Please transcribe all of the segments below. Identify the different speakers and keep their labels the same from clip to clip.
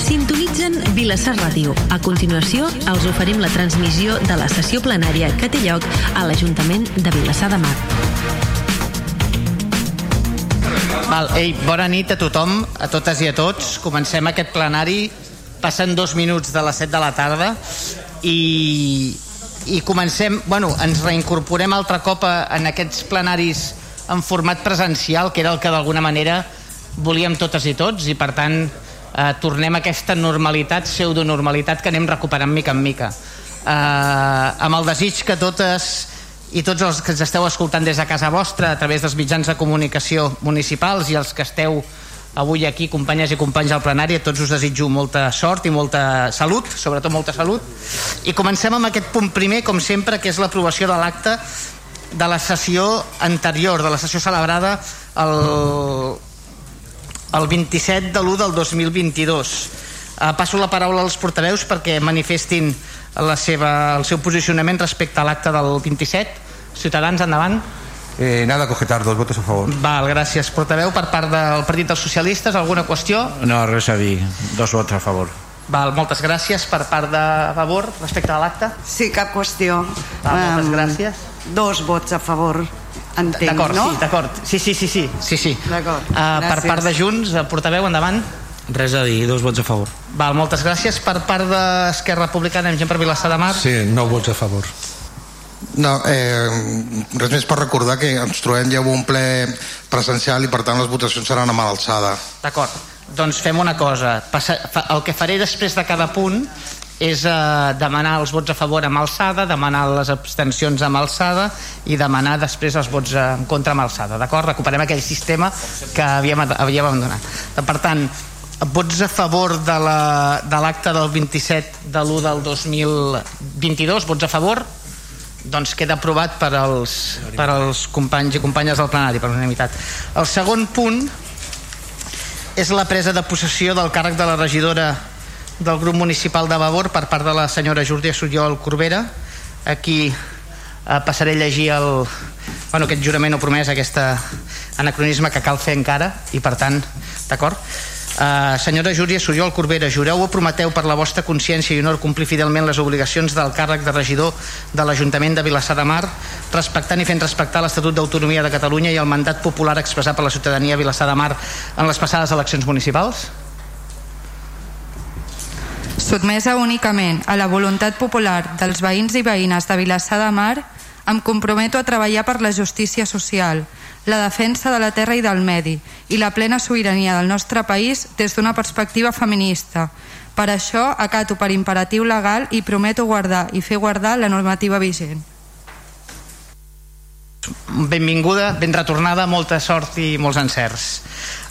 Speaker 1: Sintonitzen Vilassar Ràdio. A continuació, els oferim la transmissió de la sessió plenària que té lloc a l'Ajuntament de Vilassar de Mar.
Speaker 2: Val, ei, bona nit a tothom, a totes i a tots. Comencem aquest plenari. Passen dos minuts de les 7 de la tarda i, i comencem, bueno, ens reincorporem altre cop a, en aquests plenaris en format presencial, que era el que d'alguna manera volíem totes i tots, i per tant eh, tornem a aquesta normalitat, pseudonormalitat que anem recuperant mica en mica. Eh, amb el desig que totes i tots els que ens esteu escoltant des de casa vostra a través dels mitjans de comunicació municipals i els que esteu avui aquí, companyes i companys al plenari, a tots us desitjo molta sort i molta salut, sobretot molta salut. I comencem amb aquest punt primer, com sempre, que és l'aprovació de l'acte de la sessió anterior, de la sessió celebrada el, el 27 de l'1 del 2022. Uh, passo la paraula als portaveus perquè manifestin la seva, el seu posicionament respecte a l'acte del 27. Ciutadans, endavant.
Speaker 3: Eh, nada que objetar, dos votos a favor.
Speaker 2: Val, gràcies. Portaveu, per part del Partit dels Socialistes, alguna qüestió?
Speaker 4: No, res a dir. Dos vots a favor.
Speaker 2: Val, moltes gràcies. Per part de favor, respecte a l'acte?
Speaker 5: Sí, cap qüestió.
Speaker 2: Val, moltes
Speaker 5: Em,
Speaker 2: gràcies.
Speaker 5: Dos vots a favor, entenc,
Speaker 2: D'acord,
Speaker 5: no?
Speaker 2: sí, d'acord. Sí, sí, sí, sí. sí, sí.
Speaker 5: D'acord,
Speaker 2: Uh, per part de Junts, eh, portaveu, endavant.
Speaker 4: Res a dir, dos vots a favor.
Speaker 2: Val, moltes gràcies. Per part d'Esquerra Republicana, amb gent per Vilassar de Mar.
Speaker 3: Sí, nou vots a favor.
Speaker 6: No, eh, res més per recordar que ens trobem ja amb un ple presencial i per tant les votacions seran a mà alçada.
Speaker 2: D'acord, doncs fem una cosa. Passa, fa, el que faré després de cada punt és eh, demanar els vots a favor amb alçada, demanar les abstencions amb alçada i demanar després els vots en contra amb alçada, d'acord? Recuperem aquell sistema que havíem, havíem abandonat. Per tant, vots a favor de la- de l'acte la, del 27 de l'1 del 2022, vots a favor? doncs queda aprovat per als, per als companys i companyes del plenari per unanimitat. El segon punt és la presa de possessió del càrrec de la regidora del grup municipal de Vavor per part de la senyora Jordi Suyol Corbera aquí eh, passaré a llegir el, bueno, aquest jurament o promès aquest anacronisme que cal fer encara i per tant, d'acord? Uh, senyora Júlia Soriol Corbera, jureu o prometeu per la vostra consciència i honor complir fidelment les obligacions del càrrec de regidor de l'Ajuntament de Vilassar de Mar, respectant i fent respectar l'Estatut d'Autonomia de Catalunya i el mandat popular expressat per la ciutadania de Vilassar de Mar en les passades eleccions municipals?
Speaker 7: Sotmesa únicament a la voluntat popular dels veïns i veïnes de Vilassar de Mar, em comprometo a treballar per la justícia social, la defensa de la terra i del medi i la plena sobirania del nostre país des d'una perspectiva feminista. Per això acato per imperatiu legal i prometo guardar i fer guardar la normativa vigent.
Speaker 2: benvinguda, ben retornada, molta sort i molts encerts.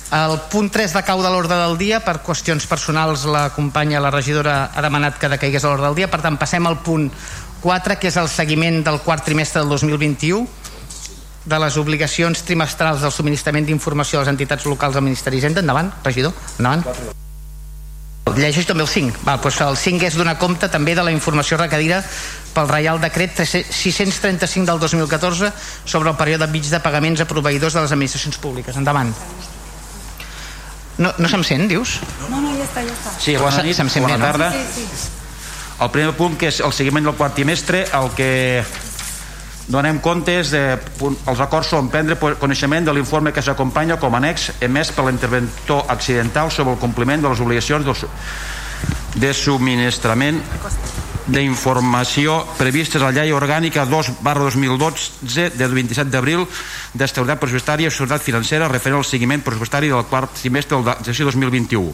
Speaker 2: El punt 3 de cau de l'ordre del dia, per qüestions personals la companya, la regidora, ha demanat que decaigués a l'ordre del dia, per tant passem al punt 4, que és el seguiment del quart trimestre del 2021 de les obligacions trimestrals del subministrament d'informació a les entitats locals del Ministeri d'Hisenda. Endavant, regidor, endavant. Llegeix també el 5. Val, doncs el 5 és donar compte també de la informació requerida pel Reial Decret 635 del 2014 sobre el període mig de pagaments a proveïdors de les administracions públiques. Endavant. No, no se'm sent, dius?
Speaker 7: No, no, ja està, ja està.
Speaker 4: Sí, bona nit,
Speaker 2: se'm sent
Speaker 4: bona
Speaker 2: bé, no?
Speaker 4: tarda.
Speaker 7: Sí, sí.
Speaker 4: El primer punt, que és el seguiment del quart trimestre, el que donem compte és de, els acords són prendre coneixement de l'informe que s'acompanya com a annex emès per l'interventor accidental sobre el compliment de les obligacions del, su- de subministrament d'informació previstes a la llei orgànica 2 barra 2012 de 27 d'abril d'estabilitat pressupostària i societat financera referent al seguiment pressupostari del quart trimestre de l'exercici 2021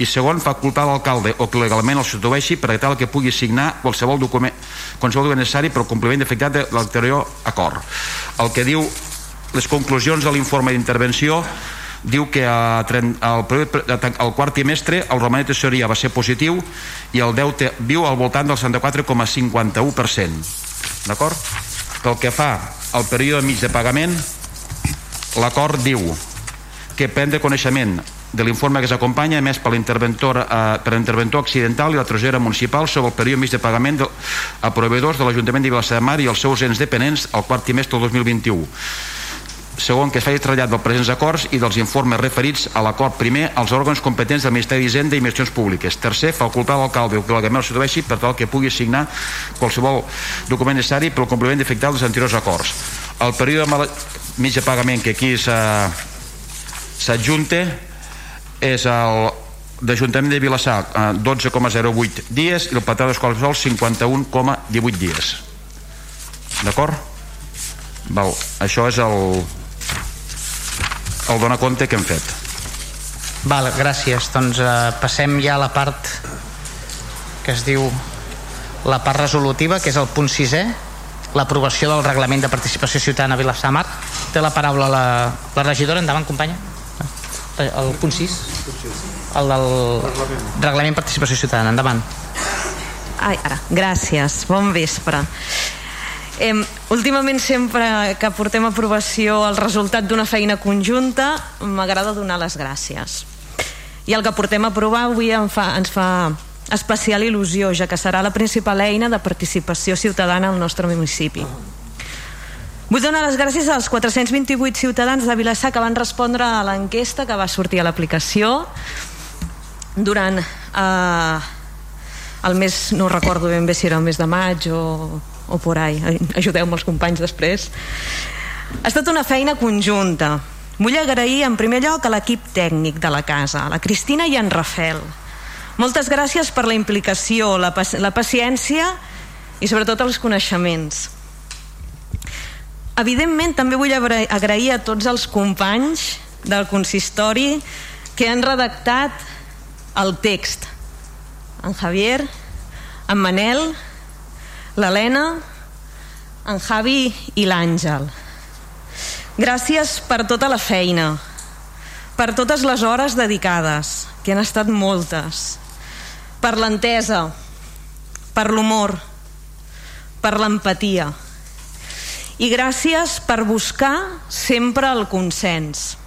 Speaker 4: i segon, facultar l'alcalde o que legalment el substitueixi per tal que pugui signar qualsevol document, qualsevol document necessari per al compliment d'efectat de l'anterior acord. El que diu les conclusions de l'informe d'intervenció diu que a, al, al quart trimestre el romanent de tesoreria va ser positiu i el deute viu al voltant del 64,51%. D'acord? Pel que fa al període mig de pagament, l'acord diu que prendre coneixement de l'informe que s'acompanya emès per l'interventor eh, per l'interventor accidental i la tresorera municipal sobre el període mig de pagament de, a proveïdors de l'Ajuntament de Vilassar de Mar i els seus ens dependents al quart trimestre del 2021 segon, que es faci treballat dels presents acords i dels informes referits a l'acord primer als òrgans competents del Ministeri d'Hisenda i Inversions Públiques. Tercer, facultar l'alcalde o que la Gamel s'atreveixi per tal que pugui signar qualsevol document necessari pel compliment efectiu dels anteriors acords. El període de mitja pagament que aquí s'adjunta és el d'Ajuntament de Vilassar 12,08 dies i el Platà d'Escola Sol 51,18 dies d'acord? Val. això és el el donar compte que hem fet?
Speaker 8: Val, gràcies. Doncs eh, passem ja a la part que es diu la part resolutiva que és el punt 6è l'aprovació del reglament de participació ciutadana a Vilassar Mar té la paraula la, la regidora, endavant companya. El punt 6 el del reglament, reglament participació ciutadana, endavant.
Speaker 9: Ai, ara, gràcies, bon vespre Eh, últimament sempre que portem a aprovació el resultat d'una feina conjunta m'agrada donar les gràcies. I el que portem a aprovar avui em fa, ens fa especial il·lusió ja que serà la principal eina de participació ciutadana al nostre municipi. Vull donar les gràcies als 428 ciutadans de Vilassar que van respondre a l'enquesta que va sortir a l'aplicació. Durant eh, el mes, no recordo ben bé si era el mes de maig o, o por ahí, ajudeu-me els companys després. Ha estat una feina conjunta. Vull agrair en primer lloc a l'equip tècnic de la casa, la Cristina i en Rafel. Moltes gràcies per la implicació, la, la paciència i sobretot els coneixements Evidentment, també vull agrair a tots els companys del consistori que han redactat el text. En Javier, en Manel, l'Helena, en Javi i l'Àngel. Gràcies per tota la feina, per totes les hores dedicades, que han estat moltes, per l'entesa, per l'humor, per l'empatia, i gràcies per buscar sempre el consens.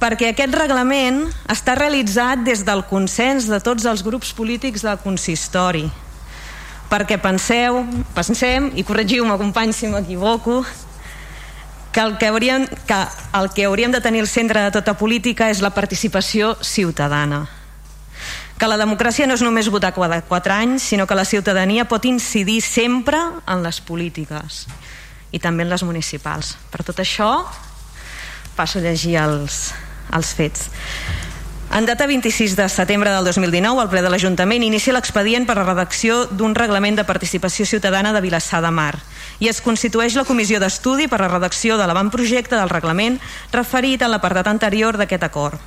Speaker 9: Perquè aquest reglament està realitzat des del consens de tots els grups polítics del consistori perquè penseu, pensem i corregiu-me companys si m'equivoco que el que, hauríem, que el que hauríem de tenir al centre de tota política és la participació ciutadana que la democràcia no és només votar cada quatre anys, sinó que la ciutadania pot incidir sempre en les polítiques i també en les municipals. Per tot això, passo a llegir els, els fets. En data 26 de setembre del 2019, el ple de l'Ajuntament inicia l'expedient per a redacció d'un reglament de participació ciutadana de Vilassar de Mar i es constitueix la comissió d'estudi per a redacció de l'avantprojecte del reglament referit a l'apartat anterior d'aquest acord.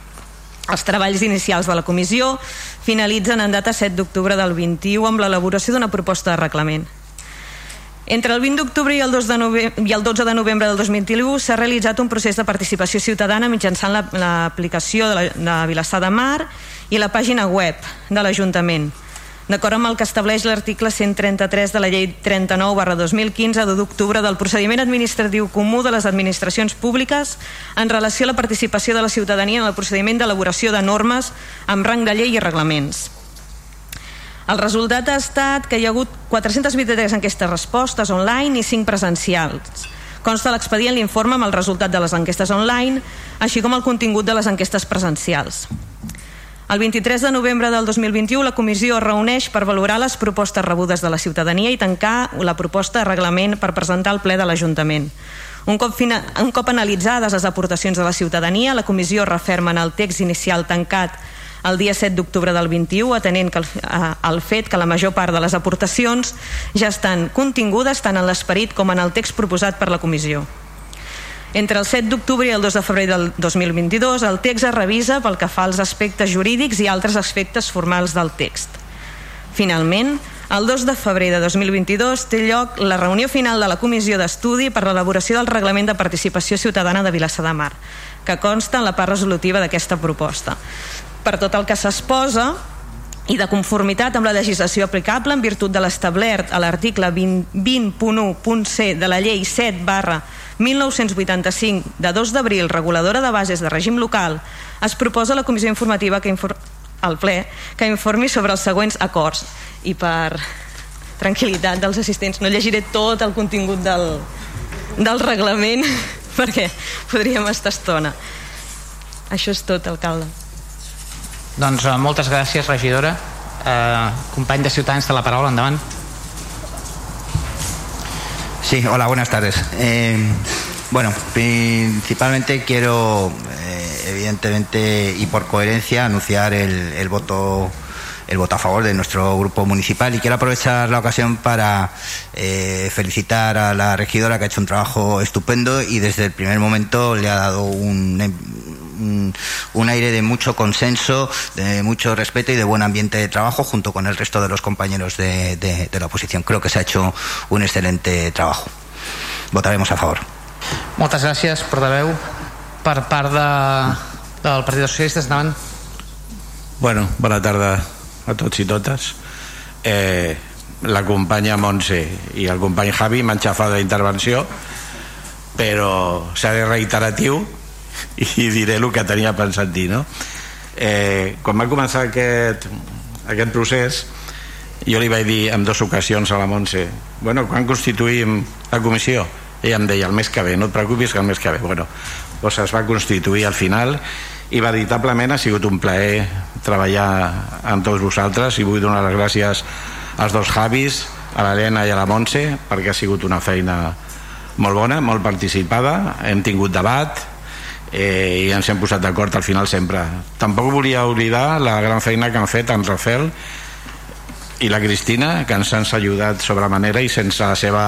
Speaker 9: Els treballs inicials de la comissió finalitzen en data 7 d'octubre del 21 amb l'elaboració d'una proposta de reglament. Entre el 20 d'octubre i, el 2 de i el 12 de novembre del 2021 s'ha realitzat un procés de participació ciutadana mitjançant l'aplicació la, de, la, de Vilassar de Mar i la pàgina web de l'Ajuntament d'acord amb el que estableix l'article 133 de la llei 39 barra 2015 de d'octubre del procediment administratiu comú de les administracions públiques en relació a la participació de la ciutadania en el procediment d'elaboració de normes amb rang de llei i reglaments. El resultat ha estat que hi ha hagut 423 enquestes respostes online i 5 presencials. Consta l'expedient l'informe amb el resultat de les enquestes online, així com el contingut de les enquestes presencials. El 23 de novembre del 2021 la comissió es reuneix per valorar les propostes rebudes de la ciutadania i tancar la proposta de reglament per presentar al ple de l'Ajuntament. Un cop, fina, un cop analitzades les aportacions de la ciutadania, la comissió referma en el text inicial tancat el dia 7 d'octubre del 21, atenent que el, el fet que la major part de les aportacions ja estan contingudes tant en l'esperit com en el text proposat per la comissió. Entre el 7 d'octubre i el 2 de febrer del 2022, el text es revisa pel que fa als aspectes jurídics i altres aspectes formals del text. Finalment, el 2 de febrer de 2022 té lloc la reunió final de la Comissió d'Estudi per l'elaboració del Reglament de Participació Ciutadana de Vilassar de Mar, que consta en la part resolutiva d'aquesta proposta. Per tot el que s'exposa, i de conformitat amb la legislació aplicable en virtut de l'establert a l'article 20.1.c 20 de la llei 7 barra 1985 de 2 d'abril reguladora de bases de règim local es proposa la comissió informativa que infor al ple que informi sobre els següents acords i per tranquil·litat dels assistents no llegiré tot el contingut del, del reglament perquè podríem estar estona. Això és tot, alcalde.
Speaker 8: Doncs uh, moltes gràcies, regidora. Uh, company de Ciutadans de la paraula, endavant.
Speaker 10: Sí, hola, buenas tardes. Eh, bueno, principalmente quiero, eh, evidentemente y por coherencia, anunciar el, el voto el voto a favor de nuestro grupo municipal y quiero aprovechar la ocasión para eh, felicitar a la regidora que ha hecho un trabajo estupendo y desde el primer momento le ha dado un, un, un, aire de mucho consenso, de mucho respeto y de buen ambiente de trabajo junto con el resto de los compañeros de, de, de la oposición. Creo que se ha hecho un excelente trabajo. Votaremos a favor.
Speaker 8: Moltes gràcies, portaveu. Per part de, del Partit dels Socialistes, endavant.
Speaker 11: Bueno, bona tarda a tots i totes. Eh, la companya Montse i el company Javi m'han xafat la intervenció però seré reiteratiu i diré el que tenia pensat dir no? eh, quan va començar aquest, aquest procés jo li vaig dir en dues ocasions a la Montse bueno, quan constituïm la comissió? Ella em deia el mes que ve, no et preocupis que el mes que ve. Bueno, doncs es va constituir al final i veritablement ha sigut un plaer treballar amb tots vosaltres i vull donar les gràcies als dos Javis a l'Helena i a la Montse perquè ha sigut una feina molt bona, molt participada. Hem tingut debat eh, i ens hem posat d'acord al final sempre. Tampoc volia oblidar la gran feina que han fet en Rafael i la Cristina que ens han ajudat sobre manera i sense la seva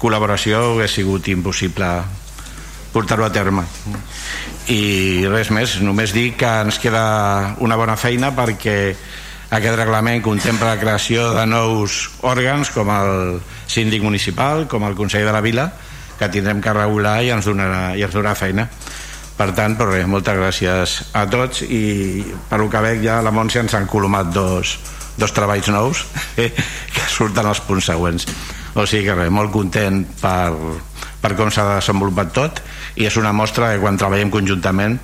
Speaker 11: col·laboració hauria sigut impossible portar-ho a terme i res més, només dir que ens queda una bona feina perquè aquest reglament contempla la creació de nous òrgans com el síndic municipal, com el Consell de la Vila que tindrem que regular i ens donarà, i ens donarà feina. Per tant, però res, moltes gràcies a tots i per que veig ja la Montse ens han colomat dos, dos treballs nous que surten els punts següents. O sigui que res, molt content per, per com s'ha desenvolupat tot i és una mostra que quan treballem conjuntament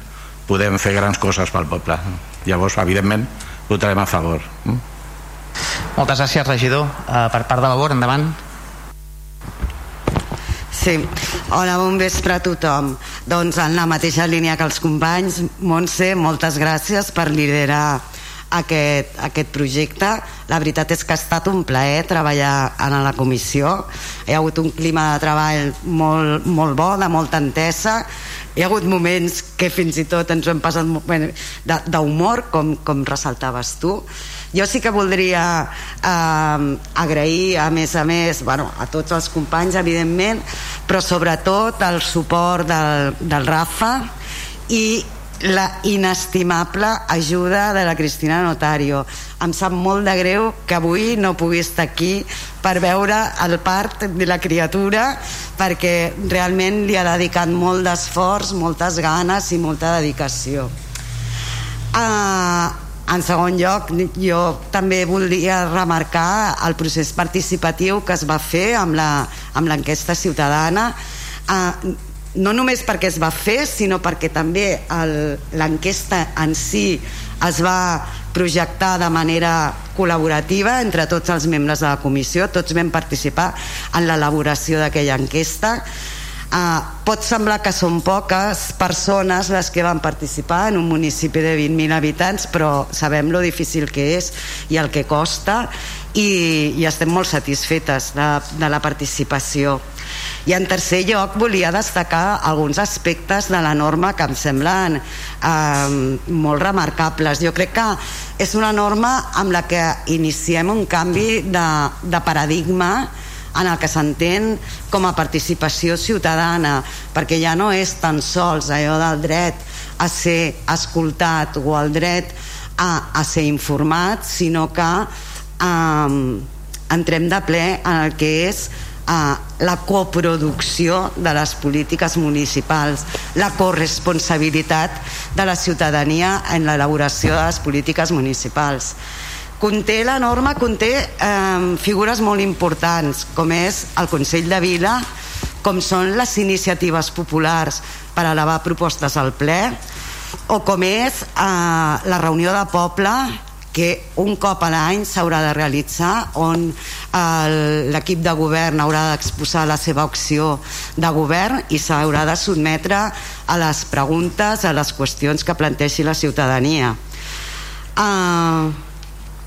Speaker 11: podem fer grans coses pel poble llavors evidentment votarem a favor?
Speaker 8: Moltes gràcies regidor uh, per part de labor, endavant
Speaker 5: Sí, hola, bon vespre a tothom. Doncs en la mateixa línia que els companys, Montse, moltes gràcies per liderar aquest, aquest projecte. La veritat és que ha estat un plaer treballar en la comissió. Hi ha hagut un clima de treball molt, molt bo, de molta entesa. Hi ha hagut moments que fins i tot ens ho hem passat d'humor, com, com ressaltaves tu. Jo sí que voldria eh, agrair, a més a més, bueno, a tots els companys, evidentment, però sobretot el suport del, del Rafa i la inestimable ajuda de la Cristina Notario. Em sap molt de greu que avui no pugui estar aquí per veure el part de la criatura perquè realment li ha dedicat molt d'esforç, moltes ganes i molta dedicació. Uh, en segon lloc, jo també volia remarcar el procés participatiu que es va fer amb l'enquesta ciutadana. Uh, no només perquè es va fer, sinó perquè també l'enquesta en si es va projectar de manera col·laborativa entre tots els membres de la comissió, tots vam participar en l'elaboració d'aquella enquesta. Uh, pot semblar que són poques persones les que van participar en un municipi de 20.000 habitants, però sabem lo difícil que és i el que costa i, i estem molt satisfetes de, de la participació. I en tercer lloc volia destacar alguns aspectes de la norma que em semblen eh, molt remarcables. Jo crec que és una norma amb la que iniciem un canvi de, de paradigma en el que s'entén com a participació ciutadana, perquè ja no és tan sols allò del dret a ser escoltat o el dret a, a ser informat, sinó que eh, entrem de ple en el que és a la coproducció de les polítiques municipals, la corresponsabilitat de la ciutadania en l'elaboració de les polítiques municipals. Conté la norma, conté eh, figures molt importants, com és el Consell de Vila, com són les iniciatives populars per elevar propostes al ple, o com és eh, la reunió de poble que un cop a l'any s'haurà de realitzar on l'equip de govern haurà d'exposar la seva opció de govern i s'haurà de sotmetre a les preguntes, a les qüestions que planteixi la ciutadania. Uh,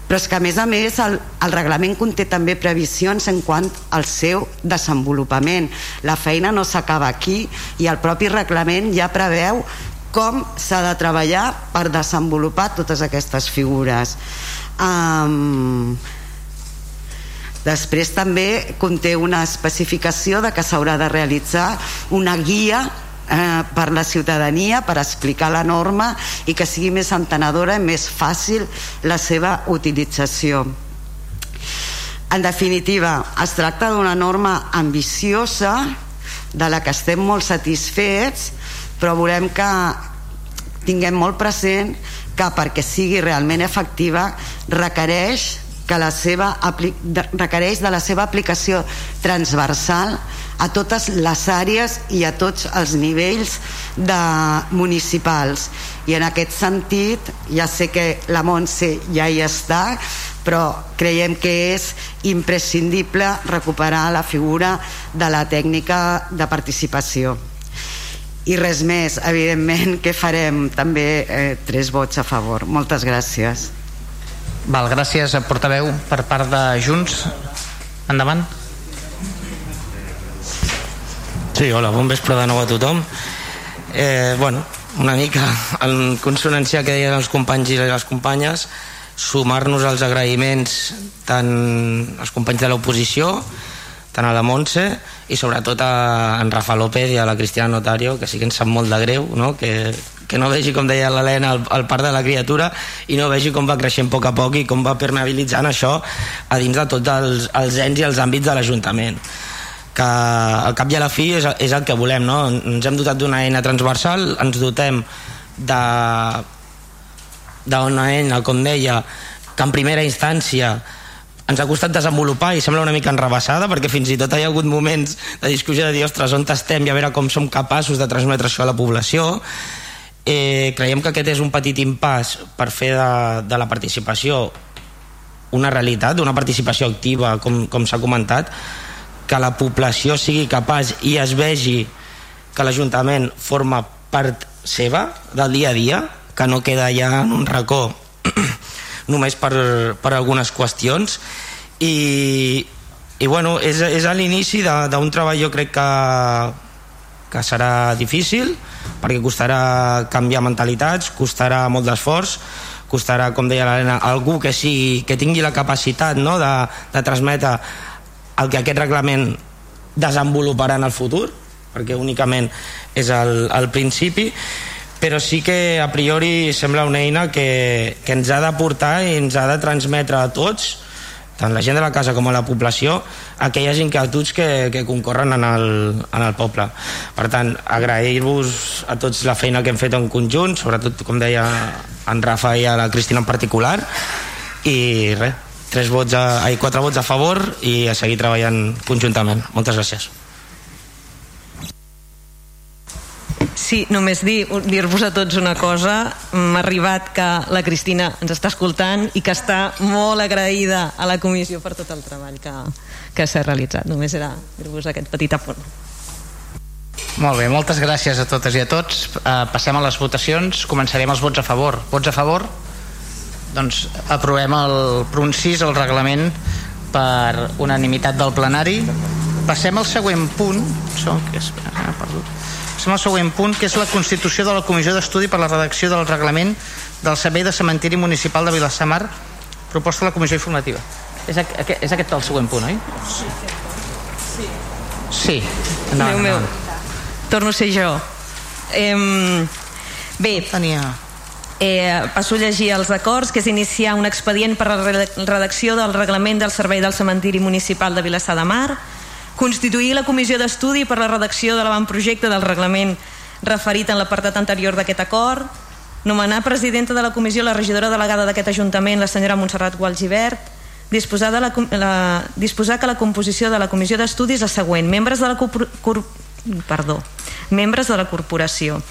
Speaker 5: però és que a més a més el, el reglament conté també previsions en quant al seu desenvolupament la feina no s'acaba aquí i el propi reglament ja preveu com s'ha de treballar per desenvolupar totes aquestes figures. Um, després també conté una especificació de que s'haurà de realitzar una guia eh, per la ciutadania per explicar la norma i que sigui més entenedora i més fàcil la seva utilització. En definitiva es tracta d'una norma ambiciosa de la que estem molt satisfets però volem que tinguem molt present que perquè sigui realment efectiva requereix que la seva requereix de la seva aplicació transversal a totes les àrees i a tots els nivells de municipals. I en aquest sentit ja sé que la Montse ja hi està però creiem que és imprescindible recuperar la figura de la tècnica de participació i res més, evidentment que farem també eh, tres vots a favor moltes gràcies
Speaker 8: Val, gràcies a portaveu per part de Junts. Endavant.
Speaker 12: Sí, hola, bon vespre de nou a tothom. Eh, bueno, una mica en consonància que deien els companys i les companyes, sumar-nos als agraïments tant als companys de l'oposició, tant a la Montse i sobretot a en Rafa López i a la Cristina Notario, que sí que ens sap molt de greu, no? que que no vegi, com deia l'Helena, el, el part de la criatura i no vegi com va creixent a poc a poc i com va permeabilitzant això a dins de tots els, els ens i els àmbits de l'Ajuntament que al cap i a la fi és, és el que volem no? ens hem dotat d'una eina transversal ens dotem de d'una eina, com deia que en primera instància ens ha costat desenvolupar i sembla una mica enrebaçada perquè fins i tot hi ha hagut moments de discussió de dir, ostres, on estem? i a veure com som capaços de transmetre això a la població. Eh, creiem que aquest és un petit impàs per fer de, de la participació una realitat, una participació activa, com, com s'ha comentat, que la població sigui capaç i es vegi que l'Ajuntament forma part seva del dia a dia, que no queda ja en un racó només per, per algunes qüestions. I, i bueno, és, és a l'inici d'un treball jo crec que, que serà difícil perquè costarà canviar mentalitats, costarà molt d'esforç, costarà, com deia l'Helena, algú que, sigui, que tingui la capacitat no, de, de transmetre el que aquest reglament desenvoluparà en el futur, perquè únicament és el, el principi, però sí que a priori sembla una eina que, que ens ha de portar i ens ha de transmetre a tots tant la gent de la casa com a la població aquelles inquietuds que, que concorren en el, en el poble. Per tant, agrair-vos a tots la feina que hem fet en conjunt sobretot com deia en Rafa i a la Cristina en particular i res, tres vots a, ai, quatre vots a favor i a seguir treballant conjuntament. Moltes gràcies
Speaker 9: Sí, només dir-vos dir a tots una cosa. M'ha arribat que la Cristina ens està escoltant i que està molt agraïda a la comissió per tot el treball que, que s'ha realitzat. Només era dir-vos aquest petit apunt.
Speaker 8: Molt bé, moltes gràcies a totes i a tots. Uh, passem a les votacions. Començarem els vots a favor. Vots a favor? Doncs aprovem el proncís, el reglament per unanimitat del plenari. Passem al següent punt. Som, que és, ah, perdut som al següent punt, que és la constitució de la Comissió d'Estudi per la redacció del reglament del Servei de Cementiri Municipal de Vilassamar, proposta de la Comissió Informativa. És, aqu és aquest el següent punt, oi? Sí. Sí.
Speaker 9: No, meu, meu. Torno a ser jo. Eh, bé,
Speaker 8: tenia...
Speaker 9: Eh, passo a llegir els acords, que és iniciar un expedient per a la redacció del reglament del Servei del Cementiri Municipal de Vilassar de Mar, constituir la comissió d'estudi per la redacció de l'avantprojecte del reglament referit en l'apartat anterior d'aquest acord, nomenar presidenta de la comissió la regidora delegada d'aquest Ajuntament, la senyora Montserrat Gualgibert, disposar, de la, la, disposar que la composició de la comissió d'estudi és la següent. Membres de la, cor, cor, perdó, membres de la corporació.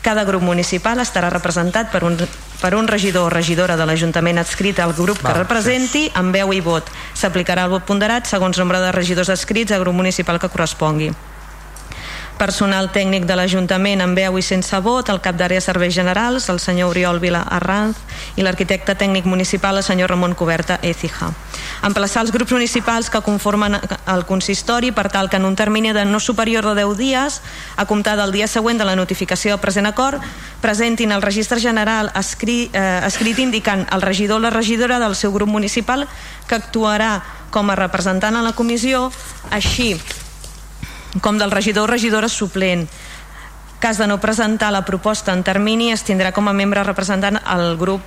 Speaker 9: Cada grup municipal estarà representat per un, per un regidor o regidora de l'Ajuntament adscrit al grup que
Speaker 2: Val,
Speaker 9: representi amb veu i vot. S'aplicarà el vot ponderat segons nombre de regidors adscrits al grup municipal que correspongui personal tècnic de l'Ajuntament amb veu i sense vot, el cap d'àrea serveis generals, el senyor Oriol Vila Arranz, i l'arquitecte tècnic municipal, el senyor Ramon Coberta Ecija. Emplaçar els grups municipals que conformen el consistori per tal que en un termini de no superior de 10 dies, a comptar del dia següent de la notificació del present acord, presentin al registre general escrit, eh, escrit indicant el regidor o la regidora del seu grup municipal que actuarà com a representant a la comissió, així com del regidor o regidora suplent. Cas de no presentar la proposta en termini es tindrà com a membre representant el grup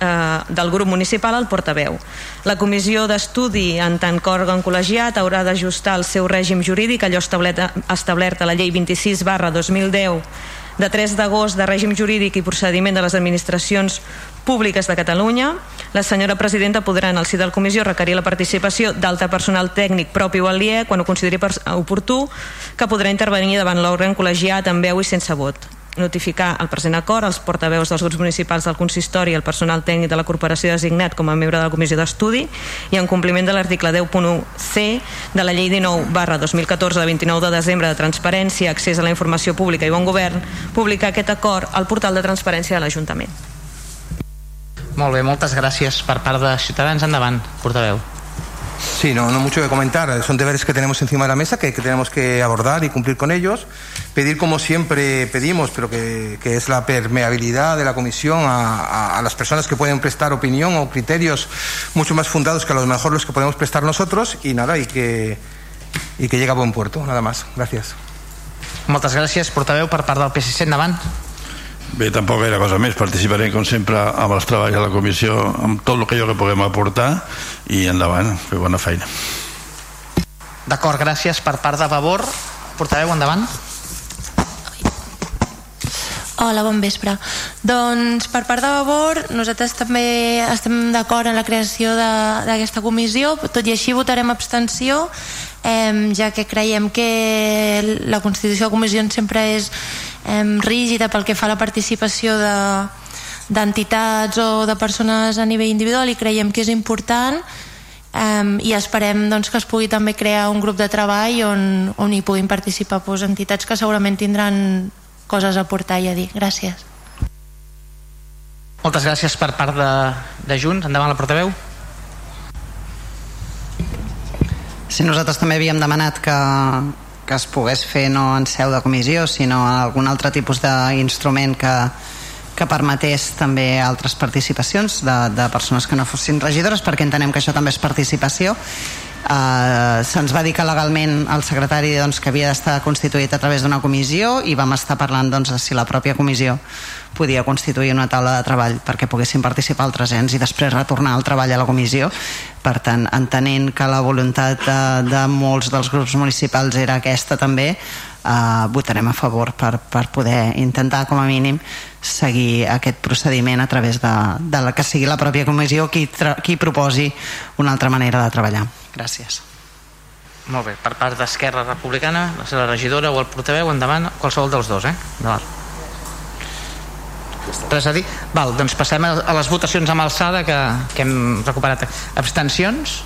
Speaker 9: eh, del grup municipal al portaveu. La comissió d'estudi en tant que òrgan col·legiat haurà d'ajustar el seu règim jurídic allò establert, establert a la llei 26 barra 2010 de 3 d'agost de règim jurídic i procediment de les administracions públiques de Catalunya. La senyora presidenta podrà en el si de la comissió requerir la participació d'altre personal tècnic propi o aliè quan ho consideri oportú que podrà intervenir davant l'òrgan col·legiat amb veu i sense vot notificar el present acord als portaveus dels grups municipals del consistori i el personal tècnic de la corporació designat com a membre de la comissió d'estudi i en compliment de l'article 10.1c de la llei 19 barra 2014 de 29 de desembre de transparència, accés a la informació pública i bon govern, publicar aquest acord al portal de transparència de l'Ajuntament.
Speaker 2: Molt bé, moltes gràcies per part de Ciutadans. Endavant, portaveu.
Speaker 3: Sí, no, no mucho que comentar. Son deberes que tenemos encima de la mesa que, tenemos que abordar y cumplir con ellos. Pedir, como siempre pedimos, pero que, es la permeabilidad de la comisión a, las personas que pueden prestar opinión o criterios mucho más fundados que a lo mejor los que podemos prestar nosotros y nada, y que, y que llegue a buen puerto. Nada más. Gracias.
Speaker 2: Moltes gràcies, portaveu, per part del PSC. Endavant.
Speaker 13: Bé, tampoc gaire cosa més. Participarem, com sempre, amb els treballs de la comissió, amb tot el que jo que puguem aportar i endavant, fer bona feina.
Speaker 2: D'acord, gràcies per part de Vavor. Portaveu, endavant.
Speaker 14: Hola, bon vespre. Doncs per part de Vavor, nosaltres també estem d'acord en la creació d'aquesta comissió, tot i així votarem abstenció, eh, ja que creiem que la constitució de comissions sempre és eh, rígida pel que fa a la participació de d'entitats o de persones a nivell individual i creiem que és important um, i esperem doncs, que es pugui també crear un grup de treball on, on hi puguin participar doncs, entitats que segurament tindran coses a portar i a dir. Gràcies.
Speaker 2: Moltes gràcies per part de, de Junts. Endavant la portaveu.
Speaker 15: Sí, nosaltres també havíem demanat que, que es pogués fer no en seu de comissió, sinó en algun altre tipus d'instrument que, que permetés també altres participacions de, de persones que no fossin regidores, perquè entenem que això també és participació. Uh, se'ns va dir que legalment el secretari doncs, que havia d'estar constituït a través d'una comissió i vam estar parlant doncs, de si la pròpia comissió podia constituir una taula de treball perquè poguessin participar altres ens i després retornar el treball a la comissió. Per tant, entenent que la voluntat de, de molts dels grups municipals era aquesta també eh, votarem a favor per, per poder intentar com a mínim seguir aquest procediment a través de, de la que sigui la pròpia comissió qui, qui proposi una altra manera de treballar. Gràcies.
Speaker 2: Molt bé, per part d'Esquerra Republicana la regidora o el portaveu, endavant qualsevol dels dos, eh? endavant res a dir? Val, doncs passem a les votacions amb alçada que, que hem recuperat. Abstencions?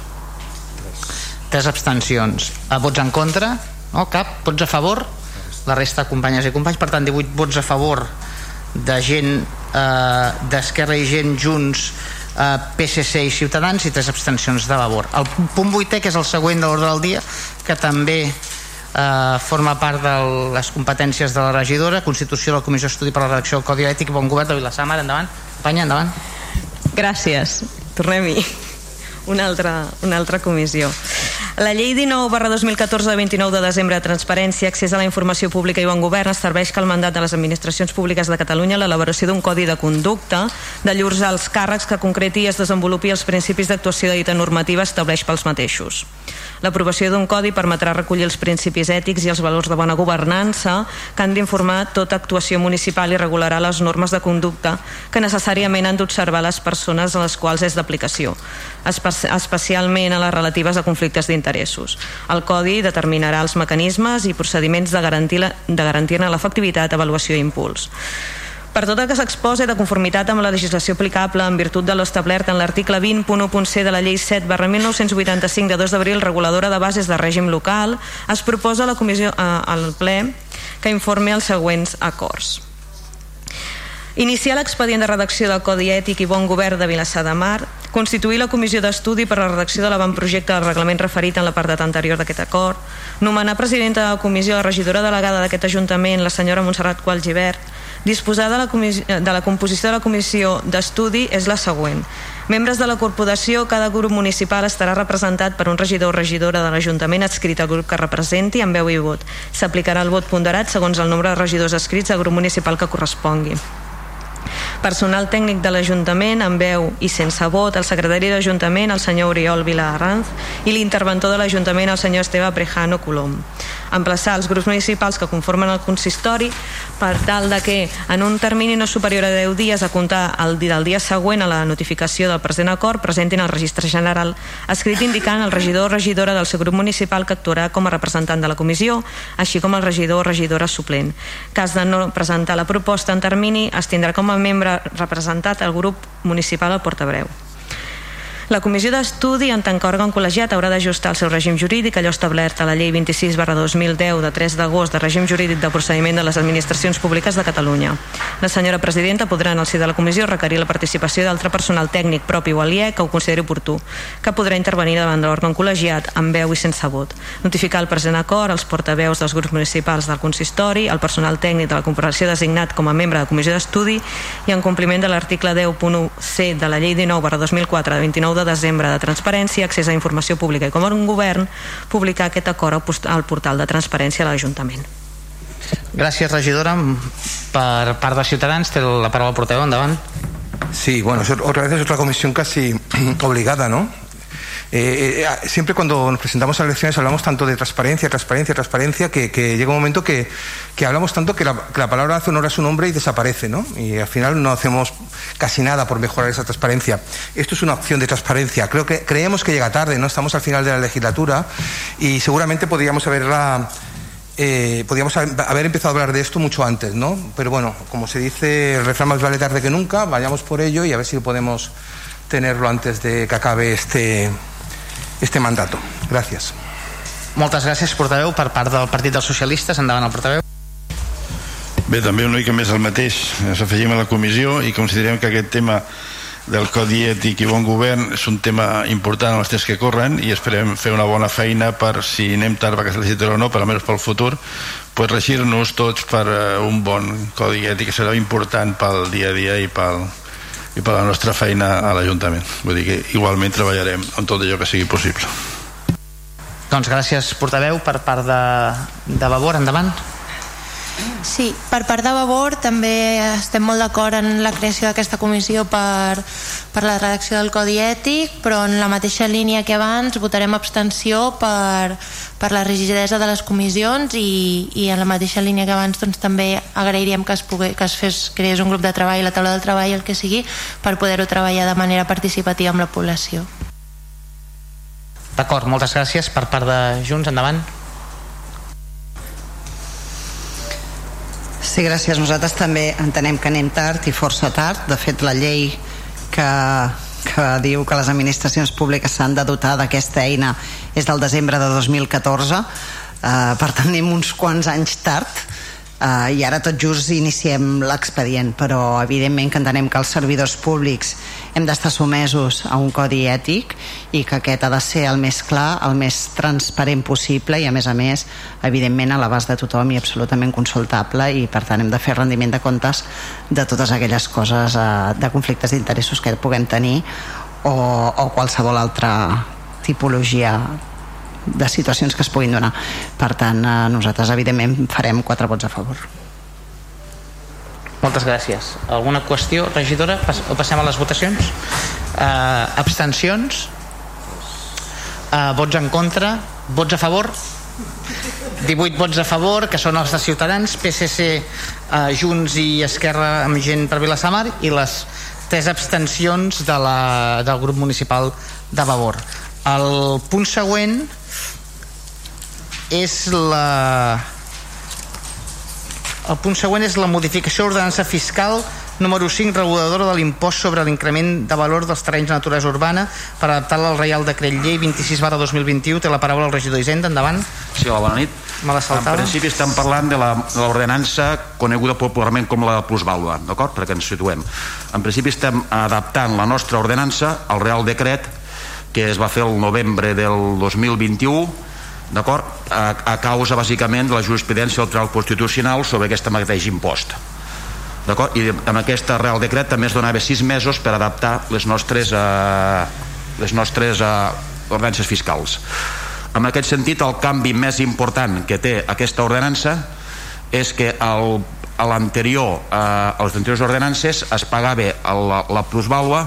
Speaker 2: Tres abstencions. A vots en contra? No, cap. Vots a favor? La resta, companyes i companys. Per tant, 18 vots a favor de gent eh, d'Esquerra i gent Junts eh, PSC i Ciutadans i tres abstencions de labor. El punt 8è, que és el següent de l'ordre del dia, que també eh, forma part de les competències de la regidora, constitució de la Comissió d'Estudi per la redacció del Codi Ètic Bon Govern de Vilassar endavant. Panya, endavant.
Speaker 9: Gràcies. Tornem-hi una altra, una altra comissió. La llei 19 barra 2014 de 29 de desembre de Transparència, Accés a la Informació Pública i Bon Govern estableix que el mandat de les administracions públiques de Catalunya l'elaboració d'un codi de conducta de llurs alts càrrecs que concreti i es desenvolupi els principis d'actuació de dita normativa estableix pels mateixos. L'aprovació d'un codi permetrà recollir els principis ètics i els valors de bona governança que han d'informar tota actuació municipal i regularà les normes de conducta que necessàriament han d'observar les persones a les quals és d'aplicació, especialment a les relatives a conflictes d'interès d'interessos. El Codi determinarà els mecanismes i procediments de garantir-ne garantir l'efectivitat, avaluació i impuls. Per tot el que s'exposa de conformitat amb la legislació aplicable en virtut de l'establert en l'article 20.1.c de la llei 7 barra 1985 de 2 d'abril reguladora de bases de règim local, es proposa a la comissió, eh, al ple que informi els següents acords. Iniciar l'expedient de redacció del Codi Ètic i Bon Govern de Vilassar de Mar, constituir la comissió d'estudi per a la redacció de l'avantprojecte del reglament referit en l'apartat anterior d'aquest acord, nomenar presidenta de la comissió la regidora delegada d'aquest Ajuntament, la senyora Montserrat Qual Givert, disposar de la, de la composició de la comissió d'estudi és la següent. Membres de la corporació, cada grup municipal estarà representat per un regidor o regidora de l'Ajuntament adscrit al grup que representi amb veu i vot. S'aplicarà el vot ponderat segons el nombre de regidors escrits al grup municipal que correspongui personal tècnic de l'Ajuntament amb veu i sense vot, el secretari de l'Ajuntament, el senyor Oriol Vilarranz, i l'interventor de l'Ajuntament, el senyor Esteve Prejano Colom. Emplaçar els grups municipals que conformen el consistori per tal de que en un termini no superior a 10 dies a comptar el del dia següent a la notificació del present acord presentin al registre general escrit indicant el regidor o regidora del seu grup municipal que actuarà com a representant de la comissió, així com el regidor o regidora suplent. Cas de no presentar la proposta en termini, es tindrà com a membre representat el grup municipal al Portabreu. La comissió d'estudi, en tant que òrgan col·legiat, haurà d'ajustar el seu règim jurídic, allò establert a la llei 26 barra 2010 de 3 d'agost de règim jurídic de procediment de les administracions públiques de Catalunya. La senyora presidenta podrà, en el si de la comissió, requerir la participació d'altre personal tècnic propi o aliè que ho consideri oportú, que podrà intervenir davant de l'òrgan col·legiat amb veu i sense vot. Notificar el present acord als portaveus dels grups municipals del consistori, el personal tècnic de la corporació designat com a membre de la comissió d'estudi i en compliment de l'article 10.1c de la llei 19 barra 2004 de 29 de de desembre de Transparència, accés a informació pública i com a un govern, publicar aquest acord al portal de Transparència a l'Ajuntament.
Speaker 8: Gràcies, regidora. Per part de Ciutadans, té la paraula portaveu, endavant.
Speaker 3: Sí, bueno, otra vez es otra comisión casi obligada, ¿no? Eh, eh, ah, siempre cuando nos presentamos a elecciones hablamos tanto de transparencia, transparencia, transparencia, que, llega un momento que, que hablamos tanto que la, que la, palabra hace honor a su nombre y desaparece, ¿no? Y al final no hacemos casi nada por mejorar esa transparencia. Esto es una opción de transparencia. Creo que creemos que llega tarde, ¿no? Estamos al final de la legislatura y seguramente podríamos haberla. Eh, podríamos haber empezado a hablar de esto mucho antes, ¿no? Pero bueno, como se dice, el refrán más vale tarde que nunca, vayamos por ello y a ver si podemos tenerlo antes de que acabe este, este mandato. Gràcies.
Speaker 8: Moltes gràcies, portaveu. Per part del Partit dels Socialistes, endavant el portaveu.
Speaker 13: Bé, també una mica més el mateix. Ens afegim a la comissió i considerem que aquest tema del Codi Ètic i Bon Govern és un tema important en els temps que corren i esperem fer una bona feina per si anem tard per aquesta legislatura o no, per almenys pel futur, pues regir-nos tots per uh, un bon Codi Ètic que serà important pel dia a dia i pel, i per la nostra feina a l'Ajuntament. Vull dir que igualment treballarem en tot allò que sigui possible.
Speaker 8: Doncs gràcies, portaveu, per part de, de Vavor. Endavant.
Speaker 14: Sí, per part de Vavor també estem molt d'acord en la creació d'aquesta comissió per, per la redacció del Codi Ètic, però en la mateixa línia que abans votarem abstenció per, per la rigidesa de les comissions i, i en la mateixa línia que abans doncs, també agrairíem que es, pogués, que es fes, creés un grup de treball, la taula del treball, el que sigui, per poder-ho treballar de manera participativa amb la població.
Speaker 8: D'acord, moltes gràcies. Per part de Junts, endavant.
Speaker 15: Sí, gràcies. Nosaltres també entenem que anem tard i força tard. De fet, la llei que, que diu que les administracions públiques s'han de dotar d'aquesta eina és del desembre de 2014. Uh, per tant, anem uns quants anys tard uh, i ara tot just iniciem l'expedient però evidentment que entenem que els servidors públics hem d'estar somesos a un codi ètic i que aquest ha de ser el més clar, el més transparent possible i a més a més evidentment a l'abast de tothom i absolutament consultable i per tant hem de fer rendiment de comptes de totes aquelles coses uh, de conflictes d'interessos que puguem tenir o, o qualsevol altra tipologia de situacions que es puguin donar. Per tant, eh, nosaltres evidentment farem quatre vots a favor.
Speaker 8: Moltes gràcies. Alguna qüestió, regidora? O passem a les votacions? Uh, abstencions? Uh, vots en contra? Vots a favor? 18 vots a favor, que són els de Ciutadans, PSC, uh, Junts i Esquerra amb gent per Vilassamar i les tres abstencions de la, del grup municipal de Vavor. El punt següent és la... El punt següent és la modificació d'ordenança fiscal número 5, reguladora de l'impost sobre l'increment de valor dels terrenys de naturalesa urbana per adaptar-la al Reial Decret Llei 26 barra 2021. Té la paraula el regidor d'Hisenda, endavant.
Speaker 4: Sí, hola, bona nit.
Speaker 8: Me la
Speaker 4: En principi estem parlant de la- de l'ordenança coneguda popularment com la plusvàlua, d'acord? Perquè ens situem. En principi estem adaptant la nostra ordenança al Real Decret que es va fer el novembre del 2021 d'acord? A, a causa bàsicament de la jurisprudència del Tribunal Constitucional sobre aquest mateix impost d'acord? i amb aquest Real Decret també es donava sis mesos per adaptar les nostres eh, les nostres eh, ordenances fiscals en aquest sentit el canvi més important que té aquesta ordenança és que el, a l'anterior eh, a les anteriors ordenances es pagava la, la plusvàlua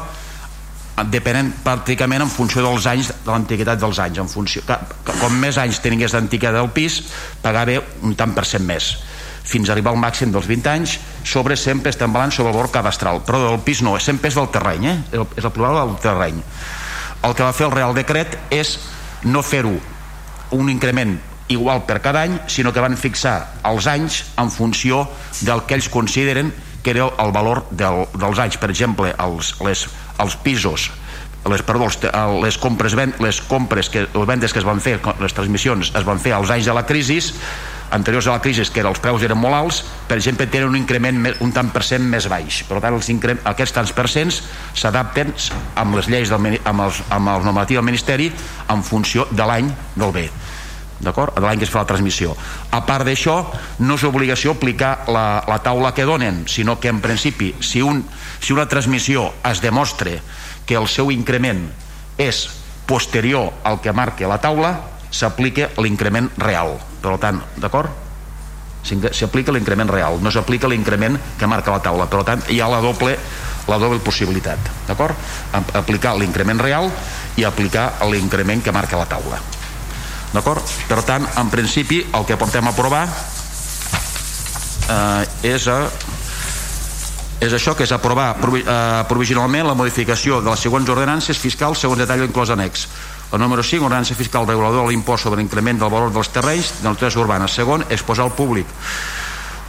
Speaker 4: depenent pràcticament en funció dels anys de l'antiguitat dels anys en funció, que, que, com més anys tingués d'antiguitat del pis pagava un tant per cent més fins a arribar al màxim dels 20 anys sobre sempre estem parlant sobre el valor cadastral però del pis no, sempre és del terreny eh? és el problema del terreny el que va fer el Real Decret és no fer-ho un increment igual per cada any sinó que van fixar els anys en funció del que ells consideren que era el valor del, dels anys per exemple els, les, els pisos les, perdó, te- les compres, les compres que, les vendes que es van fer les transmissions es van fer als anys de la crisi anteriors a la crisi que els preus eren molt alts per exemple tenen un increment me- un tant per cent més baix. Per tant els increm, aquests tants per cents s'adapten amb les lleis del, amb, els, amb el normatiu del Ministeri en funció de l'any del bé. D'acord? de l'any que es fa la transmissió. A part d'això no és obligació aplicar la, la taula que donen sinó que en principi si, un, si una transmissió es demostre que el seu increment és posterior al que marca la taula s'aplica l'increment real per tant, d'acord? S'aplica l'increment real no s'aplica l'increment que marca la taula per tant hi ha la doble la doble possibilitat d'acord? Aplicar l'increment real i aplicar l'increment que marca la taula d'acord? per tant, en principi el que portem a aprovar eh, és a és això que és aprovar provi eh, provisionalment la modificació de les següents ordenances fiscals segons detall inclòs annex el número 5, ordenança fiscal reguladora de l'impost sobre l'increment del valor dels terrenys de naturalesa urbana. Segon, exposar al públic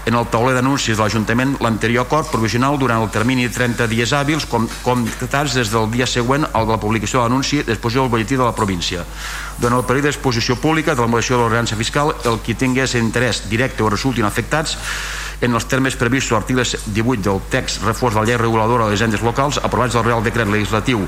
Speaker 4: en el tauler d'anuncis de l'Ajuntament l'anterior acord provisional durant el termini de 30 dies hàbils com, comptats des del dia següent al de la publicació de l'anunci d'exposició al boletí de la província. Durant el període d'exposició pública de la modificació de l'ordenança fiscal, el qui tingués interès directe o resultin afectats en els termes previstos a l'article 18 del text reforç de la llei reguladora de les agendes locals aprovats del Real Decret Legislatiu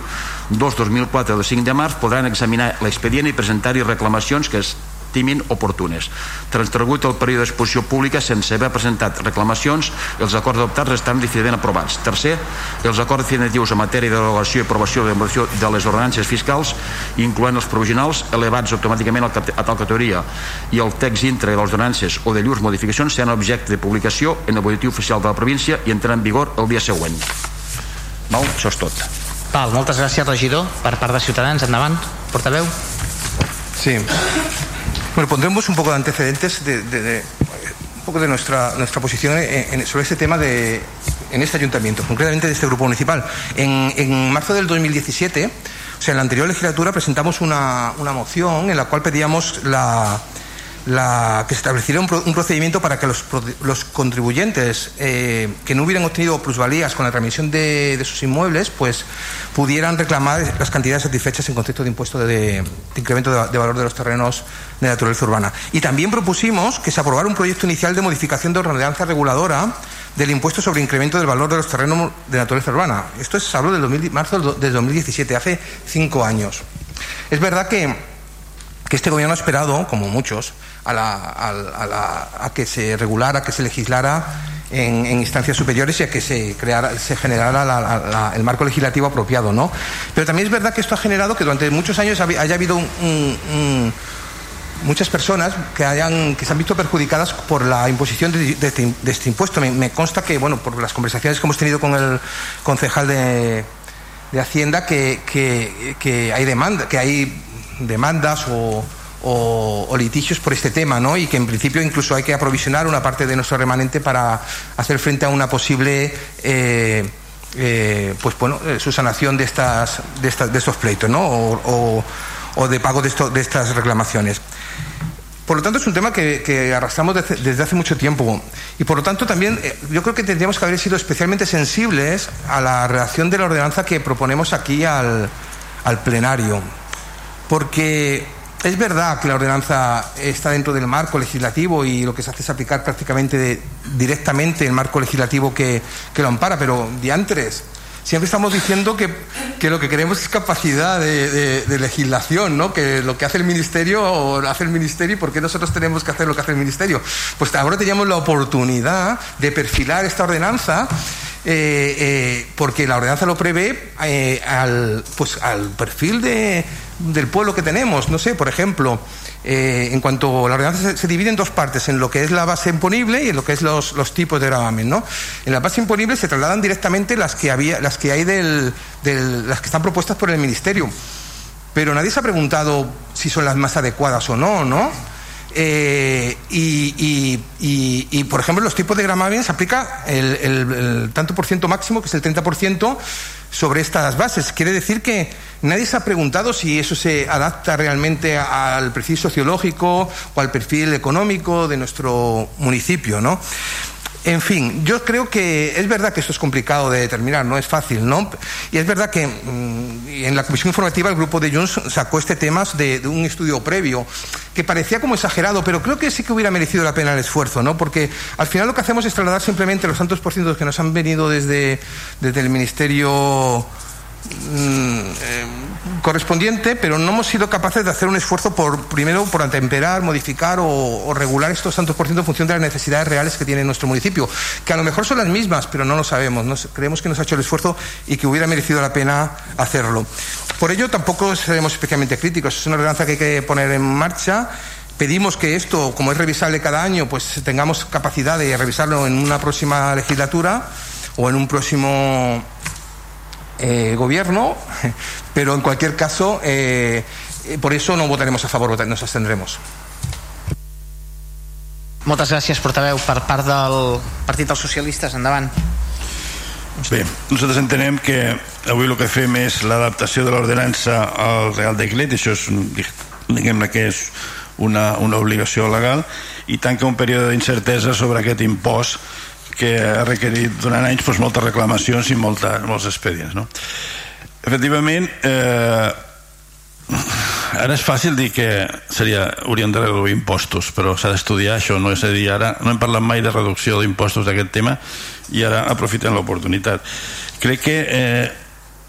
Speaker 4: 2-2004 del 5 de març. Podran examinar l'expedient i presentar-hi reclamacions que estimin oportunes. Transcorregut el període d'exposició pública sense haver presentat reclamacions, els acords adoptats estan definitivament aprovats. Tercer, els acords definitius en matèria de derogació i aprovació de, de les ordenances fiscals, incloent els provisionals, elevats automàticament a tal categoria i el text íntegre de les ordenances o de llurs modificacions seran objecte de publicació en el boletí oficial de la província i entraran en vigor el dia següent. Val? Això és tot.
Speaker 8: Val, moltes gràcies, regidor. Per part de Ciutadans, endavant. Portaveu.
Speaker 3: Sí. Bueno, pondremos un poco de antecedentes de, un poco de nuestra, nuestra posición en- sobre este tema de, en este ayuntamiento, concretamente de este grupo municipal. En, en marzo del 2017, o sea, en la anterior legislatura, presentamos una, una moción en la cual pedíamos la, la- que se estableciera un, pro- un procedimiento para que los, contribuyentes eh, que no hubieran obtenido plusvalías con la transmisión de, sus inmuebles, pues pudieran reclamar las cantidades satisfechas en concepto de impuesto de, incremento de, valor de los terrenos de naturaleza urbana. Y también propusimos que se aprobara un proyecto inicial de modificación de ordenanza reguladora del impuesto sobre incremento del valor de los terrenos de naturaleza urbana. Esto es, hablo del 2000 marzo del do- del 2017, hace cinco años. Es verdad que este gobierno ha esperado, como muchos, a, la- a- a la- que se regulara, a que se legislara en, instancias superiores y a que se creara, se generara la- la- el marco legislativo apropiado, ¿no? Pero también es verdad que esto ha generado que durante muchos años haya habido un- muchas personas que hayan que se han visto perjudicadas por la imposición de, este, este impuesto. Me, consta que, bueno, por las conversaciones que hemos tenido con el concejal de, Hacienda, que hay demanda, que hay demandas o, o- litigios por este tema, ¿no? Y que en principio incluso hay que aprovisionar una parte de nuestro remanente para hacer frente a una posible eh, eh, pues bueno, eh, subsanación de estas, de estas, de estos pleitos, ¿no? O, o- de pago de, esto- estas reclamaciones. Por lo tanto, es un tema que, que arrastramos desde, hace mucho tiempo. Y por lo tanto, también yo creo que tendríamos que haber sido especialmente sensibles a la redacción de la ordenanza que proponemos aquí al, al plenario. Porque es verdad que la ordenanza está dentro del marco legislativo y lo que se hace es aplicar prácticamente de, directamente el marco legislativo que, lo ampara, pero diantres siempre estamos diciendo que, lo que queremos es capacidad de, legislación, ¿no? Que lo que hace el ministerio o hace el ministerio y por qué nosotros tenemos que hacer lo que hace el ministerio. Pues ahora teníamos la oportunidad de perfilar esta ordenanza eh, eh, porque la ordenanza lo prevé eh, al, pues, al perfil de, del pueblo que tenemos. No sé, por ejemplo, eh, en cuanto a la ordenanza se, se, divide en dos partes, en lo que es la base imponible y en lo que es los, los tipos de gravamen, ¿no? En la base imponible se trasladan directamente las que había, las que hay del, del, las que están propuestas por el ministerio. Pero nadie se ha preguntado si son las más adecuadas o no, ¿no? Eh, y, y, por ejemplo, los tipos de gravamen se aplica el, el, el, tanto por ciento máximo, que es el 30%, sobre estas bases. Quiere decir que nadie se ha preguntado si eso se adapta realmente al perfil sociológico o al perfil económico de nuestro municipio, ¿no? En fin, yo creo que es verdad que esto es complicado de determinar, no es fácil, ¿no? Y es verdad que mmm, en la comisión informativa el grupo de Junts sacó este tema de, de, un estudio previo que parecía como exagerado, pero creo que sí que hubiera merecido la pena el esfuerzo, ¿no? Porque al final lo que hacemos es trasladar simplemente los tantos por ciento que nos han venido desde, desde el Ministerio eh, correspondiente, pero no hemos sido capaces de hacer un esfuerzo por, primero, por atemperar, modificar o, o, regular estos tantos por ciento en función de las necesidades reales que tiene nuestro municipio, que a lo mejor son las mismas, pero no lo sabemos. Nos, creemos que nos ha hecho el esfuerzo y que hubiera merecido la pena hacerlo. Por ello, tampoco seremos especialmente críticos. Es una ordenanza que hay que poner en marcha. Pedimos que esto, como es revisable cada año, pues tengamos capacidad de revisarlo en una próxima legislatura o en un próximo eh, gobierno, pero en cualquier caso, eh, por eso no votaremos a favor, nos abstendremos.
Speaker 8: Moltes gràcies, portaveu. Per part del Partit dels Socialistes, endavant.
Speaker 13: Bé, nosaltres entenem que avui el que fem és l'adaptació de l'ordenança al Real Decret, això és, diguem-ne que és una, una obligació legal, i tanca un període d'incertesa sobre aquest impost que ha requerit durant anys doncs, moltes reclamacions i molta, molts expedients no? efectivament eh, ara és fàcil dir que seria, hauríem de reduir impostos però s'ha d'estudiar això no? És a dir, ara no hem parlat mai de reducció d'impostos d'aquest tema i ara aprofitem l'oportunitat. Crec que eh,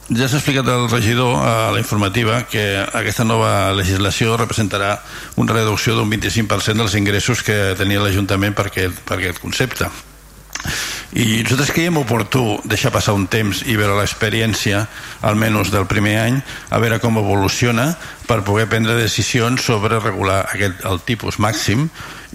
Speaker 13: ja s'ha explicat al regidor a la informativa que aquesta nova legislació representarà una reducció d'un 25% dels ingressos que tenia l'Ajuntament per, per aquest concepte i nosaltres creiem oportú deixar passar un temps i veure l'experiència almenys del primer any a veure com evoluciona per poder prendre decisions sobre regular aquest, el tipus màxim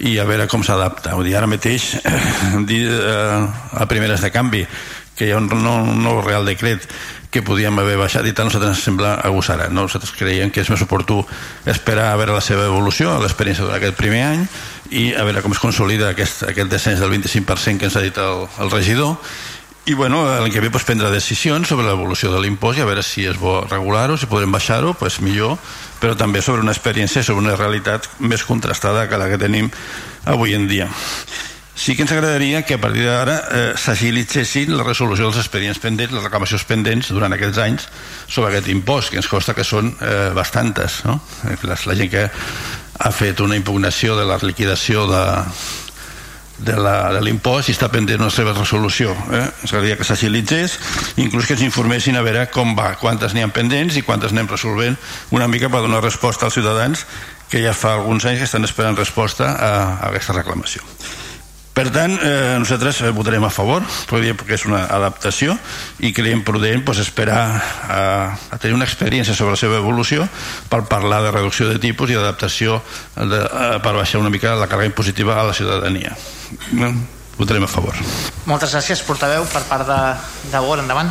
Speaker 13: i a veure com s'adapta ara mateix eh, a primeres de canvi que hi ha un nou, un nou real decret que podíem haver baixat i tant nosaltres ens sembla agosarat no? nosaltres creiem que és més oportú esperar a veure la seva evolució l'experiència d'aquest primer any i a veure com es consolida aquest, aquest descens del 25% que ens ha dit el, el regidor i bueno, l'any que ve pues, prendre decisions sobre l'evolució de l'impost i a veure si és bo regular-ho, si podem baixar-ho pues, millor, però també sobre una experiència sobre una realitat més contrastada que la que tenim avui en dia sí que ens agradaria que a partir d'ara eh, s'agilitzessin la resolució dels expedients pendents, les reclamacions pendents durant aquests anys sobre aquest impost, que ens costa que són eh, bastantes. No? Eh, la, la gent que ha fet una impugnació de la liquidació de, de l'impost i està pendent una seva resolució. Eh? Agradaria que s'agilitzés, inclús que ens informessin a veure com va, quantes n'hi ha pendents i quantes anem resolvent una mica per donar resposta als ciutadans que ja fa alguns anys que estan esperant resposta a, a aquesta reclamació. Per tant, eh, nosaltres votarem a favor, perquè és una adaptació i creiem prudent pues, esperar a, a tenir una experiència sobre la seva evolució per parlar de reducció de tipus i d'adaptació per baixar una mica la càrrega impositiva a la ciutadania. Votarem a favor.
Speaker 8: Moltes gràcies, portaveu, per part de, de Bor, endavant.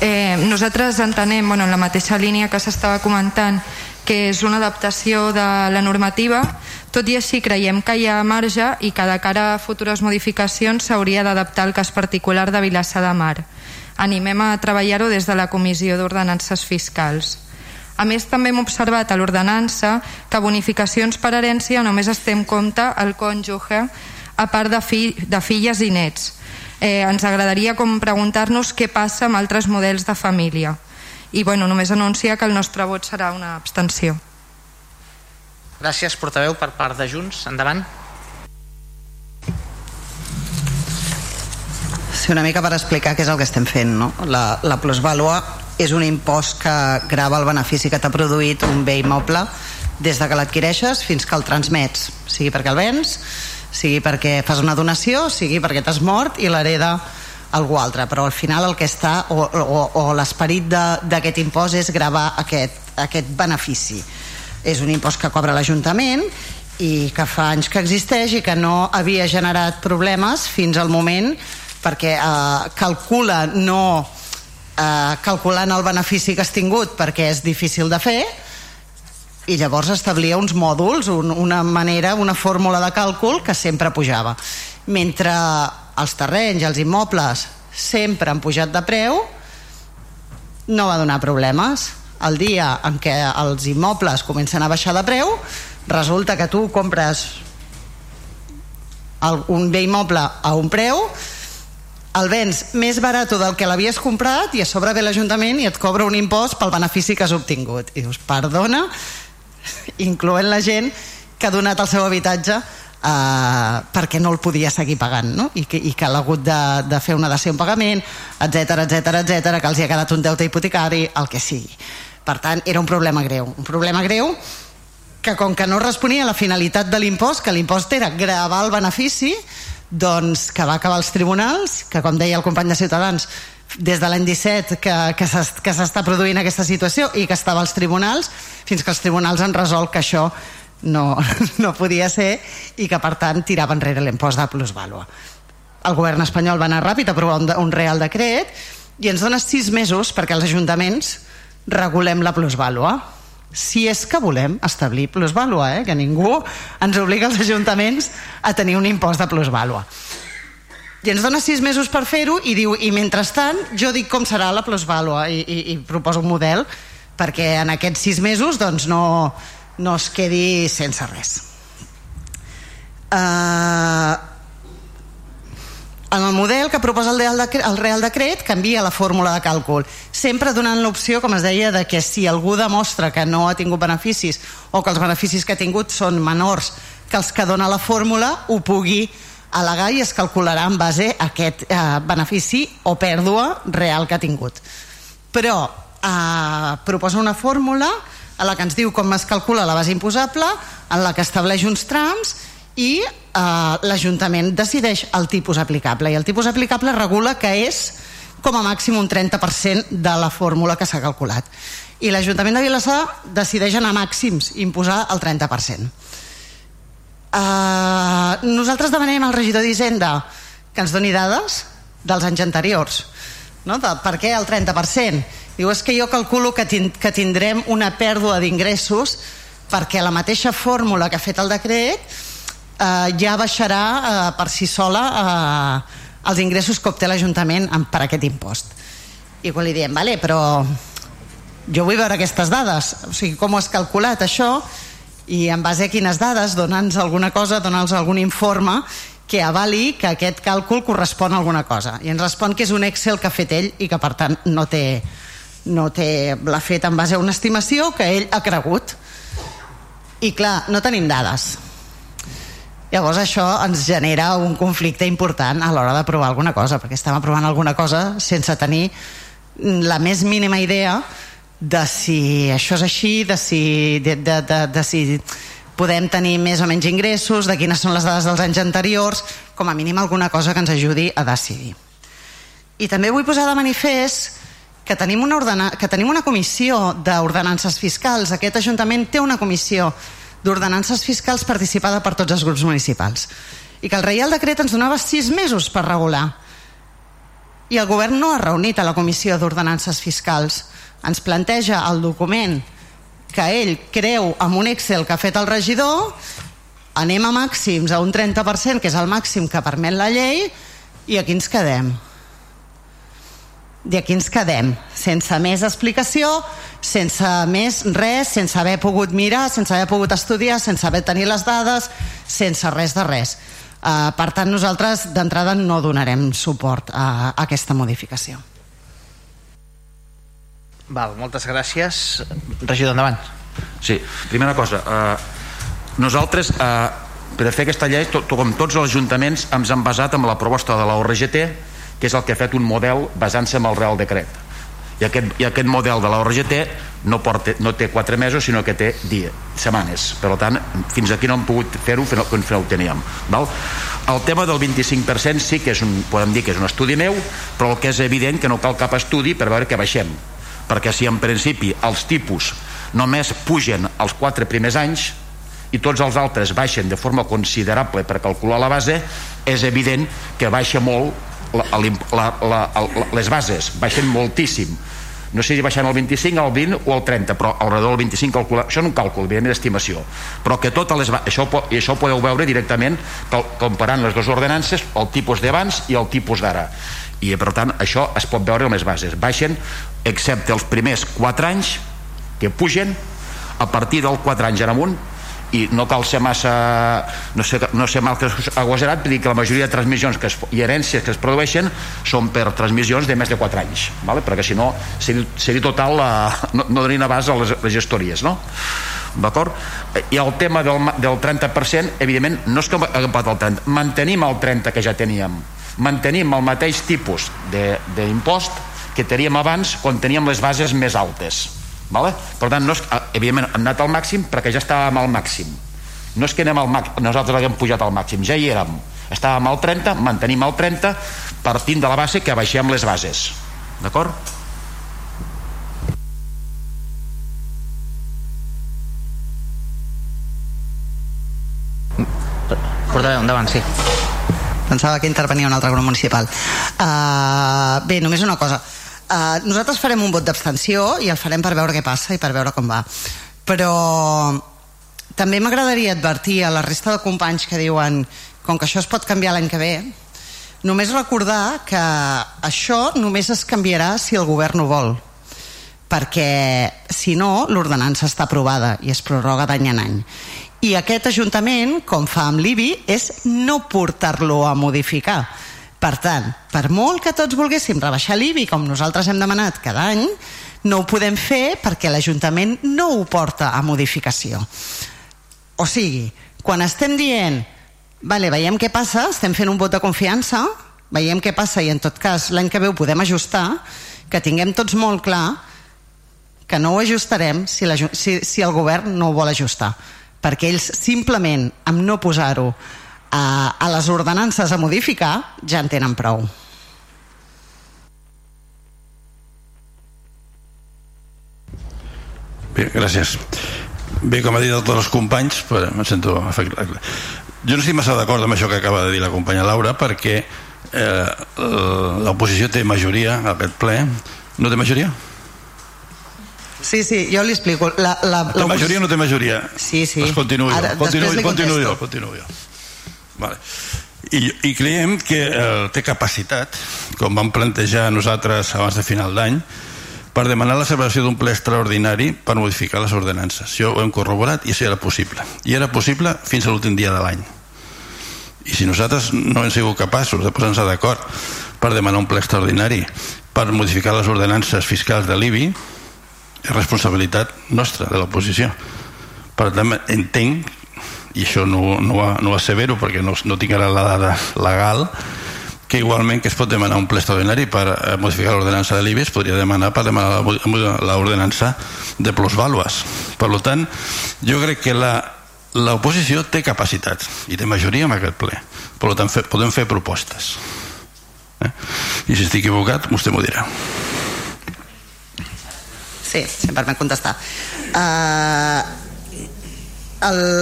Speaker 7: Eh, nosaltres entenem, bueno, en la mateixa línia que s'estava comentant, que és una adaptació de la normativa, tot i així creiem que hi ha marge i que de cara a futures modificacions s'hauria d'adaptar el cas particular de Vilassar de Mar. Animem a treballar-ho des de la Comissió d'Ordenances Fiscals. A més, també hem observat a l'ordenança que bonificacions per herència només es té en compte el cònjuge a part de, fi, de filles i nets. Eh, ens agradaria com preguntar-nos què passa amb altres models de família. I bueno, només anunciar que el nostre vot serà una abstenció.
Speaker 8: Gràcies, portaveu, per part de Junts. Endavant.
Speaker 15: Sí, una mica per explicar què és el que estem fent. No? La, la plusvàlua és un impost que grava el benefici que t'ha produït un bé immoble des de que l'adquireixes fins que el transmets, sigui perquè el vens, sigui perquè fas una donació, sigui perquè t'has mort i l'hereda algú altre, però al final el que està o, o, o l'esperit d'aquest impost és gravar aquest, aquest benefici és un impost que cobra l'Ajuntament i que fa anys que existeix i que no havia generat problemes fins al moment perquè eh, calcula no eh, calculant el benefici que has tingut perquè és difícil de fer i llavors establia uns mòduls, un, una manera, una fórmula de càlcul que sempre pujava. Mentre els terrenys els immobles sempre han pujat de preu, no va donar problemes. El dia en què els immobles comencen a baixar de preu, resulta que tu compres un bé immoble a un preu, el vens més barat del que l'havies comprat i a sobre ve l'Ajuntament i et cobra un impost pel benefici que has obtingut. I dius, perdona, incloent la gent que ha donat el seu habitatge eh, perquè no el podia seguir pagant no? I, que, i que ha hagut de, de fer una dació en pagament, etc etc etc que els hi ha quedat un deute hipotecari, el que sigui. Per tant, era un problema greu. Un problema greu que com que no responia a la finalitat de l'impost, que l'impost era gravar el benefici, doncs que va acabar als tribunals, que com deia el company de Ciutadans, des de l'any 17 que, que s'està produint aquesta situació i que estava als tribunals, fins que els tribunals han resolt que això no, no podia ser i que per tant tirava enrere l'impost de plusvàlua. El govern espanyol va anar ràpid a aprovar un, un real decret i ens dona sis mesos perquè els ajuntaments regulem la plusvàlua si és que volem establir plusvàlua, eh? que ningú ens obliga als ajuntaments a tenir un impost de plusvàlua. I ens dona sis mesos per fer-ho i diu, i mentrestant jo dic com serà la plusvàlua i, i, i proposo un model perquè en aquests sis mesos doncs, no, no es quedi sense res. Uh, en el model que proposa el Real, Decret, el Real Decret canvia la fórmula de càlcul, sempre donant l'opció, com es deia, de que si algú demostra que no ha tingut beneficis o que els beneficis que ha tingut són menors que els que dona la fórmula, ho pugui al·legar i es calcularà en base a aquest eh, benefici o pèrdua real que ha tingut. Però eh, proposa una fórmula a la que ens diu com es calcula la base imposable, en la que estableix uns trams i eh, l'Ajuntament decideix el tipus aplicable. I el tipus aplicable regula que és com a màxim un 30% de la fórmula que s'ha calculat. I l'Ajuntament de Vilassar decideix anar a màxims imposar el 30% uh, nosaltres demanem al regidor d'Hisenda que ens doni dades dels anys anteriors no? de per què el 30% diu és que jo calculo que, tind que tindrem una pèrdua d'ingressos perquè la mateixa fórmula que ha fet el decret eh, ja baixarà eh, per si sola eh, els ingressos que obté l'Ajuntament per aquest impost. I quan li diem, vale, però jo vull veure aquestes dades, o sigui, com ho has calculat això, i en base a quines dades, donant-nos alguna cosa, donant-nos algun informe que avali que aquest càlcul correspon a alguna cosa. I ens respon que és un Excel que ha fet ell i que per tant no té, no té l'ha fet en base a una estimació que ell ha cregut. I clar, no tenim dades Llavors això ens genera un conflicte important a l'hora d'aprovar alguna cosa, perquè estem aprovant alguna cosa sense tenir la més mínima idea de si això és així, de si, de, de, de, de si podem tenir més o menys ingressos, de quines són les dades dels anys anteriors, com a mínim alguna cosa que ens ajudi a decidir. I també vull posar de manifest que tenim una, ordena, que tenim una comissió d'ordenances fiscals. Aquest Ajuntament té una comissió d'ordenances fiscals participada per tots els grups municipals. I que el Reial Decret ens donava sis mesos per regular. I el govern no ha reunit a la comissió d'ordenances fiscals. Ens planteja el document que ell creu amb un Excel que ha fet el regidor. Anem a màxims a un 30% que és el màxim que permet la llei i aquí ens quedem i aquí ens quedem, sense més explicació, sense més res, sense haver pogut mirar, sense haver pogut estudiar, sense haver tenir les dades, sense res de res. Uh, per tant, nosaltres d'entrada no donarem suport a, a aquesta modificació.
Speaker 2: Val, moltes gràcies. Regidor, endavant.
Speaker 4: Sí, primera cosa, eh, nosaltres eh, per fer aquesta llei, to, to, com tots els ajuntaments, ens hem basat en la proposta de la ORGT, que és el que ha fet un model basant-se en el Real Decret. I aquest, i aquest model de la ORGT no, porta, no té 4 mesos, sinó que té dia, setmanes. Per tant, fins aquí no hem pogut fer-ho fins no ho teníem. Val? El tema del 25% sí que és un, podem dir que és un estudi meu, però el que és evident que no cal cap estudi per veure que baixem. Perquè si en principi els tipus només pugen els 4 primers anys, i tots els altres baixen de forma considerable per calcular la base, és evident que baixa molt la, la, la, la, les bases, baixen moltíssim. No sé si baixant el 25, el 20 o el 30 però al redor del 25 calcula, això és un càlcul evidentment d'estimació, però que totes les això, i això podeu veure directament comparant les dues ordenances, el tipus d'abans i el tipus d'ara. I per tant això es pot veure en les bases. Baixen excepte els primers 4 anys que pugen a partir del 4 anys en amunt i no cal ser massa no sé, no sé mal que agosarat dir que la majoria de transmissions que es, i herències que es produeixen són per transmissions de més de 4 anys vale? perquè si no seria, seria total la, no, no donarien abast a les, les gestories no? d'acord? i el tema del, del 30% evidentment no és que haguem pagat el 30 mantenim el 30 que ja teníem mantenim el mateix tipus d'impost que teníem abans quan teníem les bases més altes Vale? Per tant, no és, eh, evidentment hem anat al màxim perquè ja estàvem al màxim. No és que anem al màxim, nosaltres haguem pujat al màxim, ja hi érem. Estàvem al 30, mantenim el 30, partint de la base que baixem les bases. D'acord?
Speaker 2: Portaveu, endavant, sí.
Speaker 15: Pensava que intervenia un altre grup municipal. Uh, bé, només una cosa Uh, nosaltres farem un vot d'abstenció i el farem per veure què passa i per veure com va. Però també m'agradaria advertir a la resta de companys que diuen com que això es pot canviar l'any que ve, només recordar que això només es canviarà si el govern ho vol. Perquè si no l'ordenança està aprovada i es prorroga d'any en any. I aquest Ajuntament, com fa amb l'IBI, és no portar-lo a modificar per tant, per molt que tots volguéssim rebaixar l'IBI, com nosaltres hem demanat cada any, no ho podem fer perquè l'Ajuntament no ho porta a modificació. O sigui, quan estem dient vale, veiem què passa, estem fent un vot de confiança, veiem què passa i en tot cas l'any que ve ho podem ajustar, que tinguem tots molt clar que no ho ajustarem si, si, si el govern no ho vol ajustar perquè ells simplement amb no posar-ho a, a les ordenances a modificar ja en tenen prou.
Speaker 13: Bé, gràcies. Bé, com ha dit tots els companys, però em sento afectat. Jo no estic massa d'acord amb això que acaba de dir la companya Laura, perquè eh, l'oposició té majoria a aquest ple. No té majoria?
Speaker 15: Sí, sí, jo li explico. La, la,
Speaker 13: la, majoria no té majoria?
Speaker 15: Sí, sí.
Speaker 13: Pues continuo Ara, continuo, continuo jo, continuo jo. Vale. I, I creiem que eh, té capacitat, com vam plantejar nosaltres abans de final d'any, per demanar la celebració d'un ple extraordinari per modificar les ordenances. Això ho hem corroborat i això era possible. I era possible fins a l'últim dia de l'any. I si nosaltres no hem sigut capaços de posar-nos d'acord per demanar un ple extraordinari per modificar les ordenances fiscals de l'IBI, és responsabilitat nostra, de l'oposició. Per tant, entenc i això no, no, no assevero perquè no, no tinc ara la dada legal que igualment que es pot demanar un ple extraordinari per eh, modificar l'ordenança de l'IBES podria demanar per demanar l'ordenança de plusvàlues. Per tant jo crec que la l'oposició té capacitat i té majoria en aquest ple. Per tant fe, podem fer propostes. Eh? i si estic equivocat vostè m'ho dirà.
Speaker 15: Sí, si em permet contestar. Uh,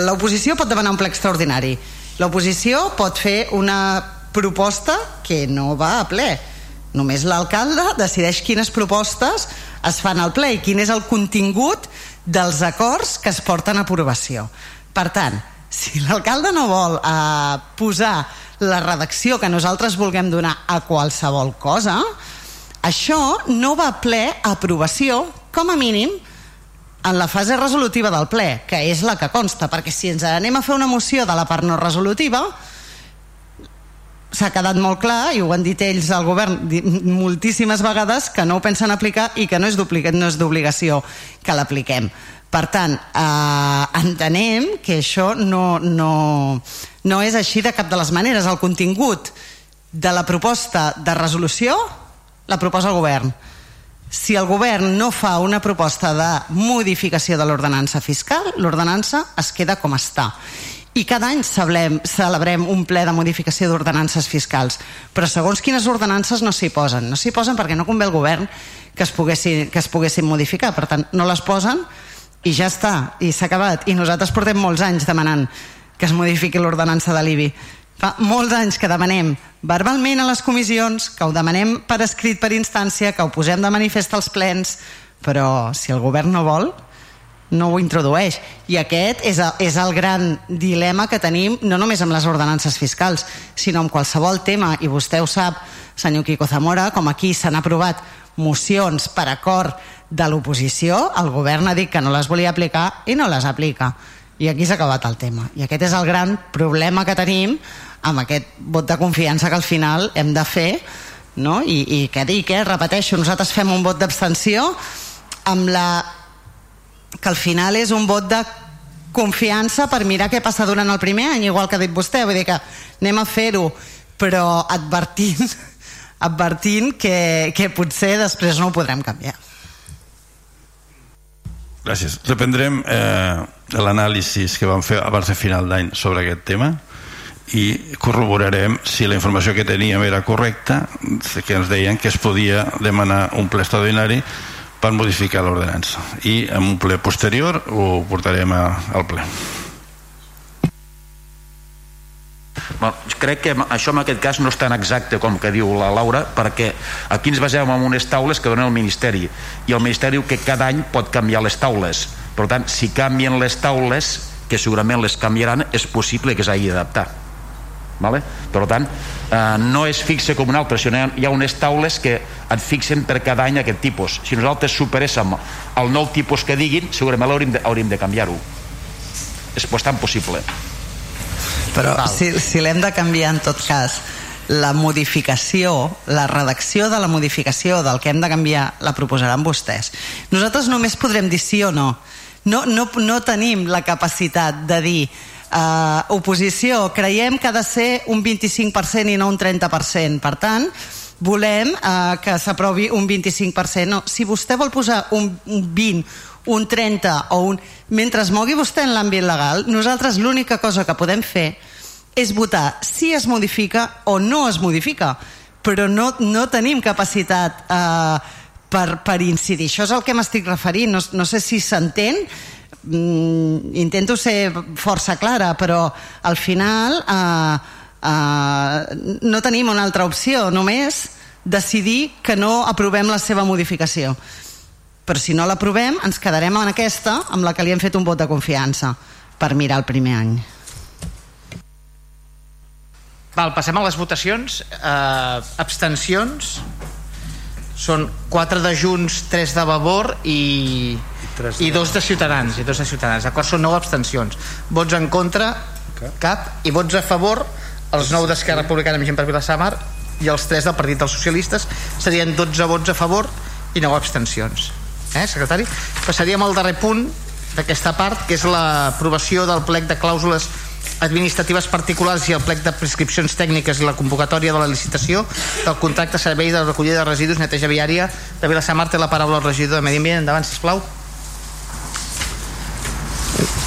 Speaker 15: l'oposició pot demanar un ple extraordinari. L'oposició pot fer una proposta que no va a ple. Només l'alcalde decideix quines propostes es fan al ple i quin és el contingut dels acords que es porten a aprovació. Per tant, si l'alcalde no vol eh, posar la redacció que nosaltres vulguem donar a qualsevol cosa això no va a ple a aprovació, com a mínim, en la fase resolutiva del ple, que és la que consta, perquè si ens anem a fer una moció de la part no resolutiva, s'ha quedat molt clar, i ho han dit ells al govern moltíssimes vegades, que no ho pensen aplicar i que no és d'obligació que l'apliquem. Per tant, eh, entenem que això no, no, no és així de cap de les maneres. El contingut de la proposta de resolució la proposa el govern. Si el govern no fa una proposta de modificació de l'ordenança fiscal, l'ordenança es queda com està. I cada any celebrem, celebrem un ple de modificació d'ordenances fiscals. Però segons quines ordenances no s'hi posen. No s'hi posen perquè no convé al govern que es, poguessin, que es poguessin modificar. Per tant no les posen i ja està, i s'ha acabat. I nosaltres portem molts anys demanant que es modifiqui l'ordenança de l'IBI fa molts anys que demanem verbalment a les comissions que ho demanem per escrit per instància que ho posem de manifest als plens però si el govern no vol no ho introdueix. I aquest és, a, és el gran dilema que tenim no només amb les ordenances fiscals sinó amb qualsevol tema. I vostè ho sap senyor Quico Zamora com aquí s'han aprovat mocions per acord de l'oposició el govern ha dit que no les volia aplicar i no les aplica. I aquí s'ha acabat el tema. I aquest és el gran problema que tenim amb aquest vot de confiança que al final hem de fer no? I, i què dic, eh? repeteixo nosaltres fem un vot d'abstenció amb la que al final és un vot de confiança per mirar què passa durant el primer any, igual que ha dit vostè, vull dir que anem a fer-ho, però advertint, advertint que, que potser després no ho podrem canviar.
Speaker 13: Gràcies. Reprendrem eh, l'anàlisi que vam fer abans de final d'any sobre aquest tema i corroborarem si la informació que teníem era correcta, que ens deien que es podia demanar un ple extraordinari per modificar l'ordenança. I en un ple posterior ho portarem a, al ple.
Speaker 4: Bueno, crec que això en aquest cas no és tan exacte com que diu la Laura perquè aquí ens basem en unes taules que donen el Ministeri i el Ministeri que cada any pot canviar les taules. Per tant si canvien les taules que segurament les canviaran és possible que s'hagi d'adaptar vale? per tant eh, no és fixe com un altre sinó hi ha, hi ha unes taules que et fixen per cada any aquest tipus si nosaltres superéssim el nou tipus que diguin segurament hauríem de, hauríem de canviar-ho és bastant possible
Speaker 15: però Val. si, si l'hem de canviar en tot cas la modificació, la redacció de la modificació del que hem de canviar la proposaran vostès. Nosaltres només podrem dir sí o no. No, no, no tenim la capacitat de dir eh, oposició, creiem que ha de ser un 25% i no un 30%. Per tant, volem eh, que s'aprovi un 25%. No, si vostè vol posar un, un 20, un 30 o un... Mentre es mogui vostè en l'àmbit legal, nosaltres l'única cosa que podem fer és votar si es modifica o no es modifica, però no, no tenim capacitat eh, per, per incidir. Això és el que m'estic referint. No, no sé si s'entén, mm, intento ser força clara, però al final eh, eh, no tenim una altra opció, només decidir que no aprovem la seva modificació. Però si no l'aprovem, ens quedarem en aquesta amb la que li hem fet un vot de confiança per mirar el primer any.
Speaker 8: Val, passem a les votacions. Uh, abstencions són 4 de Junts, 3 de Vavor i, i, i dos de Ciutadans i dos de Ciutadans, d'acord? Són 9 abstencions. Vots en contra, cap i vots a favor, els 9 d'Esquerra Republicana amb gent per Vilassamar i els 3 del Partit dels Socialistes serien 12 vots a favor i 9 abstencions. Eh, secretari? Passaríem al darrer punt d'aquesta part, que és l'aprovació del plec de clàusules administratives particulars i el plec de prescripcions tècniques i la convocatòria de la licitació del contracte servei de recollida de residus neteja viària. De Vilassamar té la paraula al regidor de Medi Ambient. Endavant sisplau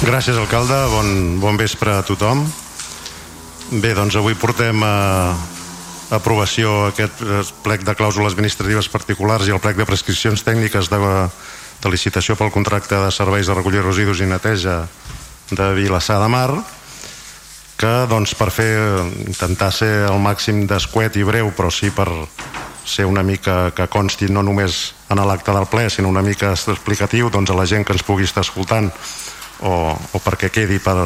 Speaker 16: Gràcies alcalde, bon, bon vespre a tothom. Bé, doncs avui portem a, aprovació aquest plec de clàusules administratives particulars i el plec de prescripcions tècniques de, de licitació pel contracte de serveis de recollir residus i neteja de Vilassar de Mar que doncs, per fer intentar ser el màxim d'escuet i breu però sí per ser una mica que consti no només en l'acte del ple sinó una mica explicatiu doncs, a la gent que ens pugui estar escoltant o, o perquè quedi per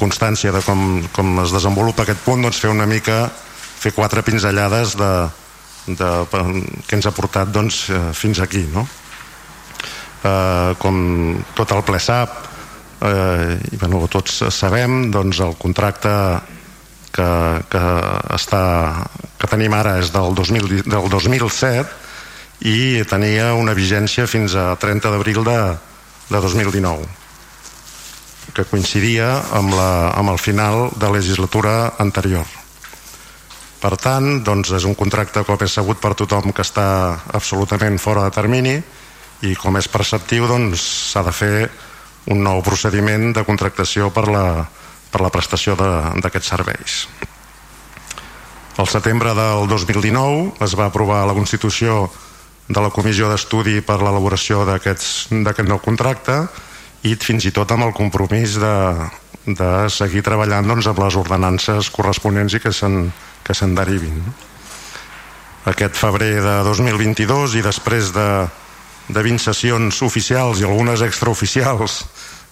Speaker 16: constància de com, com es desenvolupa aquest punt doncs fer una mica fer quatre pinzellades de, de, que ens ha portat doncs, eh, fins aquí no? eh, com tot el ple sap eh, i bueno, tots sabem doncs el contracte que, que, està, que tenim ara és del, 2000, del 2007 i tenia una vigència fins a 30 d'abril de, de 2019 que coincidia amb, la, amb el final de la legislatura anterior. Per tant, doncs és un contracte, com és sabut per tothom, que està absolutament fora de termini i com és perceptiu doncs s'ha de fer un nou procediment de contractació per la, per la prestació d'aquests serveis. El setembre del 2019 es va aprovar la Constitució de la Comissió d'Estudi per l'elaboració d'aquest nou contracte i fins i tot amb el compromís de, de seguir treballant doncs, amb les ordenances corresponents i que se'n que se'n derivin. Aquest febrer de 2022 i després de, de 20 sessions oficials i algunes extraoficials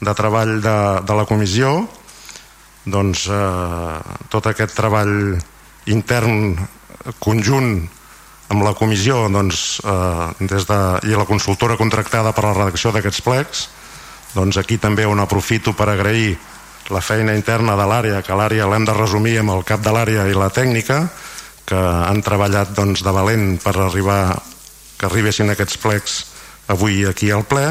Speaker 16: de treball de, de la comissió, doncs eh, tot aquest treball intern conjunt amb la comissió doncs, eh, des de, i la consultora contractada per a la redacció d'aquests plecs doncs aquí també on aprofito per agrair la feina interna de l'àrea, que l'àrea l'hem de resumir amb el cap de l'àrea i la tècnica, que han treballat doncs, de valent per arribar que arribessin aquests plecs avui aquí al ple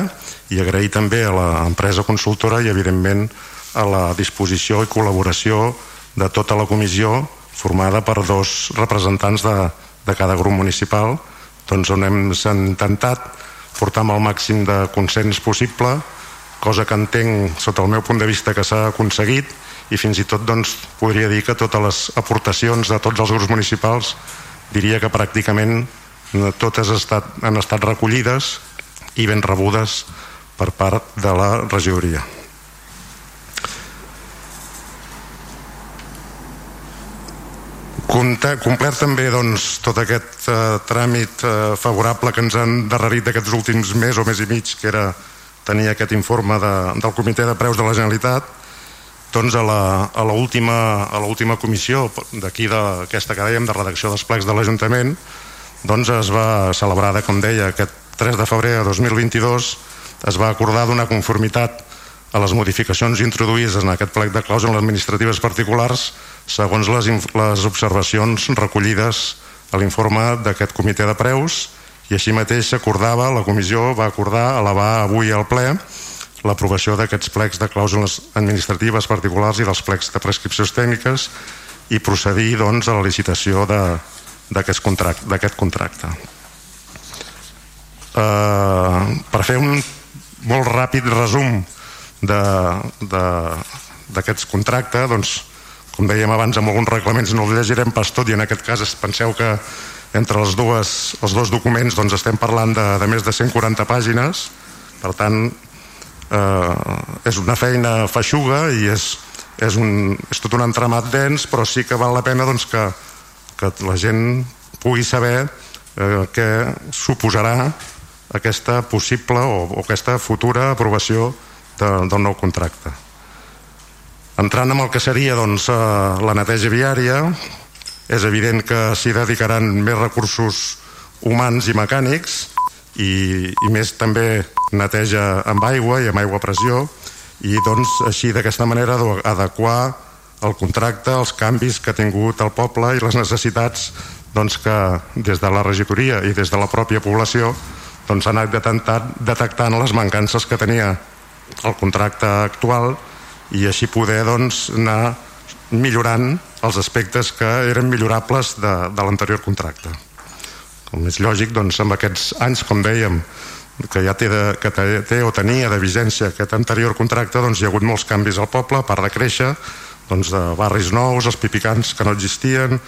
Speaker 16: i agrair també a l'empresa consultora i evidentment a la disposició i col·laboració de tota la comissió formada per dos representants de, de cada grup municipal doncs on hem intentat portar amb el màxim de consens possible cosa que entenc sota el meu punt de vista que s'ha aconseguit i fins i tot doncs, podria dir que totes les aportacions de tots els grups municipals diria que pràcticament eh, totes estat, han estat recollides i ben rebudes per part de la regidoria. Complert també doncs, tot aquest eh, tràmit eh, favorable que ens han darrerit d'aquests últims mes o mes i mig, que era tenia aquest informe de, del Comitè de Preus de la Generalitat doncs a l'última comissió d'aquí d'aquesta que dèiem de redacció dels plecs de l'Ajuntament doncs es va celebrar, com deia, aquest 3 de febrer de 2022 es va acordar donar conformitat a les modificacions introduïdes en aquest plec de clàusules administratives particulars segons les, les observacions recollides a l'informe d'aquest comitè de preus i així mateix s'acordava, la comissió va acordar elevar avui al ple l'aprovació d'aquests plecs de clàusules administratives particulars i dels plecs de prescripcions tècniques i procedir doncs, a la licitació d'aquest contracte, contracte. Uh, per fer un molt ràpid resum d'aquests contractes doncs, com dèiem abans amb alguns reglaments no els llegirem pas tot i en aquest cas penseu que entre les dues, els dos documents doncs estem parlant de, de més de 140 pàgines. Per tant eh, és una feina feixuga i és, és, un, és tot un entramat dens però sí que val la pena doncs, que, que la gent pugui saber eh, què suposarà aquesta possible o, o aquesta futura aprovació de, del nou contracte. Entrant en el que seria doncs, eh, la neteja viària és evident que s'hi dedicaran més recursos humans i mecànics i, i més també neteja amb aigua i amb aigua a pressió i doncs així d'aquesta manera adequar el contracte als canvis que ha tingut el poble i les necessitats doncs, que des de la regidoria i des de la pròpia població doncs, han anat detectant, detectant les mancances que tenia el contracte actual i així poder doncs, anar millorant els aspectes que eren millorables de, de l'anterior contracte. Com és lògic, doncs, amb aquests anys, com dèiem, que ja té, de, que té, o tenia de vigència aquest anterior contracte, doncs hi ha hagut molts canvis al poble, a part de créixer, doncs, de barris nous, els pipicants que no existien,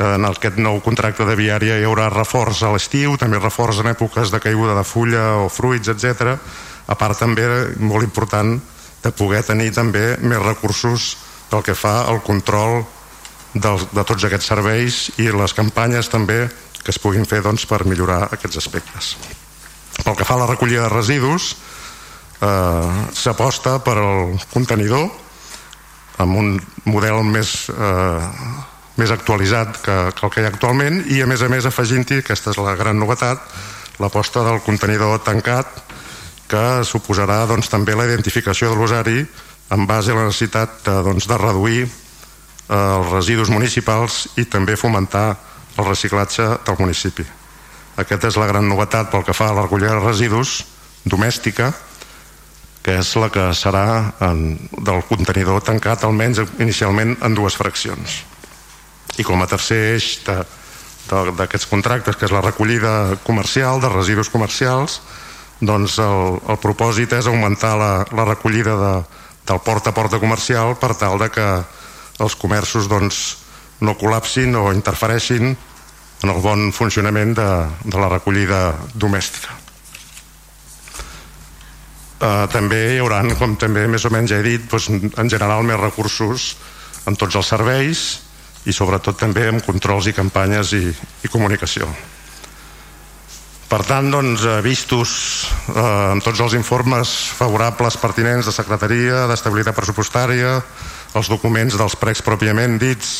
Speaker 16: en aquest nou contracte de viària hi haurà reforç a l'estiu, també reforç en èpoques de caiguda de fulla o fruits, etc. A part també, molt important, de poder tenir també més recursos pel que fa al control de, de tots aquests serveis i les campanyes també que es puguin fer doncs, per millorar aquests aspectes. Pel que fa a la recollida de residus, eh, s'aposta per al contenidor amb un model més, eh, més actualitzat que, que el que hi ha actualment i a més a més afegint-hi, aquesta és la gran novetat, l'aposta del contenidor tancat que suposarà doncs, també la identificació de l'usari en base a la necessitat de, doncs, de reduir eh, els residus municipals i també fomentar el reciclatge del municipi. Aquesta és la gran novetat pel que fa a la recollida de residus domèstica, que és la que serà en, del contenidor tancat almenys inicialment en dues fraccions. I com a tercer eix d'aquests contractes, que és la recollida comercial de residus comercials, doncs el, el propòsit és augmentar la, la recollida de, del porta a porta comercial per tal de que els comerços doncs, no col·lapsin o interfereixin en el bon funcionament de, de la recollida domèstica. Uh, també hi haurà, com també més o menys ja he dit, doncs, en general més recursos en tots els serveis i sobretot també amb controls i campanyes i, i comunicació. Per tant, doncs, eh, vistos eh, en tots els informes favorables pertinents de Secretaria, d'Estabilitat Pressupostària, els documents dels pregs pròpiament dits,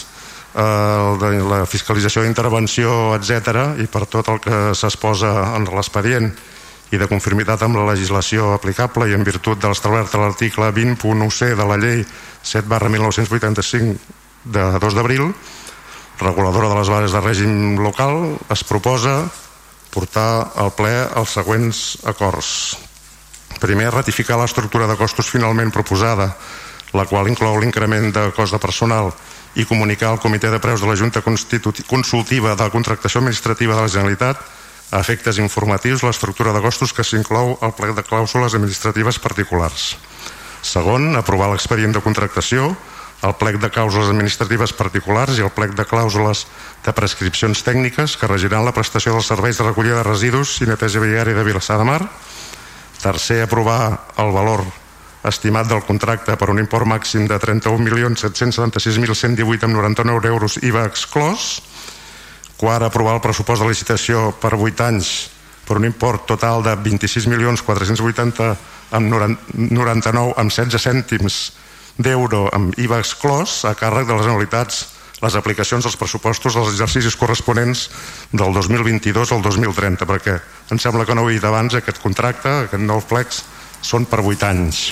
Speaker 16: eh, la fiscalització d'intervenció, etc i per tot el que s'exposa en l'expedient i de conformitat amb la legislació aplicable i en virtut de l'establert a l'article 20.1c de la llei 7 barra 1985 de 2 d'abril, reguladora de les bases de règim local, es proposa portar al ple els següents acords. Primer, ratificar l'estructura de costos finalment proposada, la qual inclou l'increment de cost de personal i comunicar al Comitè de Preus de la Junta Consultiva de la Contractació Administrativa de la Generalitat a efectes informatius l'estructura de costos que s'inclou al plec de clàusules administratives particulars. Segon, aprovar l'expedient de contractació el plec de clàusules administratives particulars i el plec de clàusules de prescripcions tècniques que regiran la prestació dels serveis de recollida de residus i neteja viària de Vilassar de Mar. Tercer, aprovar el valor estimat del contracte per un import màxim de 31.776.118,99 euros IVA exclòs. Quart, aprovar el pressupost de licitació per 8 anys per un import total de 26.480 amb 99 amb 16 cèntims d'euro amb IVA exclòs a càrrec de les anualitats les aplicacions dels pressupostos dels exercicis corresponents del 2022 al 2030 perquè em sembla que no ho he dit abans aquest contracte, aquest nou flex són per 8 anys.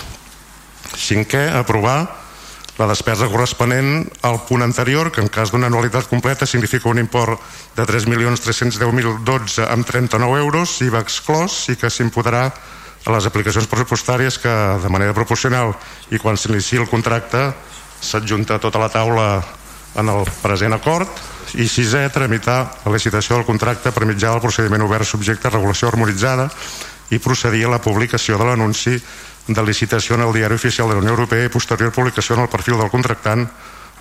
Speaker 16: Cinquè, aprovar la despesa corresponent al punt anterior que en cas d'una anualitat completa significa un import de 3.310.012 amb 39 euros IVA exclòs i que s'imputarà a les aplicacions pressupostàries que de manera proporcional i quan s'inici el contracte s'adjunta tota la taula en el present acord. I sisè, tramitar la licitació del contracte per mitjà del procediment obert subjecte a regulació harmonitzada i procedir a la publicació de l'anunci de licitació en el diari oficial de la Unió Europea i posterior publicació en el perfil del contractant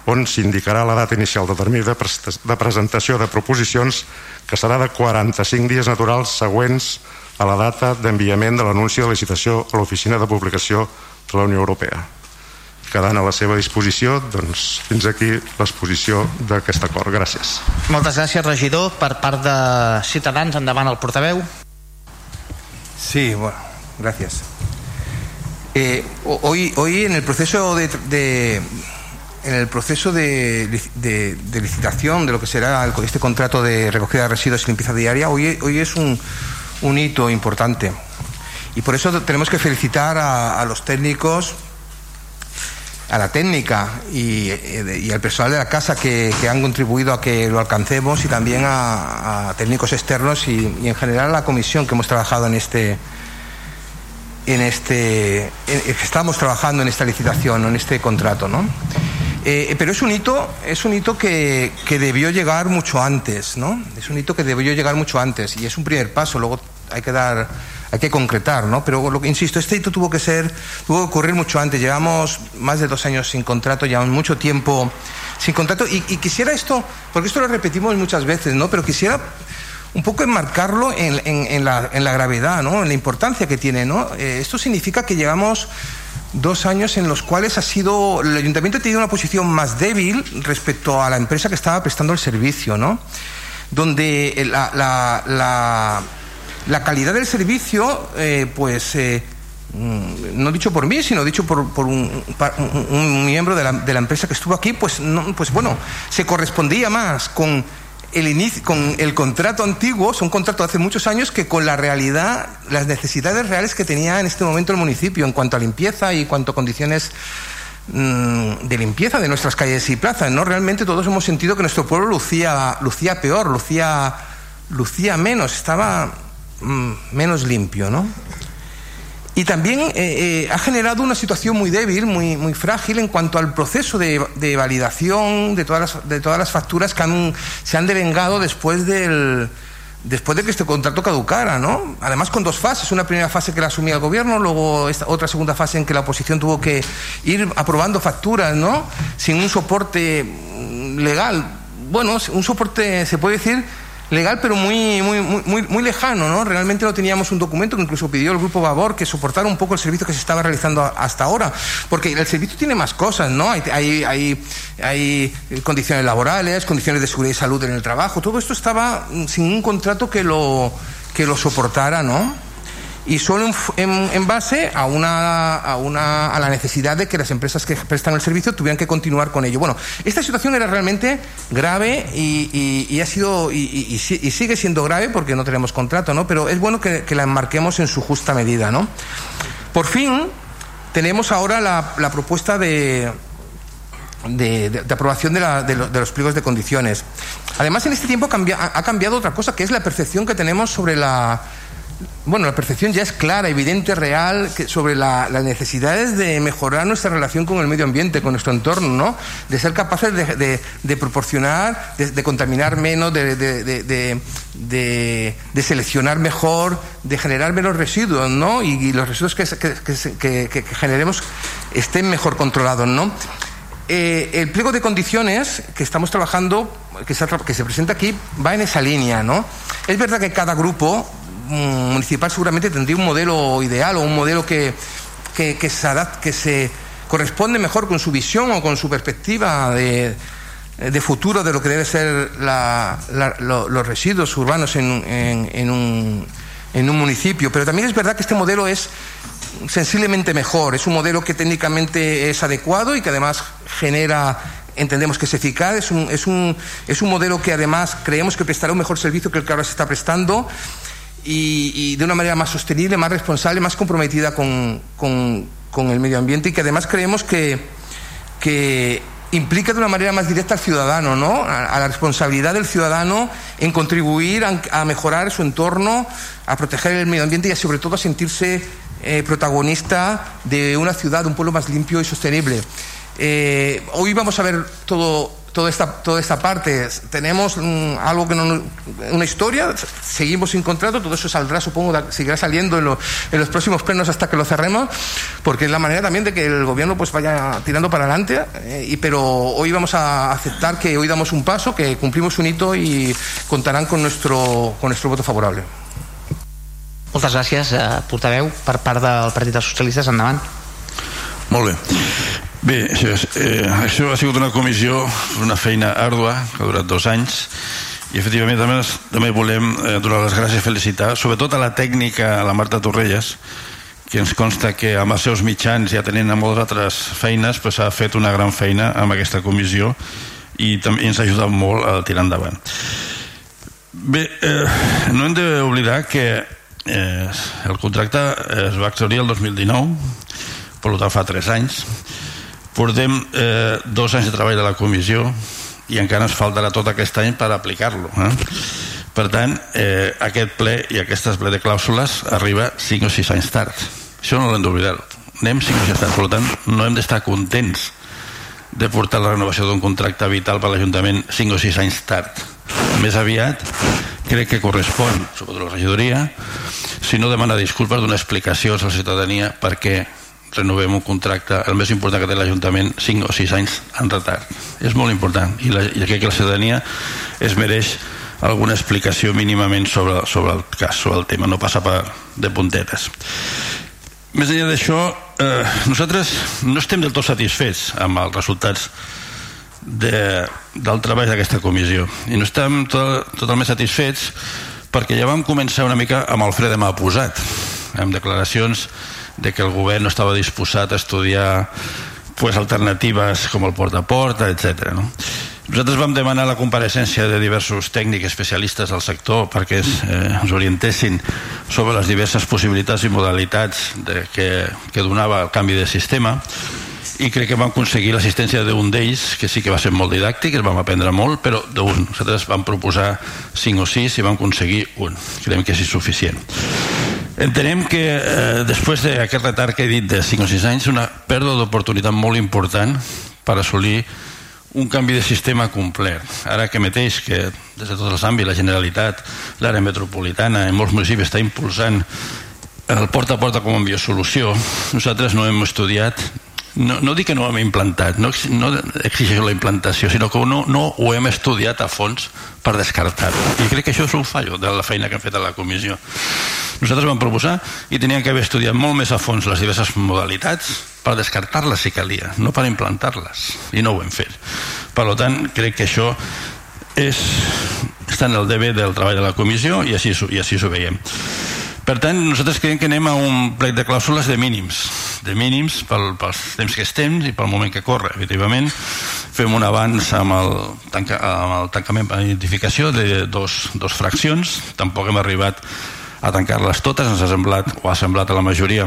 Speaker 16: on s'indicarà la data inicial de termini de, de presentació de proposicions que serà de 45 dies naturals següents a la data d'enviament de l'anunci de licitació a l'Oficina de Publicació de la Unió Europea. Quedant a la seva disposició, doncs, fins aquí l'exposició d'aquest acord. Gràcies.
Speaker 8: Moltes gràcies, regidor. Per part de Ciutadans, endavant el portaveu.
Speaker 3: Sí, bueno, gracias. Eh, hoy, hoy en el proceso de, de en el proceso de, de, de, licitación de lo que será el, este contrato de recogida de residuos y limpieza diaria, hoy, hoy es un, un hito importante. Y por eso tenemos que felicitar a, los técnicos, a la técnica y, y, al personal de la casa que, han contribuido a que lo alcancemos y también a, técnicos externos y, en general a la comisión que hemos trabajado en este en este estamos trabajando en esta licitación en este contrato ¿no? Eh, pero es un hito, es un hito que, que, debió llegar mucho antes, ¿no? Es un hito que debió llegar mucho antes y es un primer paso, luego hay que dar, hay que concretar, ¿no? Pero lo que insisto, este hito tuvo que ser, tuvo que ocurrir mucho antes. Llevamos más de dos años sin contrato, llevamos mucho tiempo sin contrato y, quisiera esto, porque esto lo repetimos muchas veces, ¿no? Pero quisiera un poco enmarcarlo en, en, en, la, en la, gravedad, ¿no? en la importancia que tiene. ¿no? Eh, esto significa que llevamos dos años en los cuales ha sido el ayuntamiento ha tenido una posición más débil respecto a la empresa que estaba prestando el servicio, ¿no? donde la, la, la, calidad del servicio eh, pues eh, mm, no dicho por mí, sino dicho por, un, miembro de la, de la, empresa que estuvo aquí, pues, no, pues bueno, se correspondía más con el, inicio, con el contrato antiguo, es un contrato de hace muchos años, que con la realidad, las necesidades reales que tenía en este momento el municipio en cuanto a limpieza y cuanto a condiciones mmm, de limpieza de nuestras calles y plazas. ¿no? Realmente todos hemos sentido que nuestro pueblo lucía, lucía peor, lucía, lucía menos, estaba mmm, menos limpio. ¿no? Y también eh, eh, ha generado una situación muy débil, muy, frágil en cuanto al proceso de, de validación de todas, las, de todas las facturas que han, se han devengado después del, después de que este contrato caducara, ¿no? Además con dos fases, una primera fase que la asumía el gobierno, luego esta, otra segunda fase en que la oposición tuvo que ir aprobando facturas, ¿no? Sin un soporte legal, bueno, un soporte se puede decir legal pero muy, muy, muy, muy lejano, ¿no? Realmente no teníamos un documento que incluso pidió el Grupo Vavor que soportara un poco el servicio que se estaba realizando hasta ahora, porque el servicio tiene más cosas, ¿no? Hay, hay, hay, hay condiciones laborales, condiciones de seguridad y salud en el trabajo, todo esto estaba sin un contrato que lo, que lo soportara, ¿no? Y solo en, en, base a, una, a, una, a la necesidad de que las empresas que prestan el servicio tuvieran que continuar con ello. Bueno, esta situación era realmente grave y, y, ha sido y, sigue siendo grave porque no tenemos contrato, ¿no? Pero es bueno que, que la enmarquemos en su justa medida, ¿no? Por fin tenemos ahora la, propuesta de, de, aprobación de, la, de, los pliegos de condiciones. Además, en este tiempo cambia, ha cambiado otra cosa, que es la percepción que tenemos sobre la, bueno, la percepción ya es clara, evidente, real, sobre la, las necesidades de mejorar nuestra relación con el medio ambiente, con nuestro entorno, ¿no? De ser capaces de, proporcionar, de, contaminar menos, de, seleccionar mejor, de generar menos residuos, ¿no? Y, los residuos que, generemos estén mejor controlados, ¿no? Eh, el pliego de condiciones que estamos trabajando, que se presenta aquí, va en esa línea, ¿no? Es verdad que cada grupo municipal seguramente tendría un modelo ideal o un modelo que, que, se, adapt, que se corresponde mejor con su visión o con su perspectiva de, de futuro de lo que debe ser los residuos urbanos en, un, en un municipio. Pero también es verdad que este modelo es sensiblemente mejor, es un modelo que técnicamente es adecuado y que además genera entendemos que es eficaz, es un, es un, es un modelo que además creemos que prestará un mejor servicio que el que ahora se está prestando y, de una manera más sostenible, más responsable, más comprometida con, con, el medio ambiente y que además creemos que, que implica de una manera más directa al ciudadano, ¿no? A, la responsabilidad del ciudadano en contribuir a, a, mejorar su entorno, a proteger el medio ambiente y a, sobre todo a sentirse eh, protagonista de una ciudad, de un pueblo más limpio y sostenible. Eh, hoy vamos a ver todo toda esta, toda esta parte. Tenemos um, algo que no, una historia, seguimos sin contrato, todo eso saldrá, supongo, seguirá saliendo en, lo, en, los próximos plenos hasta que lo cerremos, porque es la manera también de que el gobierno pues vaya tirando para adelante, eh, y, pero hoy vamos a aceptar que hoy damos un paso, que cumplimos un hito y contarán con nuestro, con nuestro voto favorable.
Speaker 2: Moltes gràcies, eh, portaveu, per part del Partit dels Socialistes. Endavant.
Speaker 13: Molt bé. Bé, això, és, eh, això ha sigut una comissió, una feina àrdua, que ha durat dos anys, i efectivament també, també volem eh, donar les gràcies i felicitar, sobretot a la tècnica, a la Marta Torrelles, que ens consta que amb els seus mitjans ja tenint moltes altres feines pues, ha fet una gran feina amb aquesta comissió i també ens ha ajudat molt a tirar endavant. Bé, eh, no hem d'oblidar que eh, el contracte es va exaurir el 2019, per tant fa 3 anys, Portem eh, dos anys de treball de la comissió i encara ens faltarà tot aquest any per aplicar-lo. Eh? Per tant, eh, aquest ple i aquestes ple de clàusules arriba 5 o 6 anys tard. Això no l'hem d'oblidar. Anem 5 o 6 anys tard. Per tant, no hem d'estar contents de portar la renovació d'un contracte vital per l'Ajuntament 5 o 6 anys tard. Més aviat, crec que correspon, sobretot la regidoria, si no demana disculpes, d'una explicació a la ciutadania per què renovem un contracte, el més important que té l'Ajuntament, 5 o 6 anys en retard. És molt important i, la, i crec que la ciutadania es mereix alguna explicació mínimament sobre, sobre el cas, sobre el tema, no passa per de puntetes. Més enllà d'això, eh, nosaltres no estem del tot satisfets amb els resultats de, del treball d'aquesta comissió i no estem tot, totalment satisfets perquè ja vam començar una mica amb el fre de mà posat amb declaracions de que el govern no estava disposat a estudiar pues, alternatives com el porta a porta, etc. No? Nosaltres vam demanar la compareixença de diversos tècnics especialistes del sector perquè es, eh, ens orientessin sobre les diverses possibilitats i modalitats de que, que donava el canvi de sistema i crec que vam aconseguir l'assistència d'un d'ells que sí que va ser molt didàctic, es vam aprendre molt però d'un, nosaltres vam proposar cinc o sis i vam aconseguir un creiem que és suficient entenem que eh, després d'aquest retard que he dit de 5 o 6 anys una pèrdua d'oportunitat molt important per assolir un canvi de sistema complet. Ara que mateix que des de tots els àmbits, la Generalitat, l'àrea metropolitana, en molts municipis està impulsant el porta a porta com a solució, nosaltres no hem estudiat no, no dic que no ho hem implantat, no, no exigeixo la implantació, sinó que no, no ho hem estudiat a fons per descartar-ho. I crec que això és un fallo de la feina que ha fet a la comissió. Nosaltres vam proposar i teníem que haver estudiat molt més a fons les diverses modalitats per descartar-les si calia, no per implantar-les. I no ho hem fet. Per tant, crec que això és, està en el deber del treball de la comissió i així, i així ho veiem. Per tant, nosaltres creiem que anem a un plec de clàusules de mínims, de mínims pel, pels temps que estem i pel moment que corre. Efectivament, fem un avanç amb el, tanca, amb el tancament per identificació de dos, dos fraccions, tampoc hem arribat a tancar-les totes, ens ha semblat, o ha semblat a la majoria,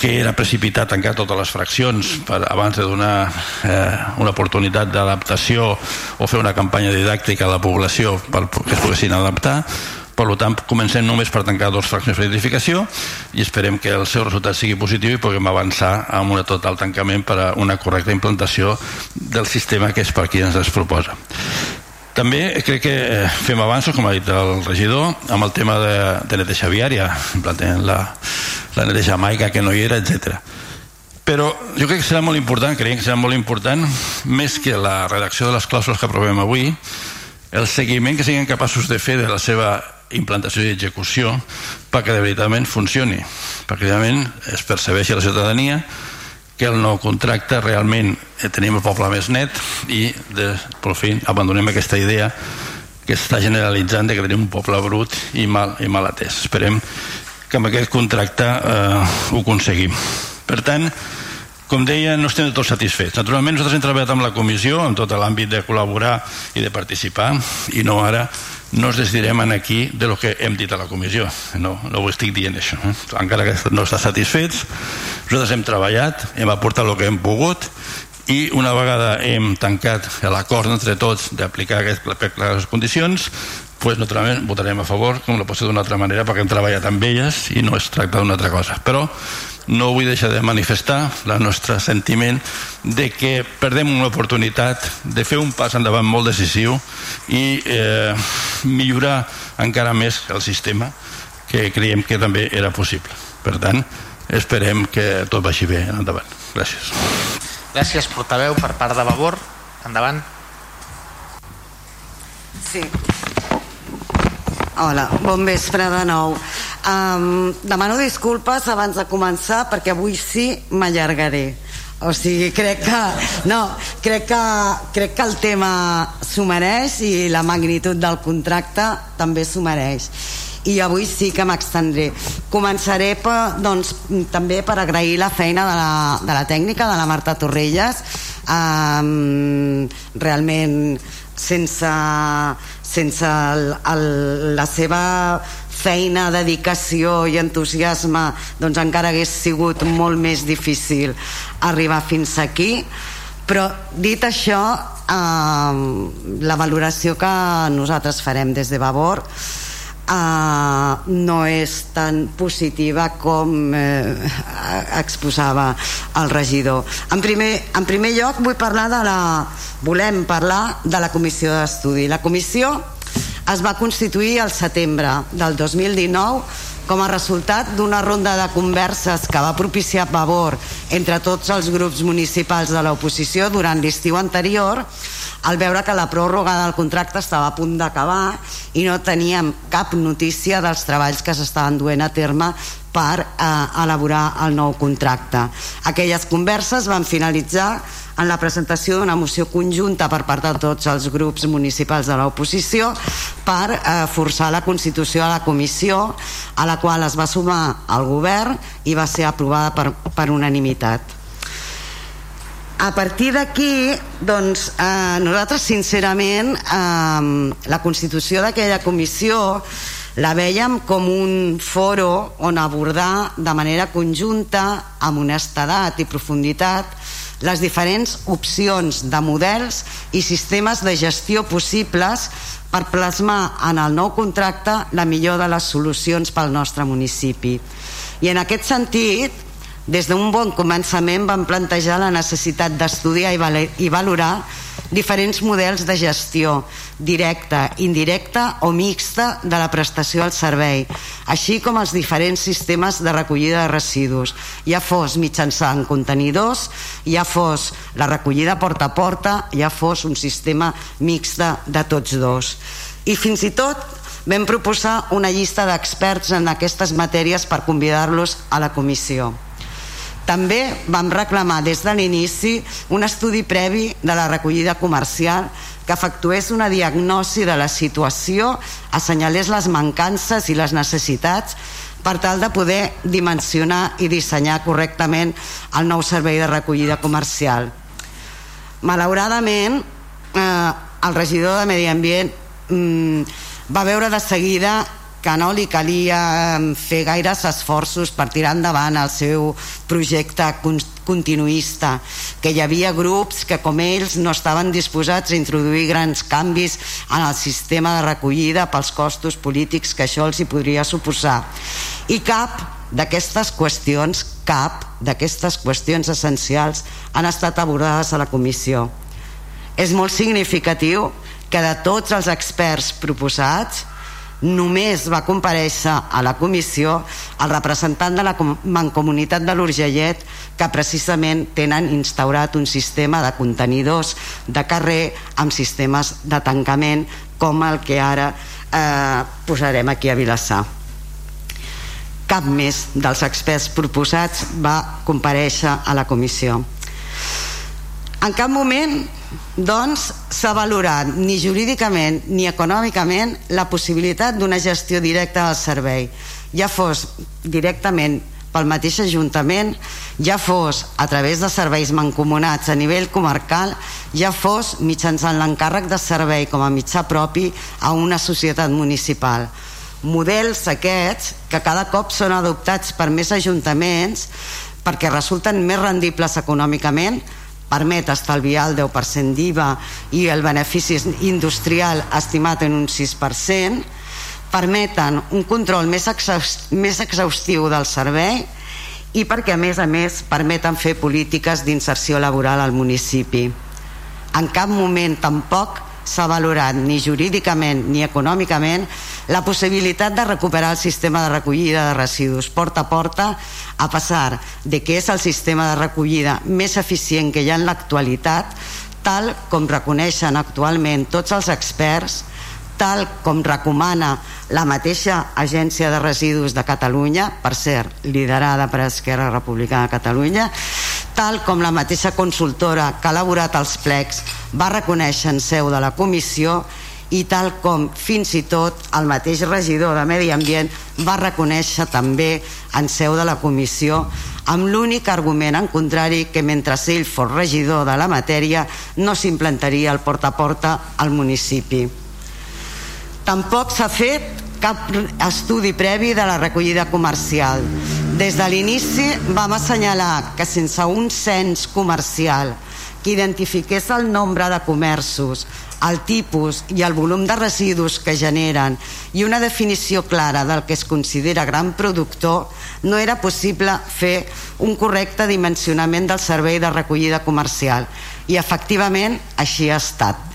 Speaker 13: que era precipitat tancar totes les fraccions per, abans de donar eh, una oportunitat d'adaptació o fer una campanya didàctica a la població per que es poguessin adaptar per tant, comencem només per tancar dos fraccions d'identificació i esperem que el seu resultat sigui positiu i puguem avançar amb un total tancament per a una correcta implantació del sistema que és per qui ens es proposa. També crec que eh, fem avanços, com ha dit el regidor, amb el tema de, de neteja viària, implantant la, la neteja maica que no hi era, etc. Però jo crec que serà molt important, creiem que serà molt important, més que la redacció de les clàusules que aprovem avui, el seguiment que siguin capaços de fer de la seva implantació i execució perquè de veritat funcioni perquè realment es percebeixi a la ciutadania que el nou contracte realment tenim el poble més net i de, per fi abandonem aquesta idea que està generalitzant de que tenim un poble brut i mal, i mal atès esperem que amb aquest contracte eh, ho aconseguim per tant com deia, no estem tots satisfets. Naturalment, nosaltres hem treballat amb la comissió en tot l'àmbit de col·laborar i de participar, i no ara no ens desdirem aquí de lo que hem dit a la comissió no, no ho estic dient això eh? encara que no està satisfets nosaltres hem treballat, hem aportat el que hem pogut i una vegada hem tancat l'acord entre tots d'aplicar aquestes condicions pues, naturalment votarem a favor com no pot ser d'una altra manera perquè hem treballat amb elles i no es tracta d'una altra cosa però no vull deixar de manifestar el nostre sentiment de que perdem una oportunitat de fer un pas endavant molt decisiu i eh, millorar encara més el sistema que creiem que també era possible. Per tant, esperem que tot vagi bé endavant. Gràcies.
Speaker 2: Gràcies, portaveu, per part de Vavor. Endavant.
Speaker 5: Sí. Hola, bon vespre de nou. Um, demano disculpes abans de començar perquè avui sí m'allargaré. O sigui, crec que, no, crec que, crec que el tema s'ho mereix i la magnitud del contracte també s'ho mereix. I avui sí que m'extendré començaré per, doncs, també per agrair la feina de la, de la tècnica de la Marta Torrelles. Um, realment sense, sense el, el, la seva feina, dedicació i entusiasme doncs encara hagués sigut molt més difícil arribar fins aquí però dit això eh, la valoració que nosaltres farem des de Vavor eh, no és tan positiva com eh, exposava el regidor. En primer, en primer lloc vull parlar de la, volem parlar de la comissió d'estudi. La comissió es va constituir al setembre del 2019 com a resultat d'una ronda de converses que va propiciar Pavor entre tots els grups municipals de l'oposició durant l'estiu anterior al veure que la pròrroga del contracte estava a punt d'acabar i no teníem cap notícia dels treballs que s'estaven duent a terme per eh, elaborar el nou contracte. Aquelles converses van finalitzar en la presentació d'una moció conjunta per part de tots els grups municipals de l'oposició per eh, forçar la constitució de la comissió a la qual es va sumar el govern i va ser aprovada per, per unanimitat. A partir d'aquí, doncs, eh, nosaltres sincerament eh, la constitució d'aquella comissió la veiem com un foro on abordar de manera conjunta, amb honestedat i profunditat, les diferents opcions de models i sistemes de gestió possibles per plasmar en el nou contracte la millor de les solucions pel nostre municipi. I en aquest sentit, des d'un bon començament vam plantejar la necessitat d'estudiar i valorar diferents models de gestió directa, indirecta o mixta de la prestació al servei, així com els diferents sistemes de recollida de residus, ja fos mitjançant contenidors, ja fos la recollida porta a porta, ja fos un sistema mixta de tots dos. I fins i tot vam proposar una llista d'experts en aquestes matèries per convidar-los a la comissió. També vam reclamar des de l'inici un estudi previ de la recollida comercial que efectués una diagnosi de la situació, assenyalés les mancances i les necessitats per tal de poder dimensionar i dissenyar correctament el nou servei de recollida comercial. Malauradament, eh, el regidor de Medi Ambient mm, va veure de seguida que no li calia fer gaires esforços per tirar endavant el seu projecte continuista, que hi havia grups que com ells no estaven disposats a introduir grans canvis en el sistema de recollida pels costos polítics que això els hi podria suposar. I cap d'aquestes qüestions, cap d'aquestes qüestions essencials han estat abordades a la comissió. És molt significatiu que de tots els experts proposats només va compareixer a la comissió el representant de la Mancomunitat de l'Urgellet que precisament tenen instaurat un sistema de contenidors de carrer amb sistemes de tancament com el que ara eh, posarem aquí a Vilassar. Cap més dels experts proposats va compareixer a la comissió. En cap moment doncs s'ha valorat ni jurídicament ni econòmicament la possibilitat d'una gestió directa del servei ja fos directament pel mateix Ajuntament, ja fos a través de serveis mancomunats a nivell comarcal, ja fos mitjançant l'encàrrec de servei com a mitjà propi a una societat municipal. Models aquests que cada cop són adoptats per més ajuntaments perquè resulten més rendibles econòmicament permet estalviar el 10% d'IVA i el benefici industrial estimat en un 6%, permeten un control més, més exhaustiu del servei i perquè a més a més permeten fer polítiques d'inserció laboral al municipi. En cap moment tampoc s'ha valorat ni jurídicament ni econòmicament la possibilitat de recuperar el sistema de recollida de residus porta a porta a passar de que és el sistema de recollida més eficient que hi ha en l'actualitat tal com reconeixen actualment tots els experts tal com recomana la mateixa Agència de Residus de Catalunya, per cert, liderada per Esquerra Republicana de Catalunya, tal com la mateixa consultora que ha elaborat els plecs va reconèixer en seu de la comissió i tal com fins i tot el mateix regidor de Medi Ambient va reconèixer també en seu de la comissió amb l'únic argument en contrari que mentre ell fos regidor de la matèria no s'implantaria el porta a porta al municipi. Tampoc s'ha fet cap estudi previ de la recollida comercial. Des de l'inici vam assenyalar que sense un cens comercial que identifiqués el nombre de comerços, el tipus i el volum de residus que generen i una definició clara del que es considera gran productor, no era possible fer un correcte dimensionament del servei de recollida comercial. I efectivament així ha estat.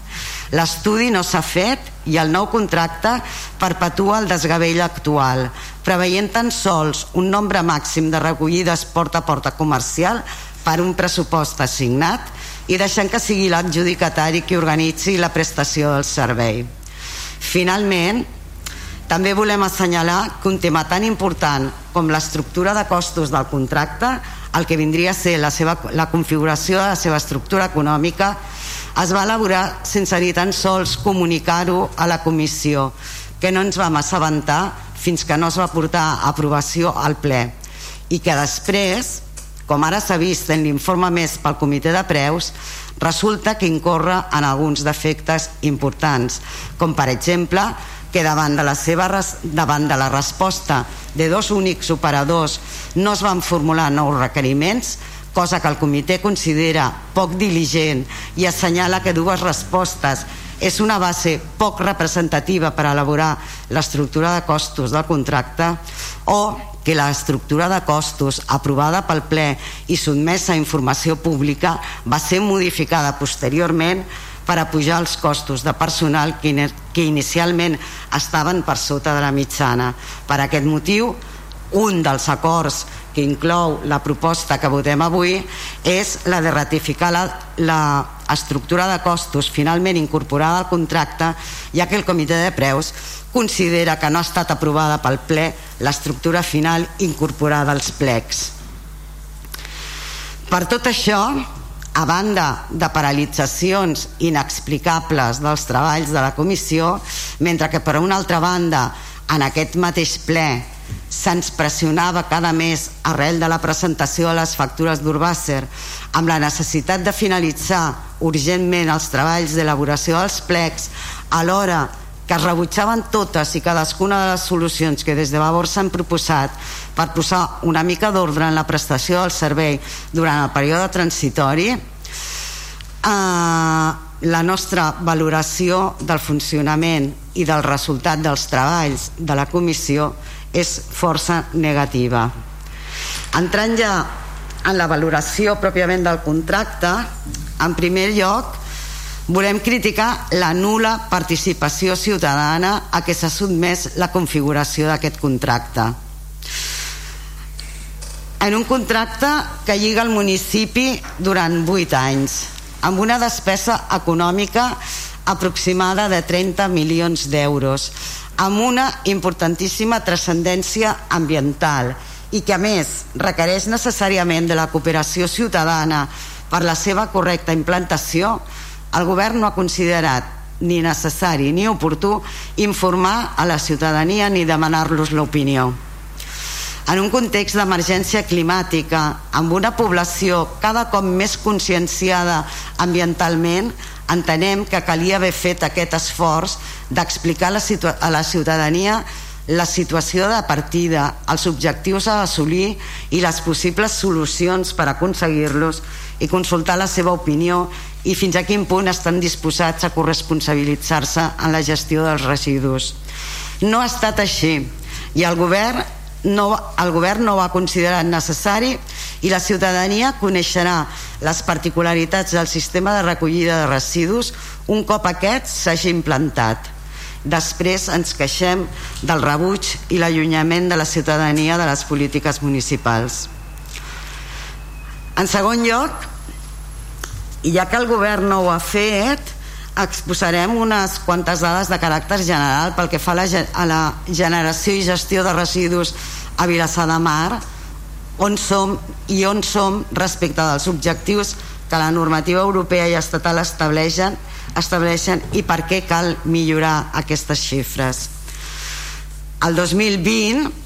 Speaker 5: L'estudi no s'ha fet i el nou contracte perpetua el desgavell actual, preveient tan sols un nombre màxim de recollides porta a porta comercial per un pressupost assignat i deixant que sigui l'adjudicatari qui organitzi la prestació del servei. Finalment, també volem assenyalar que un tema tan important com l'estructura de costos del contracte, el que vindria a ser la, seva, la configuració de la seva estructura econòmica, es va elaborar sense ni tan sols comunicar-ho a la comissió, que no ens vam assabentar fins que no es va portar a aprovació al ple. I que després, com ara s'ha vist en l'informe més pel comitè de preus, resulta que incorre en alguns defectes importants, com per exemple que davant de la, seva, davant de la resposta de dos únics operadors no es van formular nous requeriments, cosa que el comitè considera poc diligent i assenyala que dues respostes és una base poc representativa per elaborar l'estructura de costos del contracte o que l'estructura de costos aprovada pel ple i sotmesa a informació pública va ser modificada posteriorment per a pujar els costos de personal que, que inicialment estaven per sota de la mitjana. Per aquest motiu, un dels acords que inclou la proposta que votem avui és la de ratificar la, la estructura de costos finalment incorporada al contracte ja que el comitè de preus considera que no ha estat aprovada pel ple l'estructura final incorporada als plecs. Per tot això, a banda de paralitzacions inexplicables dels treballs de la comissió, mentre que per una altra banda en aquest mateix ple se'ns pressionava cada mes arrel de la presentació de les factures d'Urbàcer amb la necessitat de finalitzar urgentment els treballs d'elaboració dels plecs alhora que es rebutjaven totes i cadascuna de les solucions que des de Vavor s'han proposat per posar una mica d'ordre en la prestació del servei durant el període transitori. Eh, la nostra valoració del funcionament i del resultat dels treballs de la comissió és força negativa. Entrant ja en la valoració pròpiament del contracte en primer lloc volem criticar la nula participació ciutadana a què s'ha sotmès la configuració d'aquest contracte. En un contracte que lliga el municipi durant 8 anys amb una despesa econòmica aproximada de 30 milions d'euros amb una importantíssima transcendència ambiental i que a més requereix necessàriament de la cooperació ciutadana per la seva correcta implantació el govern no ha considerat ni necessari ni oportú informar a la ciutadania ni demanar-los l'opinió. En un context d'emergència climàtica, amb una població cada cop més conscienciada ambientalment, entenem que calia haver fet aquest esforç d'explicar a la ciutadania la situació de partida, els objectius a assolir i les possibles solucions per aconseguir-los i consultar la seva opinió i fins a quin punt estan disposats a corresponsabilitzar-se en la gestió dels residus. No ha estat així i el govern no, el govern no ho ha considerat necessari i la ciutadania coneixerà les particularitats del sistema de recollida de residus un cop aquest s'hagi implantat. Després ens queixem del rebuig i l'allunyament de la ciutadania de les polítiques municipals. En segon lloc, ja que el govern no ho ha fet exposarem unes quantes dades de caràcter general pel que fa a la, a la generació i gestió de residus a Vilassar de Mar on som i on som respecte dels objectius que la normativa europea i estatal estableixen, estableixen i per què cal millorar aquestes xifres. El 2020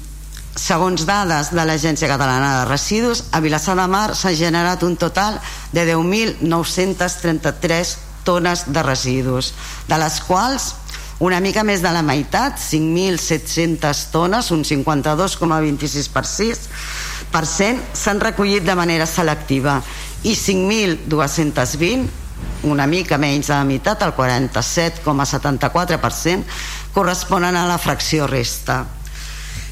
Speaker 5: Segons dades de l'Agència Catalana de Residus, a Vilassar de Mar s'ha generat un total de 10.933 tones de residus, de les quals una mica més de la meitat, 5.700 tones, un 52,26%, s'han recollit de manera selectiva i 5.220, una mica menys de la meitat, el 47,74%, corresponen a la fracció resta.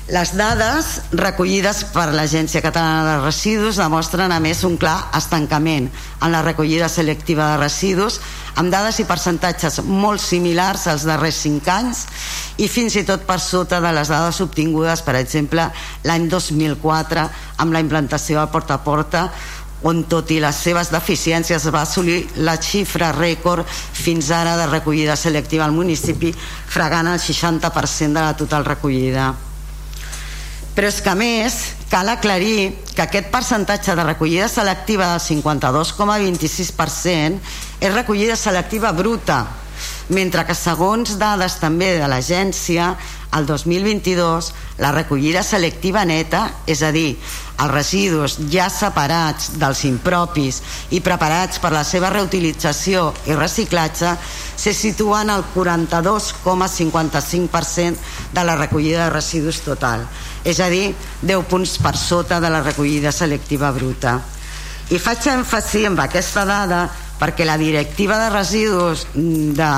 Speaker 5: Les dades recollides per l'Agència Catalana de Residus demostren a més un clar estancament en la recollida selectiva de residus amb dades i percentatges molt similars als darrers 5 anys i fins i tot per sota de les dades obtingudes per exemple l'any 2004 amb la implantació del porta a porta on tot i les seves deficiències va assolir la xifra rècord fins ara de recollida selectiva al municipi, fregant el 60% de la total recollida. Però és que a més cal aclarir que aquest percentatge de recollida selectiva del 52,26% és recollida selectiva bruta, mentre que segons dades també de l'agència, el 2022 la recollida selectiva neta, és a dir, els residus ja separats dels impropis i preparats per la seva reutilització i reciclatge, se situen al 42,55% de la recollida de residus total, és a dir, 10 punts per sota de la recollida selectiva bruta. I faig èmfasi en aquesta dada perquè la directiva de residus de,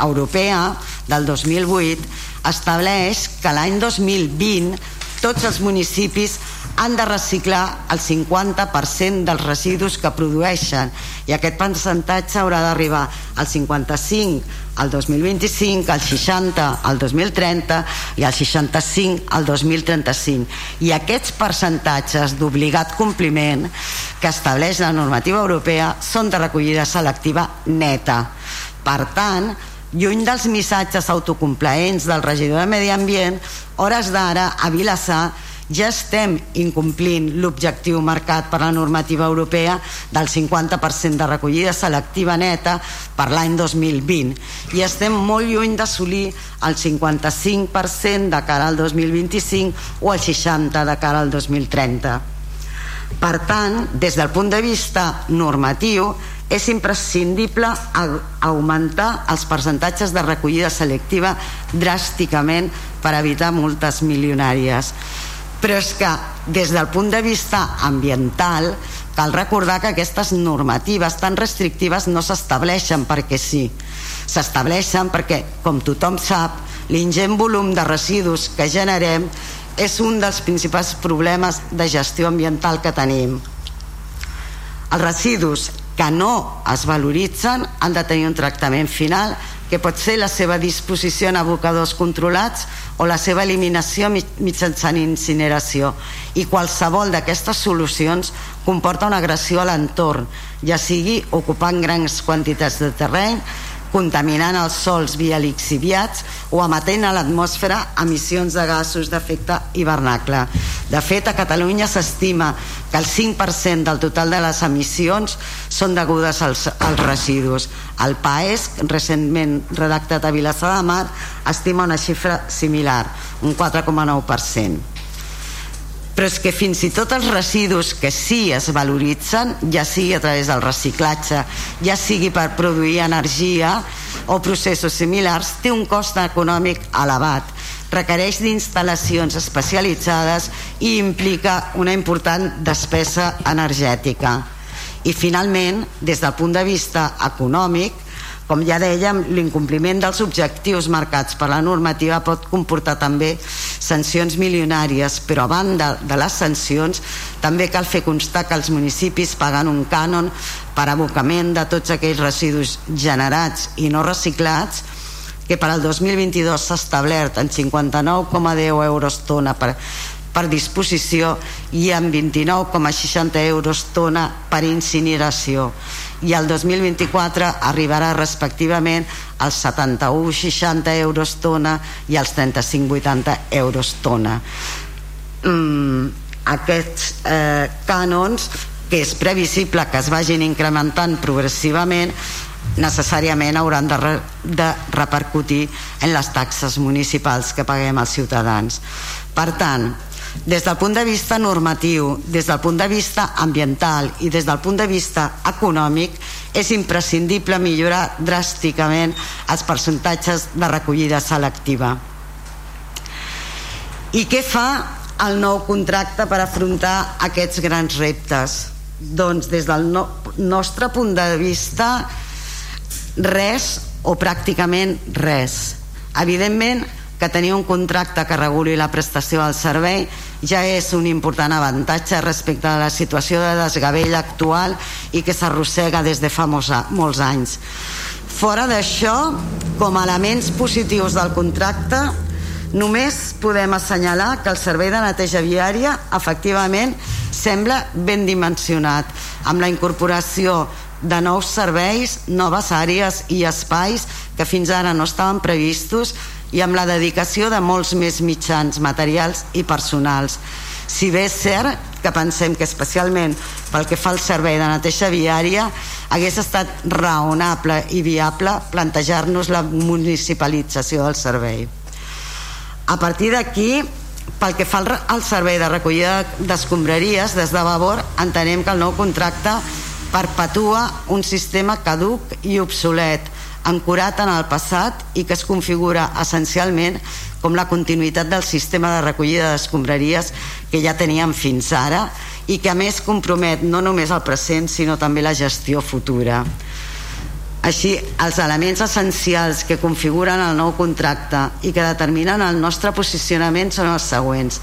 Speaker 5: europea del 2008 estableix que l'any 2020 tots els municipis han de reciclar el 50% dels residus que produeixen. I aquest percentatge haurà d'arribar al 55 al 2025, al 60 al 2030 i al 65 al 2035 i aquests percentatges d'obligat compliment que estableix la normativa europea són de recollida selectiva neta. Per tant lluny dels missatges autocomplaents del regidor de Medi Ambient hores d'ara a Vilassar ja estem incomplint l'objectiu marcat per la normativa europea del 50% de recollida selectiva neta per l'any 2020 i estem molt lluny d'assolir el 55% de cara al 2025 o el 60% de cara al 2030. Per tant, des del punt de vista normatiu, és imprescindible augmentar els percentatges de recollida selectiva dràsticament per evitar multes milionàries però és que des del punt de vista ambiental cal recordar que aquestes normatives tan restrictives no s'estableixen perquè sí. S'estableixen perquè, com tothom sap l'ingent volum de residus que generem és un dels principals problemes de gestió ambiental que tenim. Els residus que no es valoritzen han de tenir un tractament final que pot ser la seva disposició en abocadors controlats o la seva eliminació mitjançant incineració. I qualsevol d'aquestes solucions comporta una agressió a l'entorn ja sigui ocupant grans quantitats de terreny contaminant els sols via lixiviats o emetent a l'atmosfera emissions de gasos d'efecte hivernacle. De fet, a Catalunya s'estima que el 5% del total de les emissions són degudes als, als residus. El PAES, recentment redactat a Vilassar de Mar, estima una xifra similar, un 4,9% però és que fins i tot els residus que sí es valoritzen, ja sigui a través del reciclatge, ja sigui per produir energia o processos similars, té un cost econòmic elevat, requereix d'instal·lacions especialitzades i implica una important despesa energètica. I finalment, des del punt de vista econòmic, com ja dèiem, l'incompliment dels objectius marcats per la normativa pot comportar també sancions milionàries, però a banda de les sancions també cal fer constar que els municipis paguen un cànon per abocament de tots aquells residus generats i no reciclats que per al 2022 s'ha establert en 59,10 euros tona per, per disposició i en 29,60 euros tona per incineració i el 2024 arribarà respectivament als 71,60 euros tona i als 35,80 euros tona. Mm, aquests eh, cànons que és previsible que es vagin incrementant progressivament necessàriament hauran de, re, de repercutir en les taxes municipals que paguem els ciutadans. Per tant, des del punt de vista normatiu, des del punt de vista ambiental i des del punt de vista econòmic és imprescindible millorar dràsticament els percentatges de recollida selectiva. I què fa el nou contracte per afrontar aquests grans reptes? Doncs des del no, nostre punt de vista res o pràcticament res. Evidentment, que tenir un contracte que reguli la prestació del servei ja és un important avantatge respecte a la situació de desgavell actual i que s'arrossega des de fa molts, molts anys. Fora d'això, com a elements positius del contracte, només podem assenyalar que el servei de neteja viària efectivament sembla ben dimensionat amb la incorporació de nous serveis, noves àrees i espais que fins ara no estaven previstos i amb la dedicació de molts més mitjans materials i personals. Si bé és cert que pensem que especialment pel que fa al servei de neteja viària hagués estat raonable i viable plantejar-nos la municipalització del servei. A partir d'aquí, pel que fa al servei de recollida d'escombraries, des de Vavor entenem que el nou contracte perpetua un sistema caduc i obsolet, ancorat en el passat i que es configura essencialment com la continuïtat del sistema de recollida d'escombraries que ja teníem fins ara i que a més compromet no només el present sinó també la gestió futura. Així, els elements essencials que configuren el nou contracte i que determinen el nostre posicionament són els següents.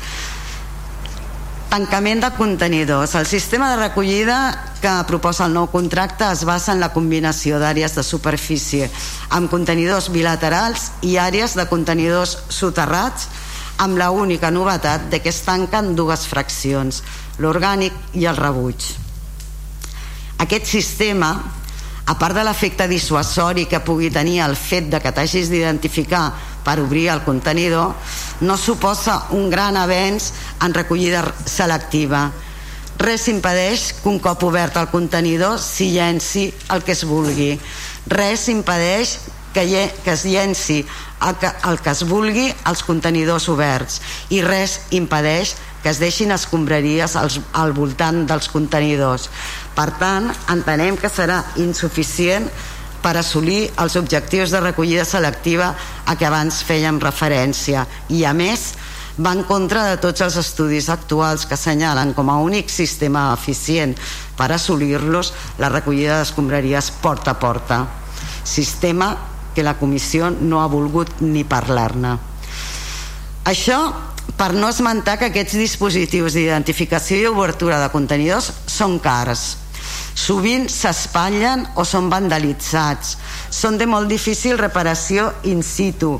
Speaker 5: Tancament de contenidors. El sistema de recollida que proposa el nou contracte es basa en la combinació d'àrees de superfície amb contenidors bilaterals i àrees de contenidors soterrats amb la única novetat de que es tanquen dues fraccions, l'orgànic i el rebuig. Aquest sistema a part de l'efecte dissuasori que pugui tenir el fet de que t'hagis d'identificar per obrir el contenidor, no suposa un gran avenç en recollida selectiva. Res impedeix que un cop obert el contenidor s'hi llenci el que es vulgui. Res impedeix que, que es llenci el que, el que es vulgui als contenidors oberts i res impedeix que es deixin escombraries als, al voltant dels contenidors. Per tant, entenem que serà insuficient per assolir els objectius de recollida selectiva a què abans fèiem referència. I a més va en contra de tots els estudis actuals que assenyalen com a únic sistema eficient per assolir-los la recollida d'escombraries porta a porta. Sistema que la comissió no ha volgut ni parlar-ne. Això per no esmentar que aquests dispositius d'identificació i obertura de contenidors són cars sovint s'espatllen o són vandalitzats. Són de molt difícil reparació in situ.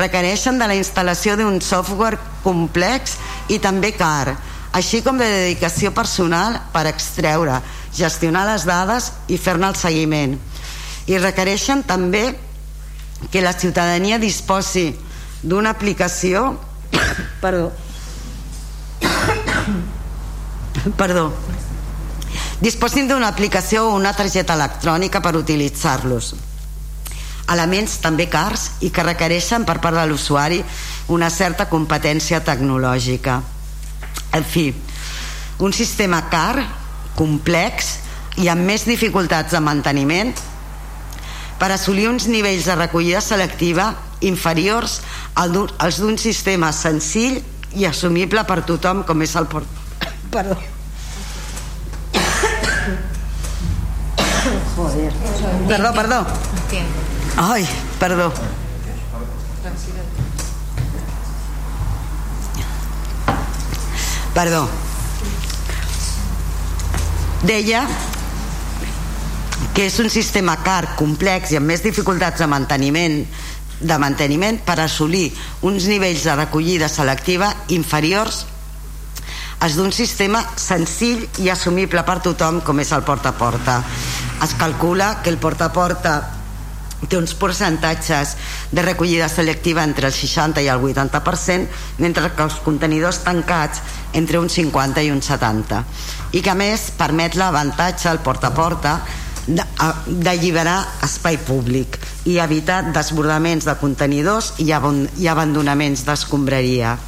Speaker 5: Requereixen de la instal·lació d'un software complex i també car així com de dedicació personal per extreure, gestionar les dades i fer-ne el seguiment. I requereixen també que la ciutadania disposi d'una aplicació perdó perdó disposin d'una aplicació o una targeta electrònica per utilitzar-los elements també cars i que requereixen per part de l'usuari una certa competència tecnològica en fi un sistema car, complex i amb més dificultats de manteniment per assolir uns nivells de recollida selectiva inferiors als d'un sistema senzill i assumible per tothom com és el port... Perdó. Joder. Perdó, perdó. Ai, perdó. Perdó. Deia que és un sistema car, complex i amb més dificultats de manteniment de manteniment per assolir uns nivells de recollida selectiva inferiors als d'un sistema senzill i assumible per tothom com és el porta a porta es calcula que el porta a porta té uns percentatges de recollida selectiva entre el 60 i el 80% mentre que els contenidors tancats entre un 50 i un 70 i que a més permet l'avantatge al porta a porta d'alliberar espai públic i evitar desbordaments de contenidors i abandonaments d'escombraria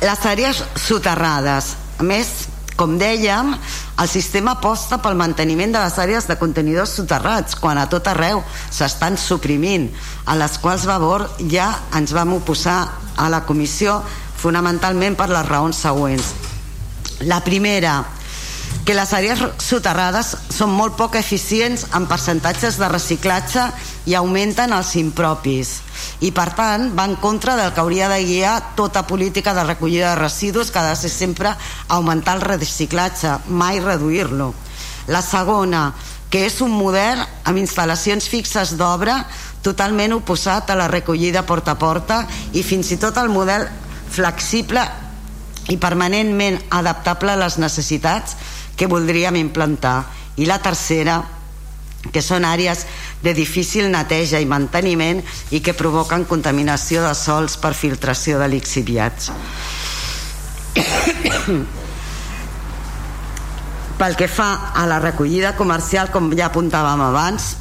Speaker 5: les àrees soterrades. A més, com dèiem el sistema aposta pel manteniment de les àrees de contenidors soterrats quan a tot arreu s'estan suprimint a les quals Vavor ja ens vam oposar a la comissió fonamentalment per les raons següents. La primera que les àrees soterrades són molt poc eficients en percentatges de reciclatge i augmenten els impropis i per tant va en contra del que hauria de guiar tota política de recollida de residus que ha de ser sempre augmentar el reciclatge, mai reduir-lo. La segona, que és un model amb instal·lacions fixes d'obra totalment oposat a la recollida porta a porta i fins i tot el model flexible i permanentment adaptable a les necessitats que voldríem implantar. I la tercera, que són àrees de difícil neteja i manteniment i que provoquen contaminació de sols per filtració de lixiviats. Pel que fa a la recollida comercial, com ja apuntàvem abans,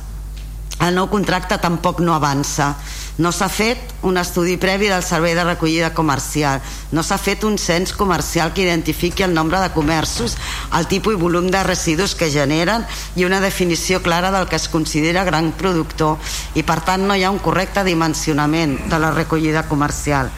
Speaker 5: el nou contracte tampoc no avança no s'ha fet un estudi previ del servei de recollida comercial. No s'ha fet un cens comercial que identifiqui el nombre de comerços el tipus i volum de residus que generen i una definició clara del que es considera gran productor. I per tant no hi ha un correcte dimensionament de la recollida comercial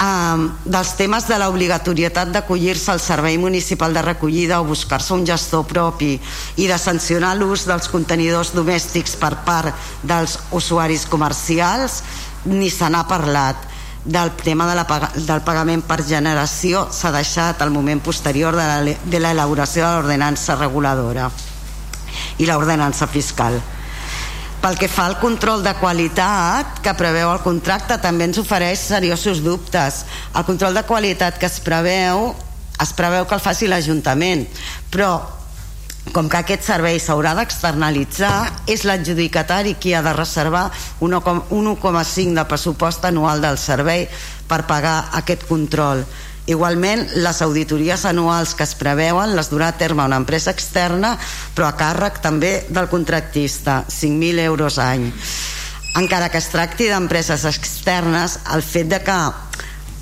Speaker 5: eh, dels temes de l'obligatorietat d'acollir-se al servei municipal de recollida o buscar-se un gestor propi i de sancionar l'ús dels contenidors domèstics per part dels usuaris comercials ni se n'ha parlat. Del tema de la, del pagament per generació s'ha deixat al moment posterior de l'elaboració de l'ordenança reguladora i l'ordenança fiscal pel que fa al control de qualitat que preveu el contracte també ens ofereix seriosos dubtes. El control de qualitat que es preveu es preveu que el faci l'Ajuntament, però com que aquest servei s'haurà d'externalitzar, és l'adjudicatari qui ha de reservar 1,5 de pressupost anual del servei per pagar aquest control. Igualment, les auditories anuals que es preveuen les durà a terme una empresa externa, però a càrrec també del contractista, 5.000 euros any. Encara que es tracti d'empreses externes, el fet de que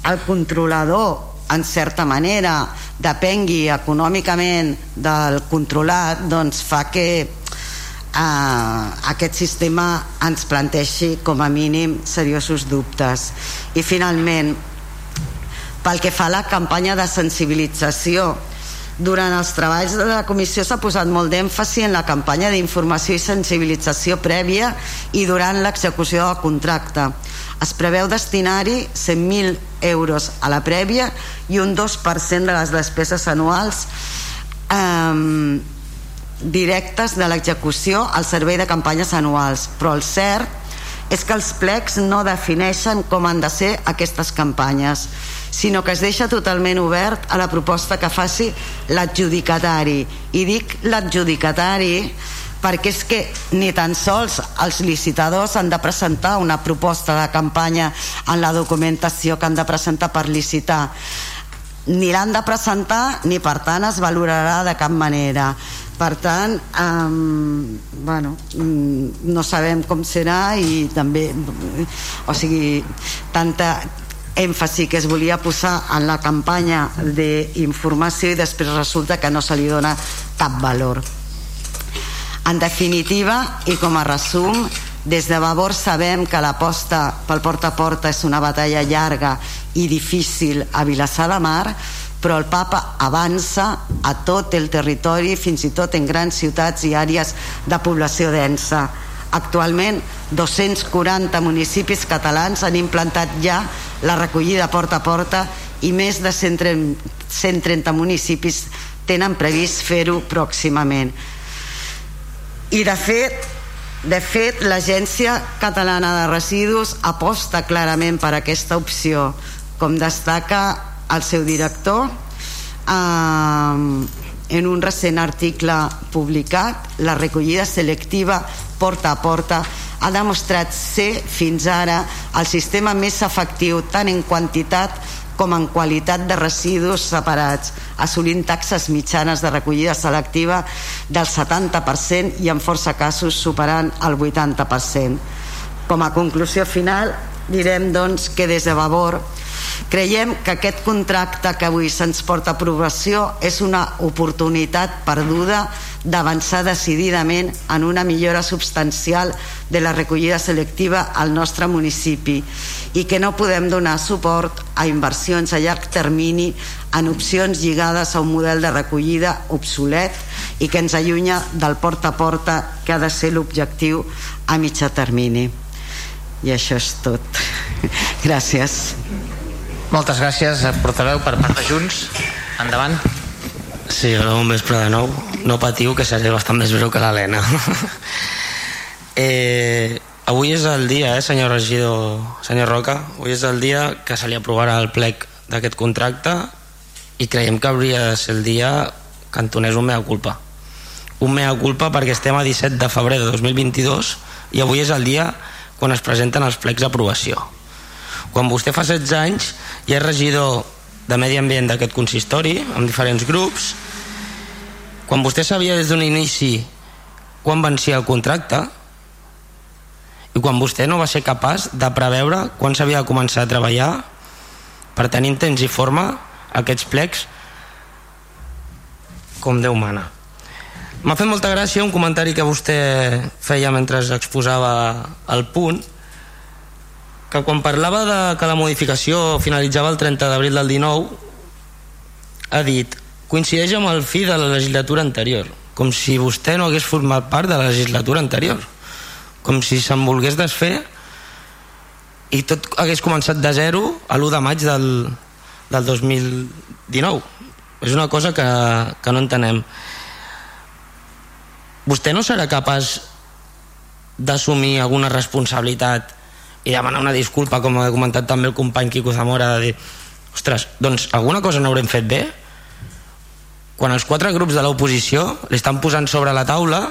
Speaker 5: el controlador, en certa manera, depengui econòmicament del controlat, doncs fa que eh, aquest sistema ens planteixi com a mínim seriosos dubtes. I finalment, pel que fa a la campanya de sensibilització durant els treballs de la comissió s'ha posat molt d'èmfasi en la campanya d'informació i sensibilització prèvia i durant l'execució del contracte. Es preveu destinar-hi 100.000 euros a la prèvia i un 2% de les despeses anuals eh, directes de l'execució al servei de campanyes anuals. Però el cert és que els plecs no defineixen com han de ser aquestes campanyes sinó que es deixa totalment obert a la proposta que faci l'adjudicatari. I dic l'adjudicatari perquè és que ni tan sols els licitadors han de presentar una proposta de campanya en la documentació que han de presentar per licitar. Ni l'han de presentar ni per tant es valorarà de cap manera. Per tant um, bueno, mm, no sabem com serà i també o sigui tanta èmfasi que es volia posar en la campanya d'informació i després resulta que no se li dona cap valor en definitiva i com a resum des de Vavor sabem que l'aposta pel porta a porta és una batalla llarga i difícil a Vilassar de Mar però el papa avança a tot el territori, fins i tot en grans ciutats i àrees de població densa. Actualment, 240 municipis catalans han implantat ja la recollida porta a porta i més de 130 municipis tenen previst fer-ho pròximament. I de fet, de fet, l'Agència Catalana de Residus aposta clarament per aquesta opció, com destaca el seu director eh, en un recent article publicat la recollida selectiva porta a porta ha demostrat ser fins ara el sistema més efectiu tant en quantitat com en qualitat de residus separats, assolint taxes mitjanes de recollida selectiva del 70% i en força casos superant el 80%. Com a conclusió final, direm doncs que des de Vavor Creiem que aquest contracte que avui se'ns porta a aprovació és una oportunitat perduda d'avançar decididament en una millora substancial de la recollida selectiva al nostre municipi i que no podem donar suport a inversions a llarg termini en opcions lligades a un model de recollida obsolet i que ens allunya del porta a porta que ha de ser l'objectiu a mitjà termini. I això és tot. Gràcies.
Speaker 2: Moltes gràcies, portaveu, per part de Junts. Endavant.
Speaker 12: Sí, bon vespre de nou. No patiu, que seré bastant més breu que l'Helena. eh, avui és el dia, eh, senyor regidor, senyor Roca, avui és el dia que se li aprovarà el plec d'aquest contracte i creiem que hauria de ser el dia que entonés un mea culpa un mea culpa perquè estem a 17 de febrer de 2022 i avui és el dia quan es presenten els plecs d'aprovació quan vostè fa 16 anys i és regidor de Medi Ambient d'aquest consistori amb diferents grups. Quan vostè sabia des d'un inici quan vencia el contracte i quan vostè no va ser capaç de preveure quan s'havia de començar a treballar per tenir en temps i forma aquests plecs com Déu mana. M'ha fet molta gràcia un comentari que vostè feia mentre exposava el punt que quan parlava de que la modificació finalitzava el 30 d'abril del 19 ha dit coincideix amb el fi de la legislatura anterior com si vostè no hagués format part de la legislatura anterior. Com si se'n volgués desfer i tot hagués començat de zero a l'1 de maig del, del 2019 és una cosa que, que no entenem. Vostè no serà capaç d'assumir alguna responsabilitat i demanar una disculpa com ha comentat també el company Quico Zamora de dir, ostres, doncs alguna cosa no haurem fet bé? Quan els quatre grups de l'oposició li estan posant sobre la taula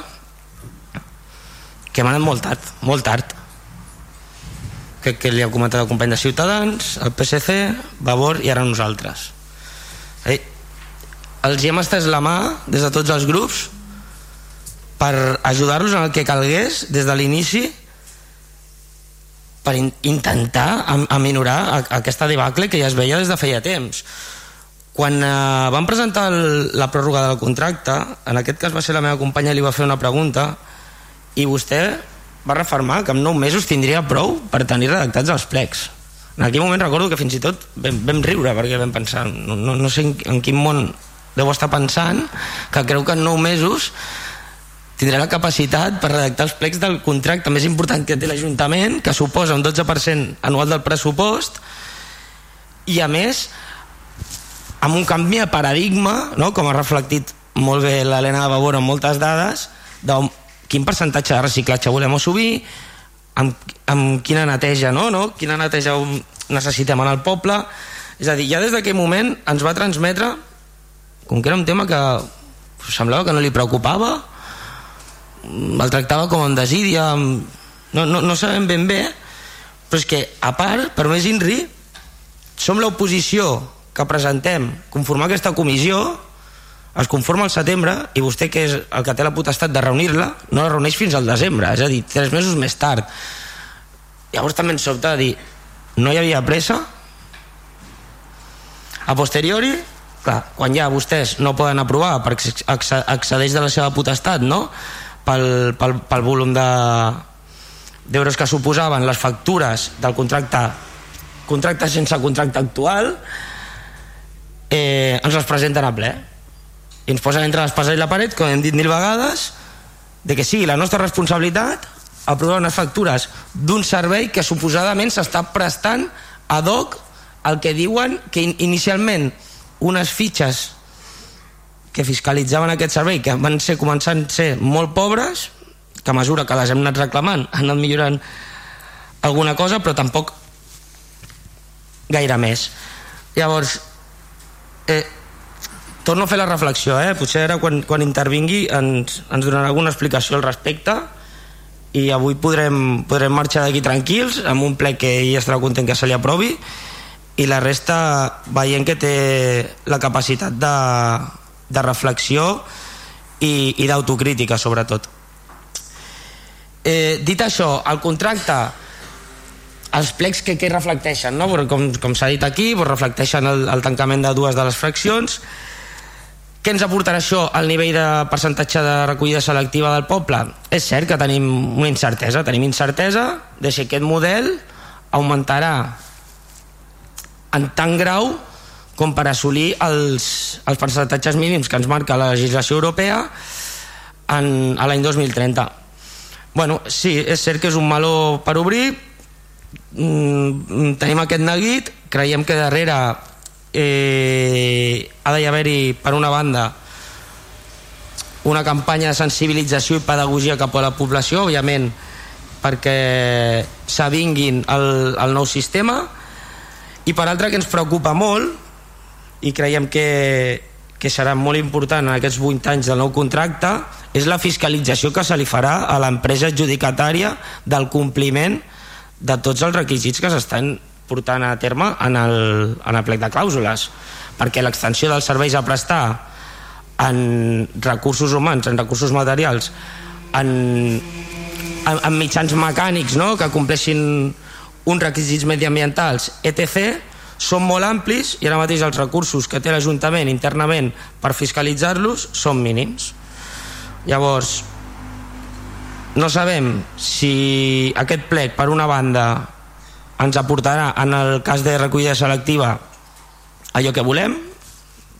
Speaker 12: que hem anat molt tard, molt tard. Que, que li ha comentat el company de Ciutadans el PSC, Vavor i ara nosaltres. Eh, els hi hem estès la mà des de tots els grups per ajudar-los en el que calgués des de l'inici per in intentar aminorar aquesta debacle que ja es veia des de feia temps. Quan eh, van presentar el, la pròrroga del contracte en aquest cas va ser la meva companya li va fer una pregunta i vostè va reformar que en 9 mesos tindria prou per tenir redactats els plecs. En aquell moment recordo que fins i tot vam, vam riure perquè vam pensar no, no, no sé en, en quin món deu estar pensant que creu que en 9 mesos tindrà la capacitat per redactar els plecs del contracte més important que té l'Ajuntament, que suposa un 12% anual del pressupost, i a més, amb un canvi de paradigma, no? com ha reflectit molt bé l'Helena de Vavor amb moltes dades, de quin percentatge de reciclatge volem assumir, amb, amb quina neteja, no? no? quina neteja necessitem en el poble, és a dir, ja des d'aquell moment ens va transmetre, com que era un tema que semblava que no li preocupava, el tractava com en desídia amb... no, no, no sabem ben bé però és que a part, per més INRI som l'oposició que presentem. Conformar aquesta comissió es conforma al setembre i vostè que és el que té la potestat de reunir-la no la reuneix fins al desembre és a dir, tres mesos més tard. Llavors també ens sobta de dir no hi havia pressa? A posteriori clar, quan ja vostès no poden aprovar perquè accedeix de la seva potestat no? Pel, pel, pel volum de d'euros que suposaven les factures del contracte contracte sense contracte actual eh, ens les presenten a ple. I ens posen entre l'espasa i la paret com hem dit mil vegades de que sigui la nostra responsabilitat aprovar unes factures d'un servei que suposadament s'està prestant ad hoc el que diuen que inicialment unes fitxes que fiscalitzaven aquest servei, que van ser començant a ser molt pobres, que a mesura que les hem anat reclamant han anat millorant alguna cosa, però tampoc gaire més. Llavors, eh, torno a fer la reflexió, eh? potser ara quan, quan intervingui ens, ens donarà alguna explicació al respecte i avui podrem, podrem marxar d'aquí tranquils amb un ple que ell estarà content que se li aprovi i la resta veient que té la capacitat de, de reflexió i, i d'autocrítica sobretot eh, dit això el contracte els plecs que, que reflecteixen no? com, com s'ha dit aquí reflecteixen el, el tancament de dues de les fraccions què ens aportarà això al nivell de percentatge de recollida selectiva del poble? És cert que tenim una incertesa, tenim incertesa de si aquest model augmentarà en tant grau com per assolir els, els percentatges mínims que ens marca la legislació europea en, a l'any 2030 bueno, sí, és cert que és un meló per obrir. Mm, tenim aquest neguit. Creiem que darrere eh, ha d'haver-hi per una banda una campanya de sensibilització i pedagogia cap a la població òbviament perquè s'avinguin el, el nou sistema. I per altra que ens preocupa molt i creiem que, que serà molt important en aquests 8 anys del nou contracte és la fiscalització que se li farà a l'empresa adjudicatària del compliment de tots els requisits que s'estan portant a terme en el, en el plec de clàusules perquè l'extensió dels serveis a prestar en recursos humans, en recursos materials en, en, en mitjans mecànics no? que compleixin uns requisits mediambientals etc són molt amplis i ara mateix els recursos que té l'Ajuntament internament per fiscalitzar-los són mínims. Llavors no sabem si aquest plec per una banda ens aportarà en el cas de recollida selectiva allò que volem.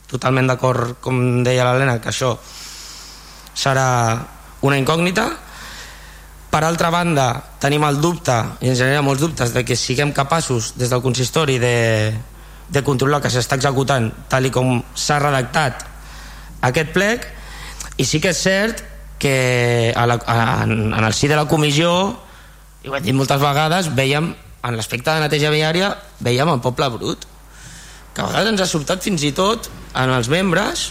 Speaker 12: Totalment d'acord com deia l'Helena que això serà una incògnita per altra banda tenim el dubte i ens genera molts dubtes de que siguem capaços des del consistori de, de controlar que s'està executant tal i com s'ha redactat aquest plec i sí que és cert que a la, a, en, en el si de la comissió i ho hem dit moltes vegades veiem en l'aspecte de neteja viària veiem el poble brut que a vegades ens ha sobtat fins i tot en els membres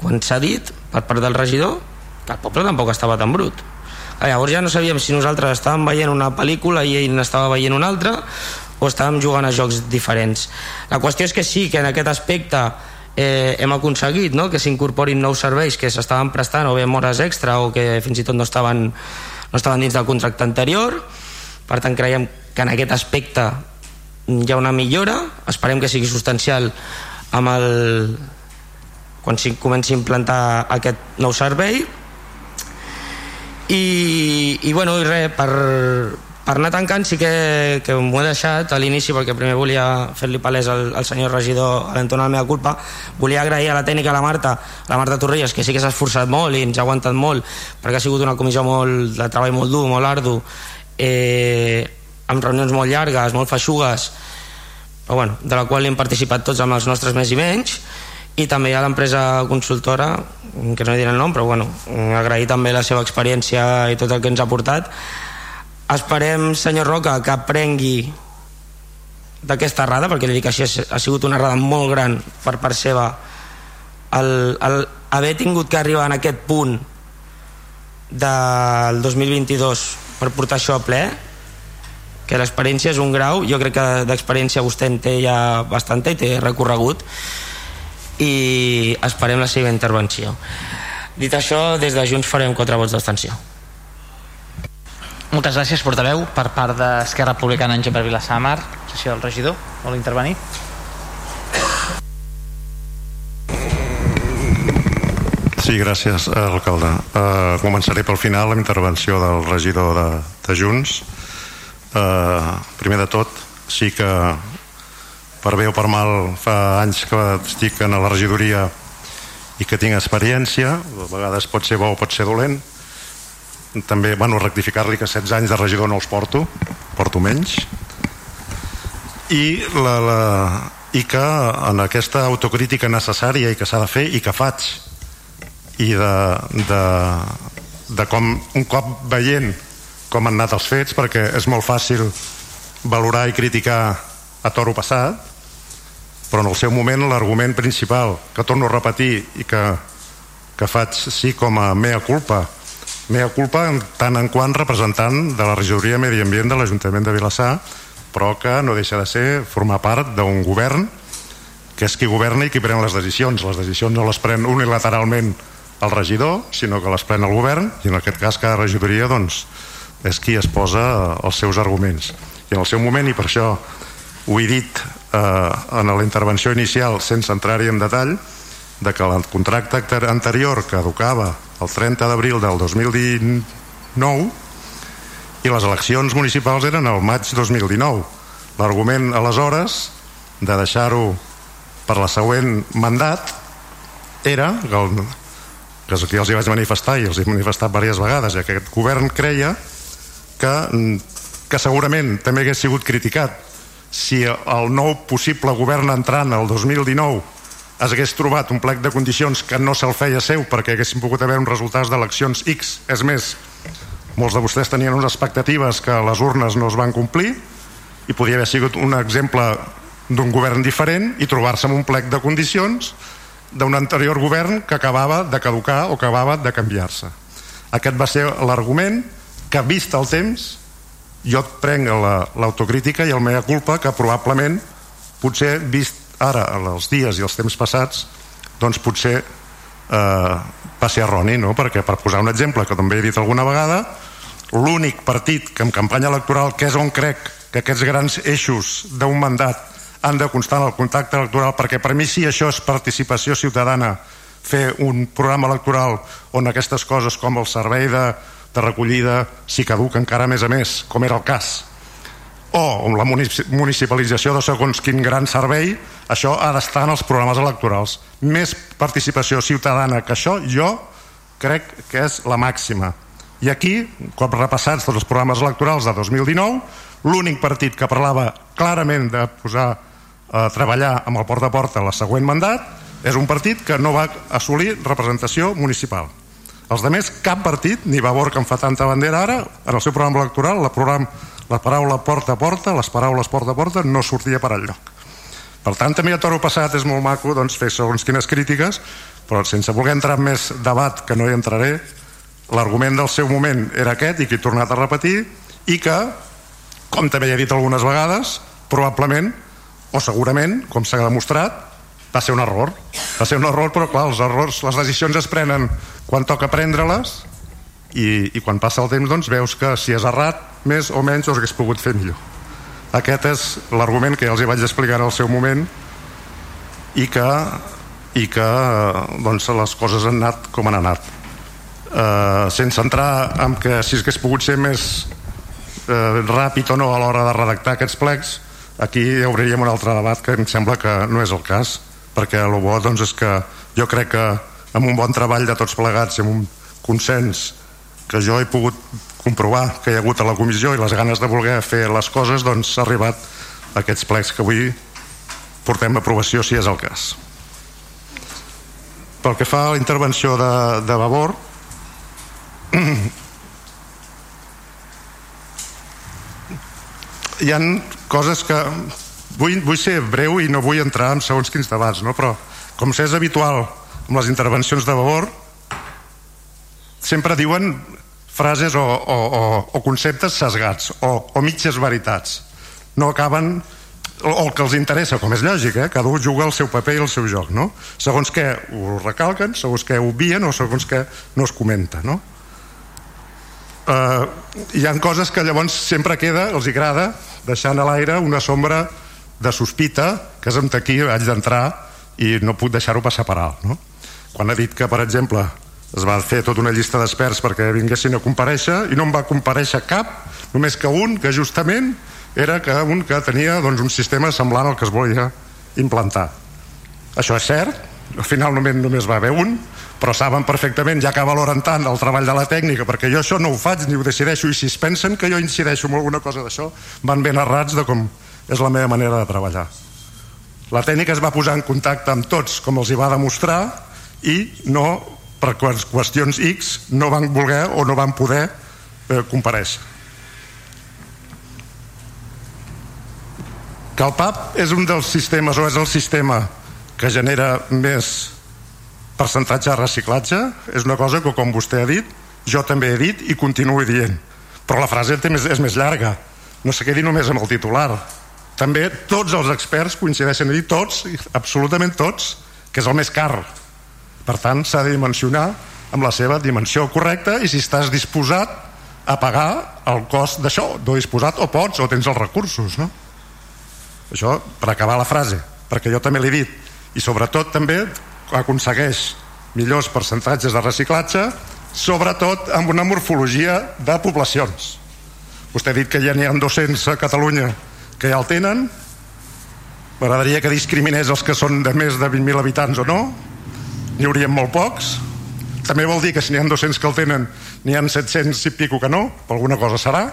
Speaker 12: quan s'ha dit per part del regidor que el poble tampoc estava tan brut llavors ja no sabíem si nosaltres estàvem veient una pel·lícula i ell n'estava veient una altra o estàvem jugant a jocs diferents. La qüestió és que sí que en aquest aspecte eh, hem aconseguit no? que s'incorporin nous serveis que s'estaven prestant o bé amb hores extra o que fins i tot no estaven, no estaven dins del contracte anterior. Per tant creiem que en aquest aspecte hi ha una millora. Esperem que sigui substancial amb el quan comenci a implantar aquest nou servei i, i bueno i res per, per anar tancant sí que, que m'ho he deixat a l'inici perquè primer volia fer-li palès al, al senyor regidor a l'entorn de la meva culpa. Volia agrair a la tècnica a la Marta a la Marta Torrillas que sí que s'ha esforçat molt i ens ha aguantat molt perquè ha sigut una comissió molt, de treball molt dur, molt ardu eh, amb reunions molt llargues, molt feixugues però bueno, de la qual hem participat tots amb els nostres més i menys i també a l'empresa consultora que no diré el nom però bueno, agrair també la seva experiència i tot el que ens ha portat. Esperem senyor Roca que aprengui d'aquesta errada perquè li dic així ha sigut una errada molt gran per part seva. El, el haver tingut que arribar en aquest punt del 2022 per portar això a ple que l'experiència és un grau jo crec que d'experiència vostè en té ja bastanta i té recorregut i esperem la seva intervenció dit això des de Junts farem quatre vots d'abstenció
Speaker 2: moltes gràcies, portaveu. Per part d'Esquerra Republicana, en Gemma Vilassamar, sessió del regidor, vol intervenir?
Speaker 16: Sí, gràcies, alcalde. Uh, començaré pel final la intervenció del regidor de, de Junts. Uh, primer de tot, sí que per bé o per mal fa anys que estic en la regidoria i que tinc experiència, a vegades pot ser bo o pot ser dolent, també, bueno, rectificar-li que 16 anys de regidor no els porto, porto menys, i, la, la, i que en aquesta autocrítica necessària i que s'ha de fer i que faig i de, de, de com un cop veient com han anat els fets perquè és molt fàcil valorar i criticar a toro passat però en el seu moment l'argument principal que torno a repetir i que, que faig sí com a mea culpa Mea culpa tant en quant representant de la regidoria Medi Ambient de l'Ajuntament de Vilassar, però que no deixa de ser formar part d'un govern que és qui governa i qui pren les decisions. Les decisions no les pren unilateralment el regidor, sinó que les pren el govern, i en aquest cas cada regidoria doncs, és qui es posa els seus arguments. I en el seu moment, i per això ho he dit en la intervenció inicial sense entrar-hi en detall, de que el contracte anterior caducava el 30 d'abril del 2019 i les eleccions municipals eren el maig 2019 l'argument aleshores de deixar-ho per la següent mandat era que, el, que aquí els hi vaig manifestar i els he manifestat diverses vegades i aquest govern creia que, que segurament també hagués sigut criticat si el nou possible govern entrant el 2019 es hagués trobat un plec de condicions que no se'l feia seu perquè haguessin pogut haver uns resultats d'eleccions X. És més, molts de vostès tenien unes expectatives que les urnes no es van complir i podia haver sigut un exemple d'un govern diferent i trobar-se amb un plec de condicions d'un anterior govern que acabava de caducar o acabava de canviar-se. Aquest va ser l'argument que, vist el temps, jo prenc l'autocrítica la, i el mea culpa que probablement, potser vist ara els dies i els temps passats, doncs potser eh, va ser erroni, no? perquè per posar un exemple que també he dit alguna vegada, l'únic partit que en campanya electoral, que és on crec que aquests grans eixos d'un mandat han de constar en el contacte electoral perquè per mi sí això és participació ciutadana fer un programa electoral on aquestes coses com el servei de, de recollida s'hi caduca encara més a més, com era el cas. O la municipalització de segons quin gran servei això ha d'estar en els programes electorals. Més participació ciutadana que això jo crec que és la màxima. I aquí, cop repassats tots els programes electorals de 2019 l'únic partit que parlava clarament de posar a treballar amb el porta a porta la següent mandat és un partit que no va assolir representació municipal els de més cap partit, ni Vavor que en fa tanta bandera ara en el seu programa electoral la, program, la paraula porta a porta les paraules porta a porta no sortia per al lloc per tant també a toro passat és molt maco doncs, fer segons quines crítiques però sense voler entrar en més debat que no hi entraré l'argument del seu moment era aquest i que he tornat a repetir i que com també he dit algunes vegades probablement o segurament, com s'ha demostrat, va ser un error. Va ser un error, però clar, els errors, les decisions es prenen quan toca prendre-les i, i quan passa el temps doncs veus que si és errat, més o menys ho hagués pogut fer millor. Aquest és l'argument que ja els hi vaig explicar el seu moment i que, i que doncs, les coses han anat com han anat. Uh, sense entrar en que si hagués pogut ser més uh, ràpid o no a l'hora de redactar aquests plecs, aquí obrirem un altre debat que em sembla que no és el cas perquè el bo doncs, és que jo crec que amb un bon treball de tots plegats i amb un consens que jo he pogut comprovar que hi ha hagut a la comissió i les ganes de voler fer les coses doncs s'ha arribat a aquests plecs que avui portem a aprovació si és el cas pel que fa a la intervenció de, de Vavor hi han coses que vull, vull ser breu i no vull entrar en segons quins debats no? però com és habitual amb les intervencions de Vavor sempre diuen frases o, o, o, o conceptes sesgats o, o mitges veritats no acaben o, o el que els interessa, com és lògic, eh? cada un juga el seu paper i el seu joc, no? Segons què ho recalquen, segons què ho obvien o segons què no es comenta, no? Uh, hi han coses que llavors sempre queda, els agrada deixant a l'aire una sombra de sospita que és amb aquí haig d'entrar i no puc deixar-ho passar per alt no? Quan ha dit que per exemple es va fer tota una llista d'experts perquè vinguessin a compareixer i no en va compareixer cap només que un que justament era que un que tenia doncs, un sistema semblant al que es volia implantar això és cert al final només, només va haver un però saben perfectament, ja que valoren tant el treball de la tècnica, perquè jo això no ho faig ni ho decideixo, i si es pensen que jo incideixo en alguna cosa d'això, van ben errats de com és la meva manera de treballar. La tècnica es va posar en contacte amb tots, com els hi va demostrar, i no, per qüestions X, no van voler o no van poder eh, compareixer. Que el PAP és un dels sistemes, o és el sistema que genera més percentatge de reciclatge és una cosa que, com vostè ha dit, jo també he dit i continuo dient. Però la frase és més llarga. No se quedi només amb el titular. També tots els experts coincideixen a dir, tots, absolutament tots, que és el més car. Per tant, s'ha de dimensionar amb la seva dimensió correcta i si estàs disposat a pagar el cost d'això, no disposat o pots o tens els recursos, no? Això per acabar la frase, perquè jo també l'he dit. I sobretot també aconsegueix millors percentatges de reciclatge sobretot amb una morfologia de poblacions vostè ha dit que ja n'hi ha 200 a Catalunya que ja el tenen m'agradaria que discriminés els que són de més de 20.000 habitants o no n'hi haurien molt pocs. També vol dir que si n'hi ha 200 que el tenen n'hi ha 700 i pico que no per alguna cosa serà.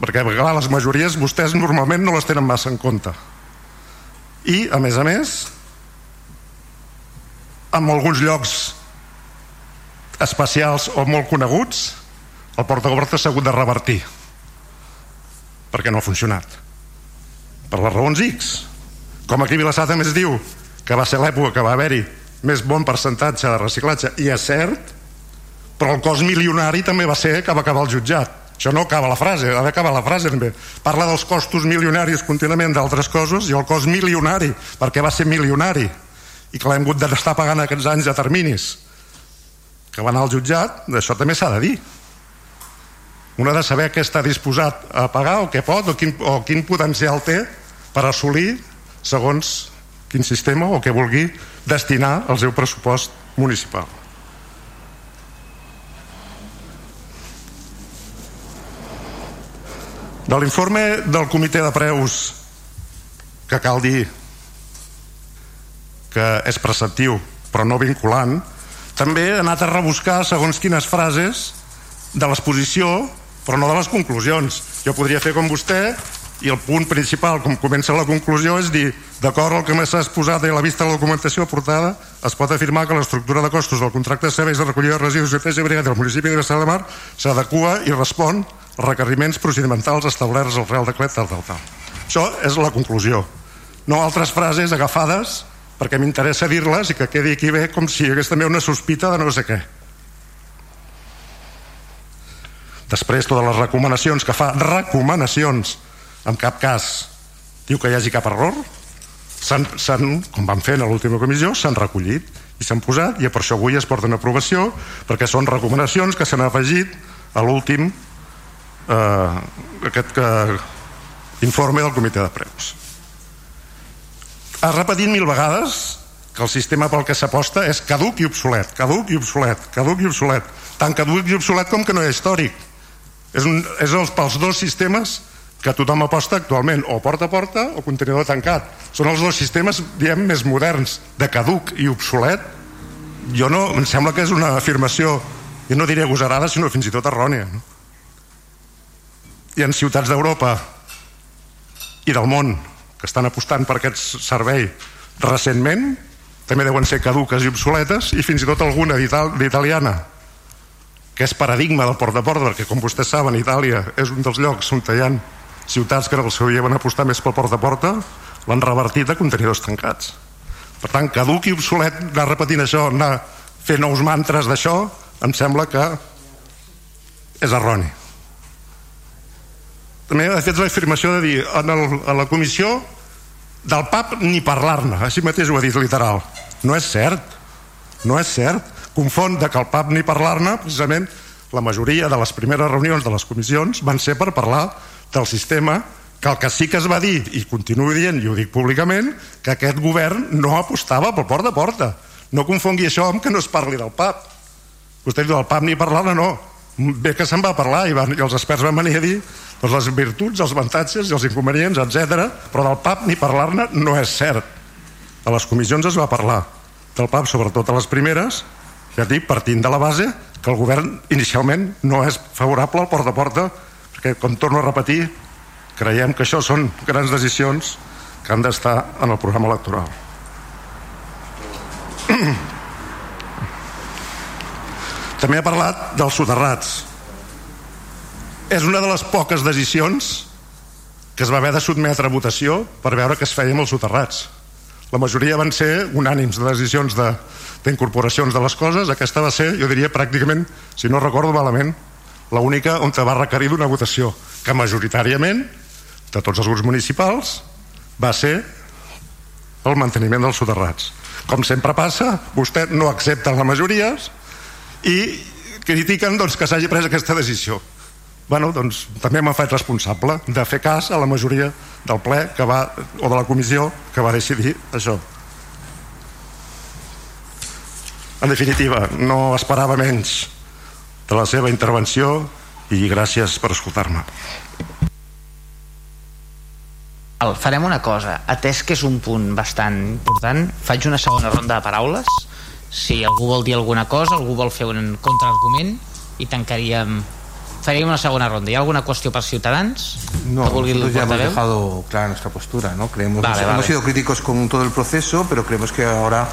Speaker 16: Perquè clar, les majories vostès normalment no les tenen massa en compte. I a més a més en alguns llocs especials o molt coneguts el portagoverta s'ha hagut de revertir perquè no ha funcionat. Per les raons X. Com aquí a Vilassar també es diu que va ser l'època que va haver-hi més bon percentatge de reciclatge. I és cert però el cost milionari també va ser que va acabar el jutjat. Això no acaba la frase, ha d'acabar la frase també. Parla dels costos milionaris contínuament d'altres coses i el cost milionari perquè va ser milionari? I que l'hem hagut d'estar pagant aquests anys de terminis. Que va anar al jutjat això també s'ha de dir. Un ha de saber què està disposat a pagar o què pot o quin, o quin potencial té per assolir segons quin sistema o què vulgui destinar al seu pressupost municipal. De l'informe del comitè de preus que cal dir que és preceptiu però no vinculant també he anat a rebuscar segons quines frases de l'exposició però no de les conclusions. Jo podria fer com vostè i el punt principal, com comença la conclusió és dir, d'acord al que m'ha exposat i a la vista de la documentació aportada es pot afirmar que l'estructura de costos del contracte de serveis de recollida de residus i neteja del municipi de Vilassar de Mar s'adequa i respon als requeriments procedimentals establerts al Real Decret tal, tal. Això és la conclusió. No altres frases agafades perquè m'interessa dir-les i que quedi aquí bé com si hi hagués també una sospita de no sé què. Després, totes les recomanacions que fa, recomanacions, en cap cas diu que hi hagi cap error, s'han, com van fer en l'última comissió, s'han recollit i s'han posat i per això avui es porten a aprovació perquè són recomanacions que s'han afegit a l'últim eh, aquest que, informe del comitè de preus ha repetit mil vegades que el sistema pel que s'aposta és caduc i obsolet, caduc i obsolet, caduc i obsolet, tan caduc i obsolet com que no és històric. És, un, és els, pels dos sistemes que tothom aposta actualment, o porta a porta o contenidor tancat. Són els dos sistemes, diem, més moderns, de caduc i obsolet. Jo no, em sembla que és una afirmació, jo no diré agosarada, sinó fins i tot errònia. No? I en ciutats d'Europa i del món que estan apostant per aquest servei recentment també deuen ser caduques i obsoletes i fins i tot alguna d'italiana que és paradigma del port de port perquè com vostès saben Itàlia és un dels llocs on hi ha ciutats que en el seu van apostar més pel port de porta l'han revertit a contenidors tancats per tant caduc i obsolet anar repetint això anar fer nous mantres d'això em sembla que és erroni també ha fet l'afirmació de dir en, el, en la comissió del PAP ni parlar-ne, així mateix ho ha dit literal. No és cert, no és cert. Confon de que el PAP ni parlar-ne, precisament la majoria de les primeres reunions de les comissions van ser per parlar del sistema que el que sí que es va dir, i continuo dient, i ho dic públicament, que aquest govern no apostava pel port de porta. No confongui això amb que no es parli del PAP. Vostè diu del PAP ni parlar-ne, no. Bé que se'n va parlar i, van, i els experts van venir a dir doncs les virtuts, els avantatges i els inconvenients, etc. però del PAP ni parlar-ne no és cert. A les comissions es va parlar del PAP, sobretot a les primeres, ja dic, partint de la base que el govern inicialment no és favorable al porta a porta, perquè, com torno a repetir, creiem que això són grans decisions que han d'estar en el programa electoral. També ha parlat dels soterrats és una de les poques decisions que es va haver de sotmetre a votació per veure què es feia amb els soterrats. La majoria van ser unànims de decisions d'incorporacions de, de les coses. Aquesta va ser, jo diria, pràcticament, si no recordo malament, l'única on va requerir d'una votació, que majoritàriament, de tots els grups municipals, va ser el manteniment dels soterrats. Com sempre passa, vostè no accepta la majoria i critiquen doncs, que s'hagi pres aquesta decisió. Bueno, doncs, també m'ha fet responsable de fer cas a la majoria del ple que va, o de la comissió que va decidir això. En definitiva no esperava menys de la seva intervenció i gràcies per escoltar-me
Speaker 2: farem una cosa atès que és un punt bastant important faig una segona ronda de paraules si algú vol dir alguna cosa algú vol fer un contraargument i tancaríem faríem una segona ronda. ¿Hay alguna cuestión para Ciudadanos?
Speaker 3: No, nosotros ya hemos dejado clara nuestra postura, ¿no? Creemos vale, hemos vale. sido críticos con todo el proceso, pero creemos que ahora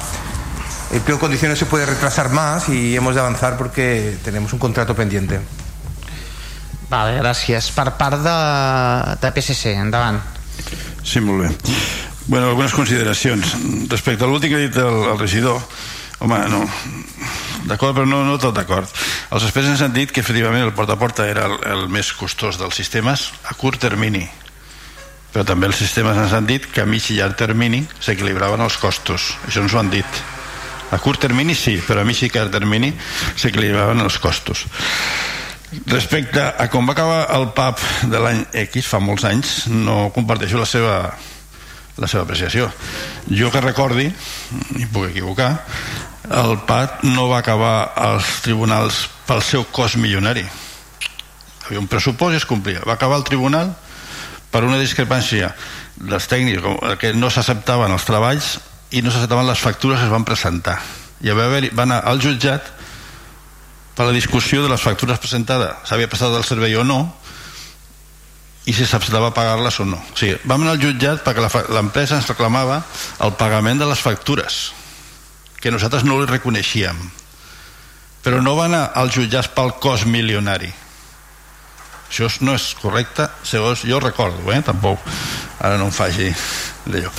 Speaker 3: el pleno de condiciones se puede retrasar más y hemos de avanzar porque tenemos un contrato pendiente.
Speaker 2: Vale, gràcies. Per part de, de PSC, endavant.
Speaker 13: Sí, molt bé. Bueno, algunes consideracions. Respecte a l'últim que ha dit el, el regidor, home, no, d'acord, però no, no tot d'acord. Els experts ens han dit que efectivament el porta a porta era el, el més costós dels sistemes a curt termini, però també els sistemes ens han dit que a mig i llarg termini s'equilibraven els costos. Això ens ho han dit. A curt termini sí, però a mig i llarg termini s'equilibraven els costos. Respecte a com va acabar el PAP de l'any X, fa molts anys, no comparteixo la seva, la seva apreciació. Jo que recordi, i puc equivocar, el PAP no va acabar als tribunals pel seu cost milionari. Havia un pressupost i es complia. Va acabar el tribunal per una discrepància dels tècnics que no s'acceptaven els treballs i no s'acceptaven les factures que es van presentar. I va, haver, va anar al jutjat per la discussió de les factures presentades s'havia passat el servei o no i si s'acceptava pagar-les o no o sigui, vam anar al jutjat perquè l'empresa ens reclamava el pagament de les factures que nosaltres no li reconeixíem però no va anar als jutjats pel cost milionari això no és correcte segons jo recordo eh? tampoc ara no em faci d'allò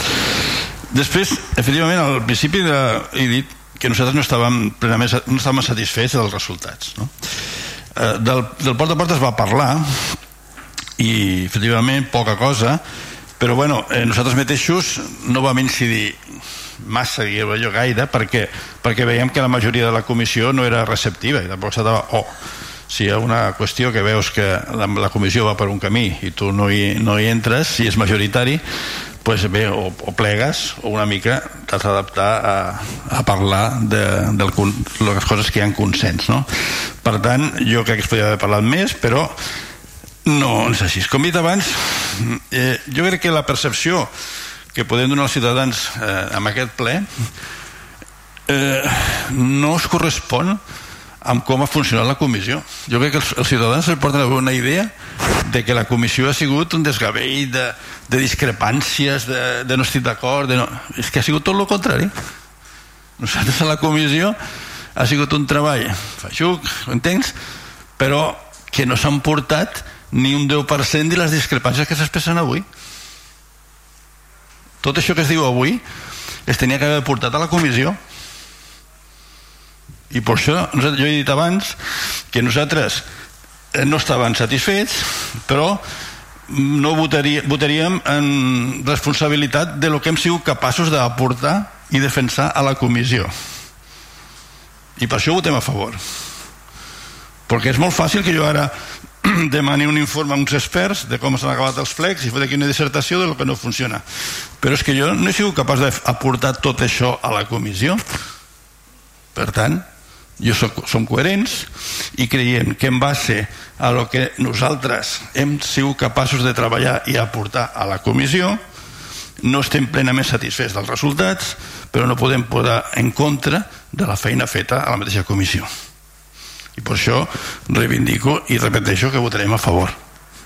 Speaker 13: després efectivament al principi de, he dit que nosaltres no estàvem plenament no estàvem satisfets dels resultats no? eh, del, del porta a porta es va parlar i efectivament poca cosa però bueno, eh, nosaltres mateixos no vam incidir massa diguem allò gaire perquè, perquè veiem que la majoria de la comissió no era receptiva i tampoc s'estava oh, si hi ha una qüestió que veus que la, la comissió va per un camí i tu no hi, no hi entres si és majoritari pues bé, o, o plegues o una mica t'has d'adaptar a, a parlar de, de les coses que hi ha en consens no? per tant jo crec que es podria haver parlat més però no és així com he dit abans eh, jo crec que la percepció que podem donar als ciutadans eh, amb aquest ple eh, no es correspon com ha funcionat la comissió. Jo crec que els, els ciutadans es porten a una idea de que la comissió ha sigut un desgavell de, de discrepàncies, de, de no estic d'acord, no... és que ha sigut tot el contrari. Nosaltres a la comissió ha sigut un treball feixuc, entens? Però que no s'han portat ni un 10% de les discrepàncies que s'expressen avui. Tot això que es diu avui es tenia que haver portat a la comissió i per això jo he dit abans que nosaltres eh, no estàvem satisfets però no votaria, votaríem en responsabilitat de lo que hem sigut capaços d'aportar i defensar a la comissió. I per això votem a favor. Perquè és molt fàcil que jo ara demani un informe a uns experts de com s'han acabat els flecs i fer aquí una dissertació de lo que no funciona. Però és que jo no he sigut capaç d'aportar tot això a la comissió. Per tant jo soc, som coherents i creiem que en base a lo que nosaltres hem sigut capaços de treballar i aportar a la comissió no estem plenament satisfets dels resultats però no podem posar en contra de la feina feta a la mateixa comissió. I per això reivindico i repeteixo que votarem a favor.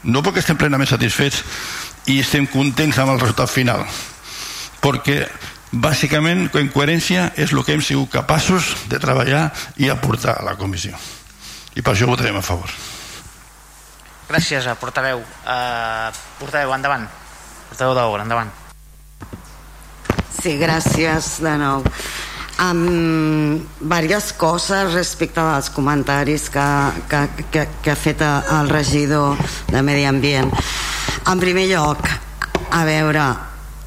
Speaker 13: No perquè estem plenament satisfets i estem contents amb el resultat final perquè bàsicament en coherència és el que hem sigut capaços de treballar i aportar a la comissió. I per això votarem a favor.
Speaker 2: Gràcies, a portaveu. Uh, portaveu, endavant. Portaveu d'obra, endavant.
Speaker 5: Sí, gràcies de nou. Amb diverses coses respecte als comentaris que, que, que, que ha fet el regidor de Medi Ambient. En primer lloc a veure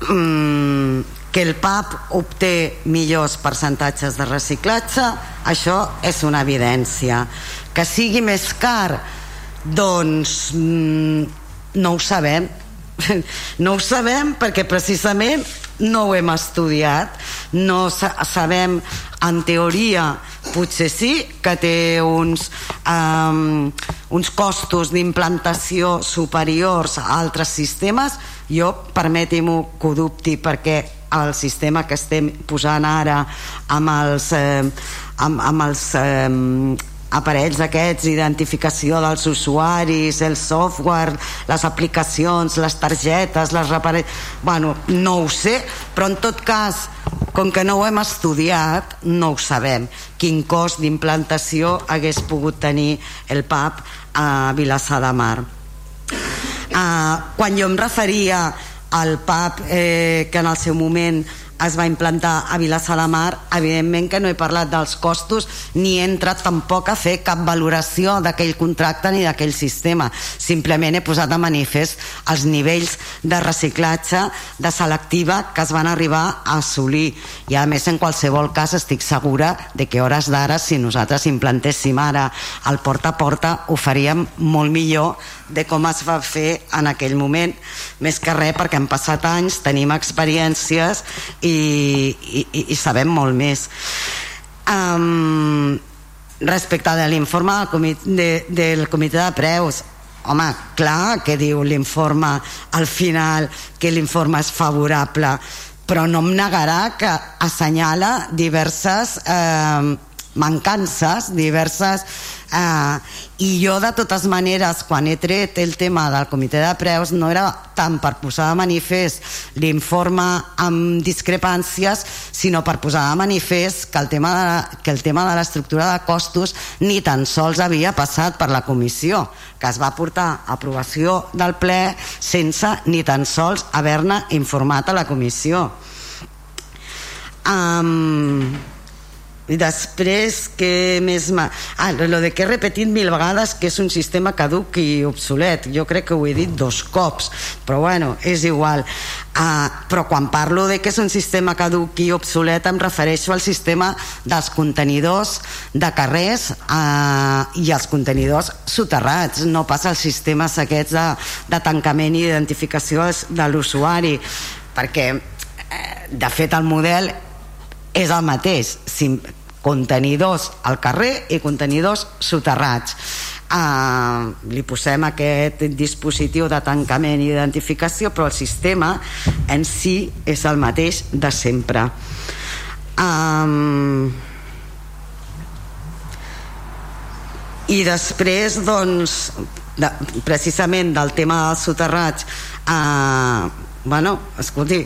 Speaker 5: mmm, que el PAP obté millors percentatges de reciclatge això és una evidència. Que sigui més car doncs mm, no ho sabem. No ho sabem perquè precisament no ho hem estudiat. No sa sabem en teoria potser sí que té uns um, uns costos d'implantació superiors a altres sistemes. Jo permeti-m'ho que ho dubti perquè el sistema que estem posant ara amb els, eh, amb, amb els eh, aparells aquests, identificació dels usuaris, el software, les aplicacions, les targetes, les repare... Bueno, no ho sé, però en tot cas, com que no ho hem estudiat, no ho sabem. Quin cost d'implantació hagués pogut tenir el PAP a Vilassar de Mar. Uh, quan jo em referia al PAP eh, que en el seu moment es va implantar a Vilassar de Mar, evidentment que no he parlat dels costos ni he entrat tampoc a fer cap valoració d'aquell contracte ni d'aquell sistema. Simplement he posat de manifest els nivells de reciclatge de selectiva que es van arribar a assolir. I a més, en qualsevol cas, estic segura de que hores d'ara, si nosaltres implantéssim ara el porta a porta, ho faríem molt millor de com es va fer en aquell moment més que res perquè han passat anys tenim experiències i, i, i sabem molt més. Um, respecte de l'informe del, comitè, de, del comitè de preus home, clar que diu l'informe al final que l'informe és favorable però no em negarà que assenyala diverses eh, mancances, diverses eh, i jo de totes maneres quan he tret el tema del comitè de preus no era tant per posar de manifest l'informe amb discrepàncies sinó per posar de manifest que el tema de, la, que el tema de l'estructura de costos ni tan sols havia passat per la comissió que es va portar a aprovació del ple sense ni tan sols haver-ne informat a la comissió. Um, després que més ma... ah, lo de que he repetit mil vegades que és un sistema caduc i obsolet. Jo crec que ho he dit dos cops però bueno, és igual. Uh, però quan parlo de que és un sistema caduc i obsolet em refereixo al sistema dels contenidors de carrers uh, i els contenidors soterrats. No passa als sistemes aquests de, de tancament i identificació de l'usuari perquè eh, de fet el model és el mateix contenidors al carrer i contenidors soterrats. Uh, li posem aquest dispositiu de tancament i identificació però el sistema en si és el mateix de sempre. Um, i després doncs de, precisament del tema dels soterrats uh, bueno, escolti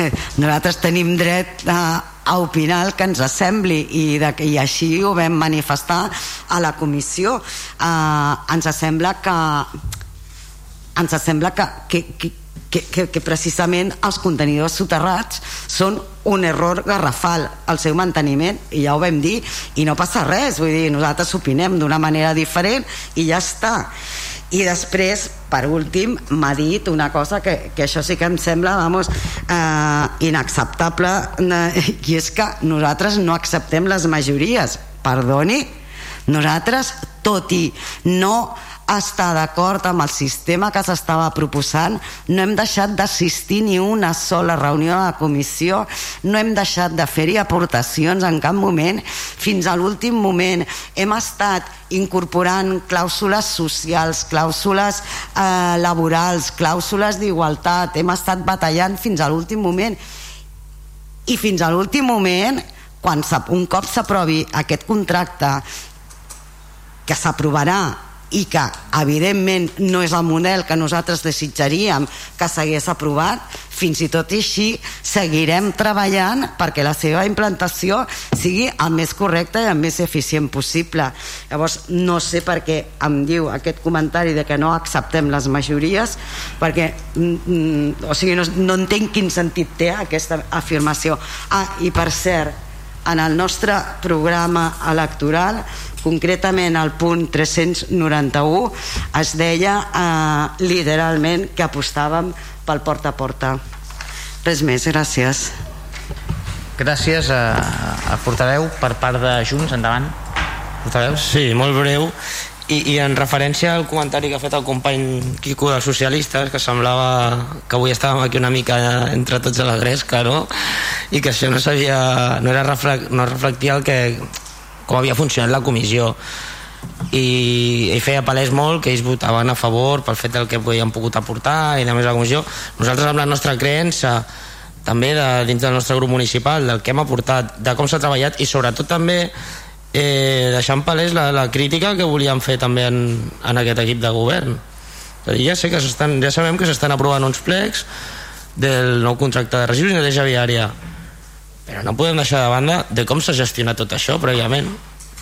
Speaker 5: nosaltres tenim dret a, a opinar el que ens sembli i, de, i així ho vam manifestar a la comissió. Eh, ens sembla que ens sembla que, que, que, que, que precisament els contenidors soterrats són un error garrafal al seu manteniment i ja ho vam dir i no passa res. Vull dir, nosaltres opinem d'una manera diferent i ja està i després, per últim, m'ha dit una cosa que, que això sí que em sembla vamos, eh, inacceptable i és que nosaltres no acceptem les majories. Perdoni, nosaltres tot i no estar d'acord amb el sistema que s'estava proposant, no hem deixat d'assistir ni una sola reunió de la comissió, no hem deixat de fer-hi aportacions en cap moment, fins a l'últim moment hem estat incorporant clàusules socials, clàusules eh, laborals, clàusules d'igualtat, hem estat batallant fins a l'últim moment. I fins a l'últim moment quan un cop s'aprovi aquest contracte que s'aprovarà i que evidentment no és el model que nosaltres desitjaríem que s'hagués aprovat fins i tot així seguirem treballant perquè la seva implantació sigui el més correcte i el més eficient possible. Llavors no sé per què em diu aquest comentari de que no acceptem les majories perquè mm, mm o sigui, no, no entenc quin sentit té aquesta afirmació. Ah, i per cert en el nostre programa electoral concretament al punt 391 es deia eh, literalment que apostàvem pel porta a porta. Res més, gràcies.
Speaker 2: Gràcies a, a portaveu per part de Junts, endavant. Portaveu.
Speaker 12: Sí, molt breu. I, i en referència al comentari que ha fet el company Quico dels socialistes que semblava que avui estàvem aquí una mica entre tots a la gresca no? i que això no sabia no, era reflect, no reflectia el que com havia funcionat la comissió. I, i feia palès molt que ells votaven a favor pel fet del que havien pogut aportar i a més la comissió. Nosaltres amb la nostra creença també de, dins del nostre grup municipal del que hem aportat, de com s'ha treballat i sobretot també eh, deixant palès la, la crítica que volíem fer també en, en aquest equip de govern. Ja, sé que ja sabem que s'estan aprovant uns plecs del nou contracte de residus i neteja viària però no podem deixar de banda de com s'ha gestionat tot això prèviament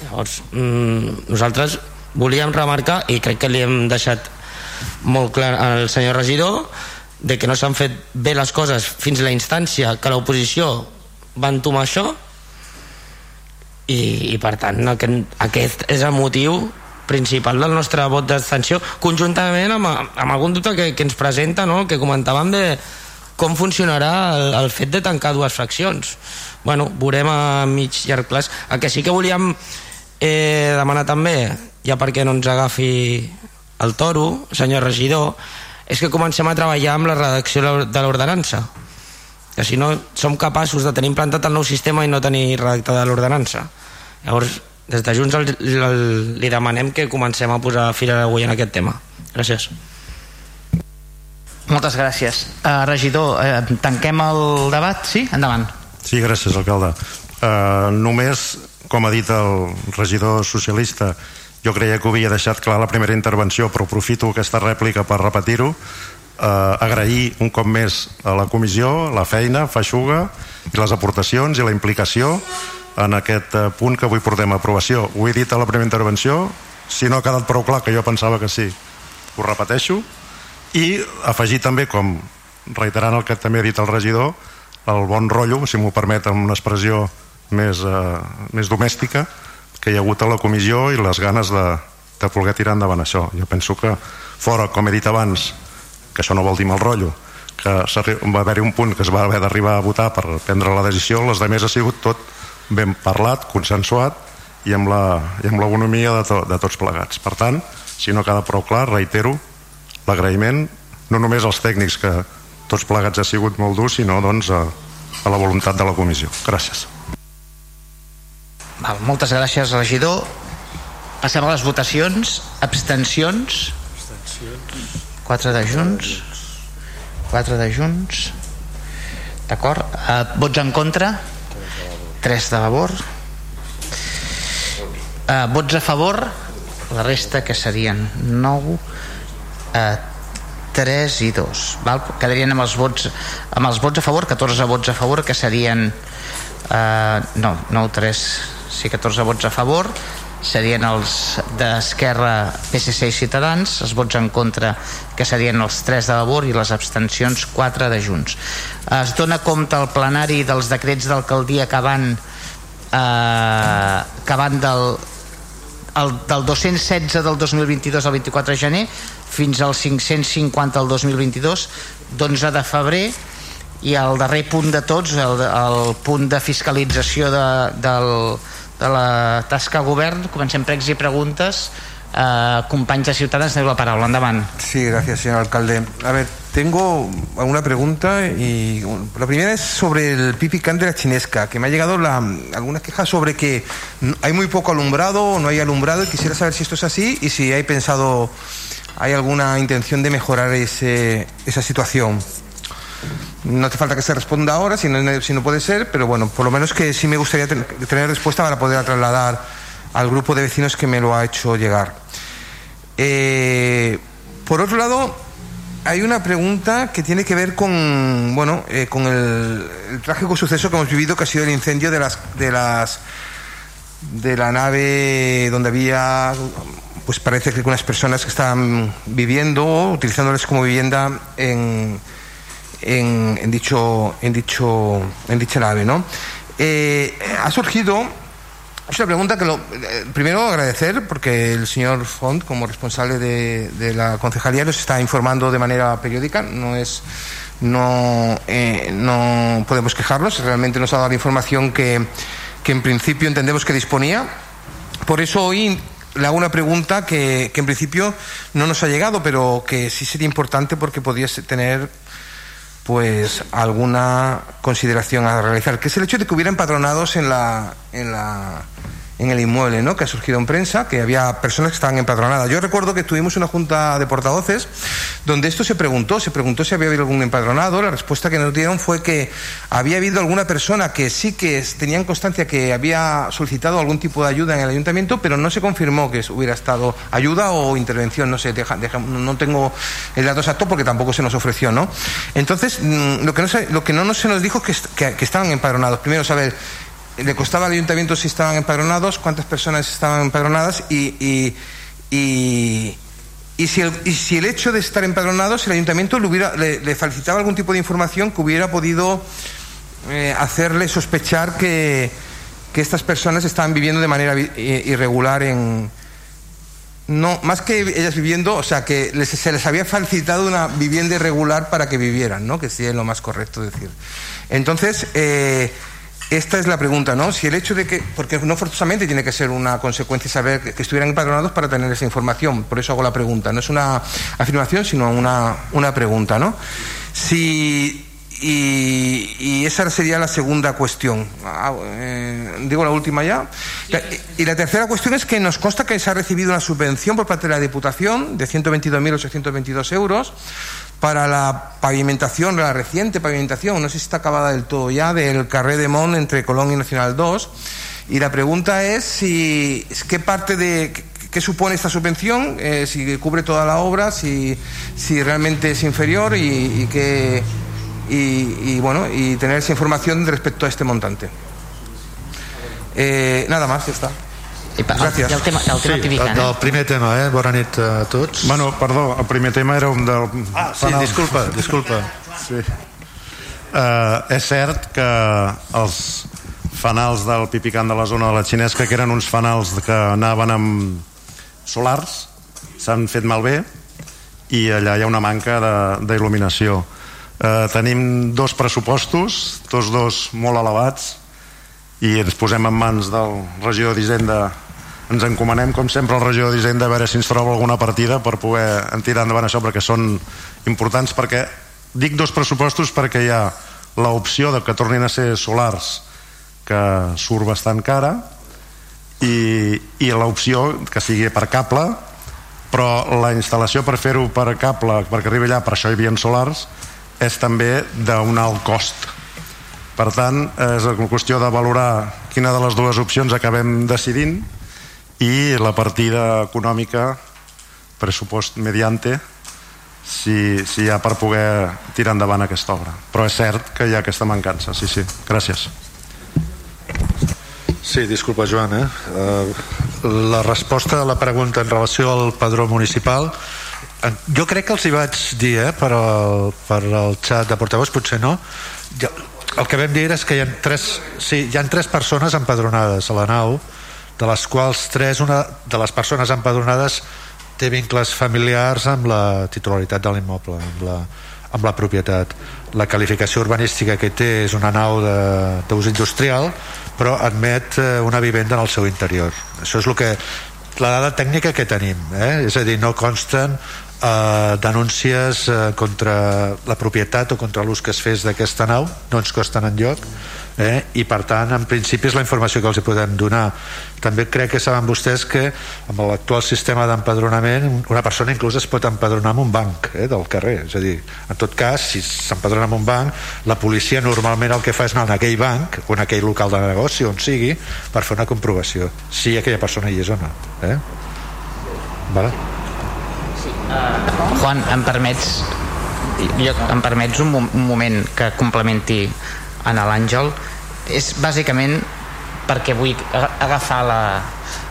Speaker 12: llavors mm, nosaltres volíem remarcar i crec que li hem deixat molt clar al senyor regidor de que no s'han fet bé les coses fins a la instància que l'oposició va entomar això i, i per tant aquest, aquest és el motiu principal del nostre vot d'abstenció conjuntament amb, amb algun dubte que, que ens presenta no? que comentàvem de com funcionarà el, el fet de tancar dues fraccions? Bueno, veurem a mig llarg plaç. El que sí que volíem eh, demanar també ja perquè no ens agafi el toro, senyor regidor és que comencem a treballar amb la redacció de l'ordenança. Que si no som capaços de tenir implantat el nou sistema i no tenir redactada l'ordenança. Llavors des de Junts el, el, li demanem que comencem a posar fil a l'agulla en aquest tema. Gràcies
Speaker 2: moltes gràcies. Uh, regidor, uh, tanquem el debat? Sí? endavant.
Speaker 16: Sí, gràcies alcalde. Uh, només com ha dit el regidor socialista jo creia que ho havia deixat clar la primera intervenció però aprofito aquesta rèplica per repetir-ho. Eh, agrair un cop més a la comissió la feina feixuga i les aportacions i la implicació en aquest punt que avui portem a aprovació. Ho he dit a la primera intervenció si no ha quedat prou clar que jo pensava que sí. Ho repeteixo i afegir també com reiterant el que també ha dit el regidor el bon rotllo, si m'ho permet amb una expressió més, eh, més domèstica que hi ha hagut a la comissió i les ganes de, de poder tirar endavant això jo penso que fora, com he dit abans que això no vol dir mal rotllo que va haver-hi un punt que es va haver d'arribar a votar per prendre la decisió, les de més ha sigut tot ben parlat, consensuat i amb la, i amb l'economia de, to, de tots plegats. Per tant, si no queda prou clar, reitero l'agraïment no només als tècnics que tots plegats ha sigut molt dur, sinó doncs, a, a la voluntat de la comissió. Gràcies.
Speaker 2: Val, moltes gràcies, regidor. Passem a les votacions. Abstencions. Abstencions. 4 de Junts. 4 de Junts. D'acord. Uh, vots en contra? 3 de favor. Uh, vots a favor? La resta que serien 9 uh, 3 i 2 val? quedarien amb els vots amb els vots a favor, 14 vots a favor que serien uh, no, 9 3 sí, 14 vots a favor serien els d'Esquerra, PSC i Ciutadans, els vots en contra que serien els 3 de Labor i les abstencions 4 de Junts. Es dona compte al plenari dels decrets d'alcaldia que van eh, que van del, el, del 216 del 2022 al 24 de gener fins al 550 del 2022 d'11 de febrer i el darrer punt de tots el, el punt de fiscalització de, del, de la tasca govern. Comencem pregs i preguntes. Uh, companys de Ciutadans, teniu la paraula, endavant.
Speaker 3: Sí, gracias, señor alcalde. A ver, tengo una pregunta y la primera es sobre el pipicán de la chinesca, que me ha llegado la, algunas quejas sobre que hay muy poco alumbrado o no hay alumbrado y quisiera saber si esto es así y si hay pensado, hay alguna intención de mejorar ese, esa situación. No hace falta que se responda ahora, si no, si no puede ser, pero bueno, por lo menos que sí me gustaría ten, tener respuesta para poder trasladar al grupo de vecinos que me lo ha hecho llegar. Eh, por otro lado, hay una pregunta que tiene que ver con, bueno, eh, con el, el, trágico suceso que hemos vivido, que ha sido el incendio de las, de las, de la nave donde había, pues parece que unas personas que estaban viviendo, utilizándoles como vivienda en en, en, dicho, en, dicho, en dicha nave. ¿no? Eh, ha surgido es una pregunta que lo, eh, primero agradecer porque el señor Font, como responsable de, de, la concejalía, nos está informando de manera periódica. No es, no, eh, no podemos quejarnos. Realmente nos ha dado la información que, que en principio entendemos que disponía. Por eso hoy le hago una pregunta que, que en principio no nos ha llegado, pero que sí sería importante porque podría tener pues alguna consideración a realizar, que es el hecho de que hubiera empadronados en la, en la, en el inmueble, ¿no? Que ha surgido en prensa, que había personas que estaban empadronadas. Yo recuerdo que tuvimos una junta de portavoces donde esto se preguntó, se preguntó si había habido algún empadronado. La respuesta que nos dieron fue que había habido alguna persona que sí que tenían constancia que había solicitado algún tipo de ayuda en el ayuntamiento, pero no se confirmó que hubiera estado ayuda o intervención. No sé, no tengo el dato exacto porque tampoco se nos ofreció, ¿no? Entonces, mm, lo que no, se, nos dijo es que, que estaban empadronados. Primero, saber le costaba al ayuntamiento si estaban empadronados, cuántas personas estaban empadronadas y, si, el, hecho de estar empadronados, el ayuntamiento le, hubiera, facilitaba algún tipo de información que hubiera podido eh, hacerle sospechar que, estas personas estaban viviendo de manera irregular en, no, más que ellas viviendo, o sea, que se les había facilitado una vivienda irregular para que vivieran, ¿no? Que sería lo más correcto decir. Entonces, eh, esta es la pregunta, ¿no? Si el hecho de que, porque no forzosamente tiene que ser una consecuencia saber que, que estuvieran empadronados para tener esa información, por eso hago la pregunta, no es una afirmación, sino una, una pregunta, ¿no? Si y, y, esa sería la segunda cuestión. Ah, eh, digo la última ya. Y la tercera cuestión es que nos consta que se ha recibido una subvención por parte de la Diputación de 122.822 euros para la pavimentación, la reciente pavimentación, no sé si está acabada del todo ya, del Carré de Mont entre Colón y Nacional 2. Y la pregunta es si qué parte de qué supone esta subvención, eh, si cubre toda la obra, si, si realmente es inferior y, y qué y, bueno, y tener esa información respecto a este montante. Eh, nada más, està. Gràcies.
Speaker 17: El, tema, el, tema sí, el, el primer tema, eh? Bona nit a tots.
Speaker 16: Bueno, perdó, el primer tema era un del...
Speaker 17: Ah, sí, disculpa, disculpa.
Speaker 16: Sí. Uh, és cert que els fanals del Pipicant de la zona de la Xinesca, que eren uns fanals que anaven amb solars, s'han fet malbé i allà hi ha una manca d'il·luminació. Eh, tenim dos pressupostos, tots dos molt elevats, i ens posem en mans del regidor d'Hisenda ens encomanem com sempre al regidor d'Hisenda a veure si ens troba alguna partida per poder tirar endavant això perquè són importants perquè dic dos pressupostos perquè hi ha l'opció de que tornin a ser solars que surt bastant cara i, i l'opció que sigui per cable però la instal·lació per fer-ho per cable perquè arribi allà per això hi havia solars és també d'un alt cost. Per tant és una qüestió de valorar quina de les dues opcions acabem decidint i la partida econòmica pressupost mediante si, si hi ha per poder tirar endavant aquesta obra. Però és cert que hi ha aquesta mancança. Sí, sí, gràcies.
Speaker 17: Sí, disculpa Joan eh? Uh, la resposta a la pregunta en relació al padró municipal jo crec que els hi vaig dir eh, per, al, per al xat de portaveus, potser no. El que vam dir és que hi ha tres, sí, hi ha tres persones empadronades a la nau de les quals tres, una de les persones empadronades té vincles familiars amb la titularitat de l'immoble amb, la, amb la propietat la qualificació urbanística que té és una nau d'ús industrial però admet eh, una vivenda en el seu interior això és el que la dada tècnica que tenim eh? és a dir, no consten eh, denúncies eh, contra la propietat o contra l'ús que es fes d'aquesta nau no ens costen en lloc eh? i per tant en principi és la informació que els hi podem donar també crec que saben vostès que amb l'actual sistema d'empadronament una persona inclús es pot empadronar en un banc eh, del carrer, és a dir en tot cas si s'empadrona en un banc la policia normalment el que fa és anar en aquell banc o en aquell local de negoci on sigui per fer una comprovació si aquella persona hi és o no eh? vale?
Speaker 2: Juan, em permets jo, em permets un, un moment que complementi en l'Àngel? És bàsicament perquè vull agafar la,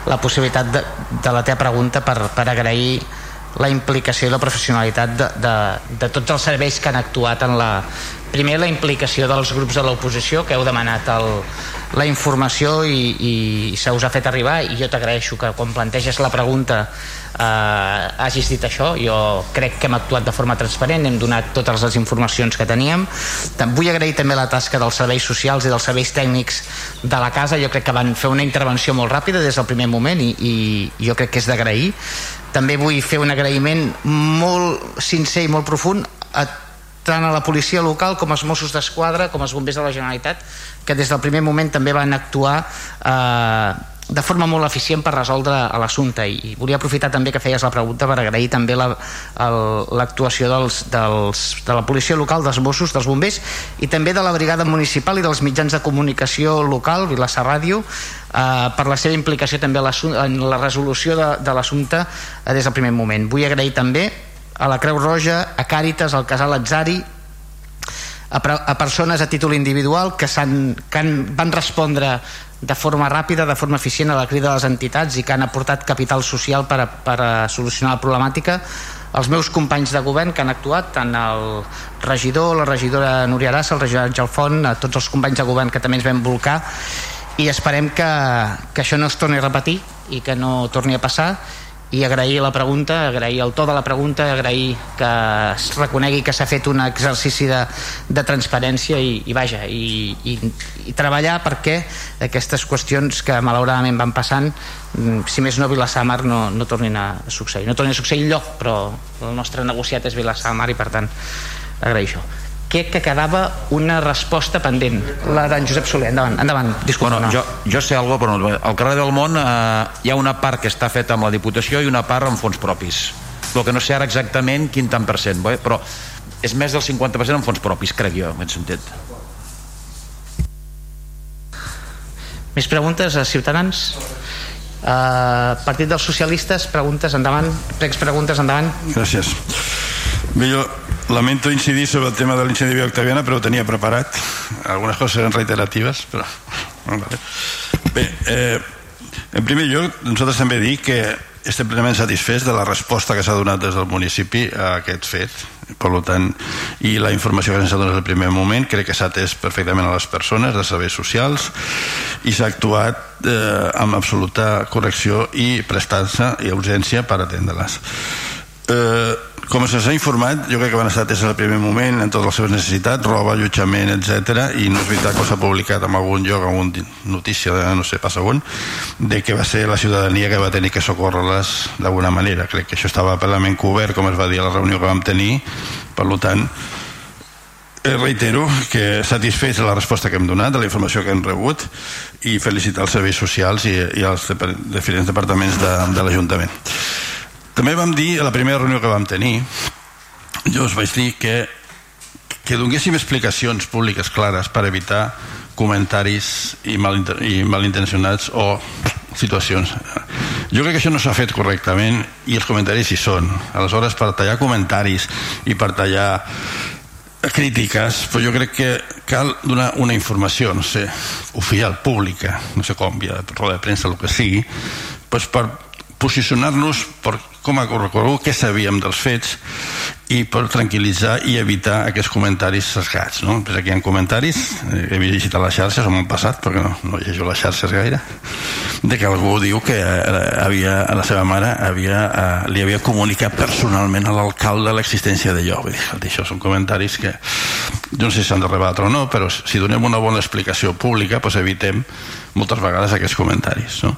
Speaker 2: la possibilitat de, de la teva pregunta per, per agrair la implicació i la professionalitat de, de, de tots els serveis que han actuat en la... Primer, la implicació dels grups de l'oposició, que heu demanat el, la informació i, i se us ha fet arribar i jo t'agraeixo que quan planteges la pregunta eh, hagis dit això. Jo crec que hem actuat de forma transparent hem donat totes les informacions que teníem. Vull agrair també la tasca dels serveis socials i dels serveis tècnics de la casa. Jo crec que van fer una intervenció molt ràpida des del primer moment i, i jo crec que és d'agrair. També vull fer un agraïment molt sincer i molt profund a tant a la policia local com als Mossos d'Esquadra com als bombers de la Generalitat que des del primer moment també van actuar eh, de forma molt eficient per resoldre l'assumpte i volia aprofitar també que feies la pregunta per agrair també l'actuació la, dels, dels, de la policia local, dels Mossos, dels bombers i també de la brigada municipal i dels mitjans de comunicació local, Vilassar Ràdio eh, per la seva implicació també en la resolució de, de l'assumpte eh, des del primer moment. Vull agrair també a la Creu Roja, a Càritas, al Casal Atzari, a, a persones a títol individual que, han, que han, van respondre de forma ràpida, de forma eficient a la crida de les entitats i que han aportat capital social per a, per a solucionar la problemàtica. Els meus companys de govern que han actuat tant el regidor, la regidora Núria Arassa, el regidor Àngel Font a tots els companys de govern que també ens vam volcar i esperem que, que això no es torni a repetir i que no torni a passar i agrair la pregunta, agrair el to de la pregunta, agrair que es reconegui que s'ha fet un exercici de, de transparència i, i vaja, i, i, i treballar perquè aquestes qüestions que malauradament van passant, mm, si més no Vilassar Mar no, no tornin a succeir. No tornin a succeir lloc, però el nostre negociat és Vilassar Mar i per tant agrair això crec que quedava una resposta pendent la d'en Josep Soler, endavant, endavant disculpa,
Speaker 4: bueno,
Speaker 2: no.
Speaker 4: jo, jo sé algo però no, al carrer del món eh, hi ha una part que està feta amb la Diputació i una part amb fons propis el que no sé ara exactament quin tant per cent bé? però és més del 50% amb fons propis crec jo, en aquest sentit
Speaker 2: més preguntes a Ciutadans? Uh, Partit dels Socialistes, preguntes endavant, pregs preguntes endavant.
Speaker 13: Gràcies. Bé, jo lamento incidir sobre el tema de l'incendi de Octaviana, però ho tenia preparat. Algunes coses eren reiteratives, però... Bé, eh, en primer lloc, nosaltres també dic que estem plenament satisfets de la resposta que s'ha donat des del municipi a aquest fet. Per tant, i la informació que ens ha donat el primer moment crec que s'ha atès perfectament a les persones de serveis socials i s'ha actuat eh, amb absoluta correcció i prestança i urgència per atendre-les eh, com se'ns ha informat, jo crec que van estar ateses al primer moment en totes les seves necessitats, roba, allotjament, etc. i no és veritat que s'ha publicat en algun lloc, en alguna notícia de no sé pas on, de que va ser la ciutadania que va tenir que socórrer-les d'alguna manera. Crec que això estava plenament cobert, com es va dir a la reunió que vam tenir, per tant, eh, reitero que satisfets de la resposta que hem donat, de la informació que hem rebut i felicitar els serveis socials i, i els diferents departaments de, de l'Ajuntament. També vam dir a la primera reunió que vam tenir, jo us vaig dir que, que donéssim explicacions públiques clares per evitar comentaris i, mal, i malintencionats o situacions. Jo crec que això no s'ha fet correctament i els comentaris hi són. Aleshores, per tallar comentaris i per tallar crítiques, però jo crec que cal donar una informació, no sé, oficial, pública, no sé com, via roda de premsa, el que sigui, doncs per posicionar-nos per com a correcorregut què sabíem dels fets i per tranquil·litzar i evitar aquests comentaris sesgats no? Pues aquí hi ha comentaris eh, he a les xarxes o m'han passat perquè no, no llegeixo les xarxes gaire de que algú diu que eh, havia, la seva mare havia, eh, li havia comunicat personalment a l'alcalde l'existència d'allò això són comentaris que no sé si s'han de rebatre o no però si donem una bona explicació pública doncs evitem moltes vegades aquests comentaris no?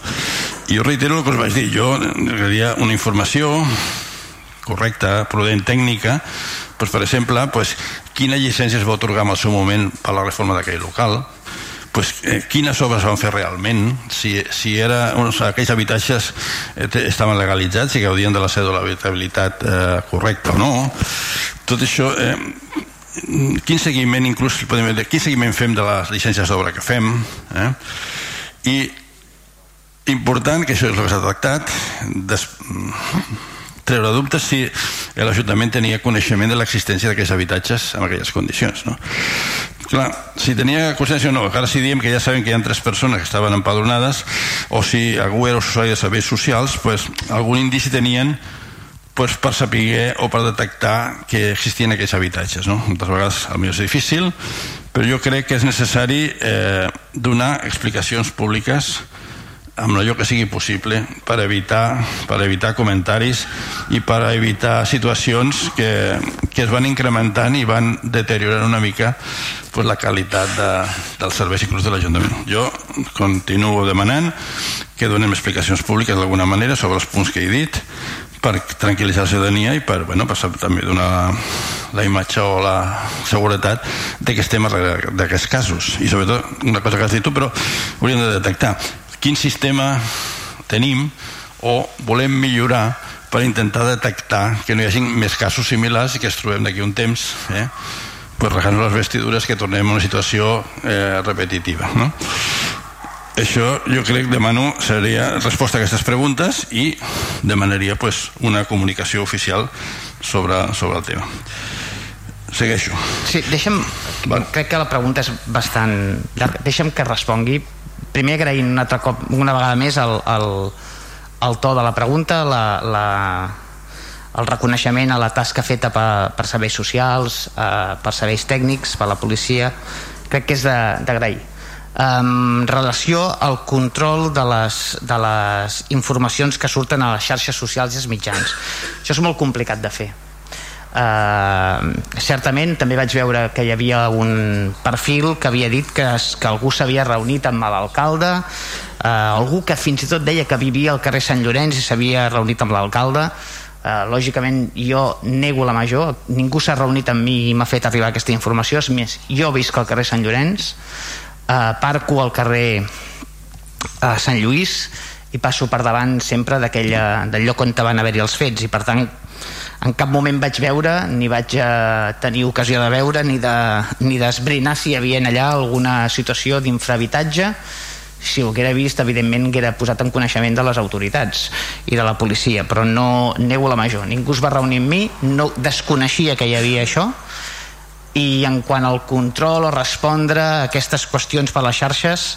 Speaker 13: jo reitero el que us vaig dir jo agradaria una informació correcta, prudent, tècnica doncs, per exemple pues, quina llicència es va otorgar en el seu moment per la reforma d'aquell local? Pues, eh, quines obres van fer realment? Si, si era, uns, aquells habitatges eh, estaven legalitzats i gaudien de la seva habitabilitat eh, correcta o no. Tot això eh, quin seguiment inclús podem dir, quin seguiment fem de les llicències d'obra que fem eh? i important que això és el que s'ha tractat des... treure dubtes si l'Ajuntament tenia coneixement de l'existència d'aquests habitatges en aquelles condicions no? clar, si tenia consciència o no ara si diem que ja sabem que hi ha tres persones que estaven empadronades o si algú era usuari de serveis socials pues, algun indici tenien pues, per saber o per detectar que existien aquests habitatges no? moltes vegades potser és difícil però jo crec que és necessari eh, donar explicacions públiques amb allò que sigui possible per evitar, per evitar comentaris i per evitar situacions que, que es van incrementant i van deteriorant una mica pues, la qualitat de, dels serveis inclús de l'Ajuntament. Jo continuo demanant que donem explicacions públiques d'alguna manera sobre els punts que he dit per tranquil·litzar la ciutadania i per, bueno, per també donar la imatge o la seguretat de que estem d'aquests casos i sobretot una cosa que has dit tu però hauríem de detectar quin sistema tenim o volem millorar per intentar detectar que no hi hagi més casos similars i que es trobem d'aquí un temps eh? pues regant les vestidures que tornem a una situació eh, repetitiva no? això jo crec demano seria resposta a aquestes preguntes i demanaria pues, una comunicació oficial sobre, sobre el tema segueixo
Speaker 2: sí, deixa'm, bueno. crec que la pregunta és bastant llarga deixa'm que respongui primer agraint un altre cop, una vegada més el, el, el to de la pregunta la, la, el reconeixement a la tasca feta per, per serveis socials eh, per serveis tècnics, per la policia crec que és d'agrair. En relació al control de les, de les informacions que surten a les xarxes socials i els mitjans. Això és molt complicat de fer Uh, certament també vaig veure que hi havia un perfil que havia dit que, es, que algú s'havia reunit amb l'alcalde. Uh, algú que fins i tot deia que vivia al carrer Sant Llorenç i s'havia reunit amb l'alcalde. Uh, lògicament jo nego la major. Ningú s'ha reunit amb mi i m'ha fet arribar aquesta informació. És més, jo visc al carrer Sant Llorenç. Uh, parco al carrer uh, Sant Lluís i passo per davant sempre del lloc on van haver-hi els fets. I per tant en cap moment vaig veure ni vaig eh, tenir ocasió de veure ni d'esbrinar de, ni si hi havia allà alguna situació d'infrahabitatge. Si ho haguera vist evidentment haguera posat en coneixement de les autoritats i de la policia però no nego la major. Ningú es va reunir amb mi no desconeixia que hi havia això i en quant al control o respondre a aquestes qüestions per les xarxes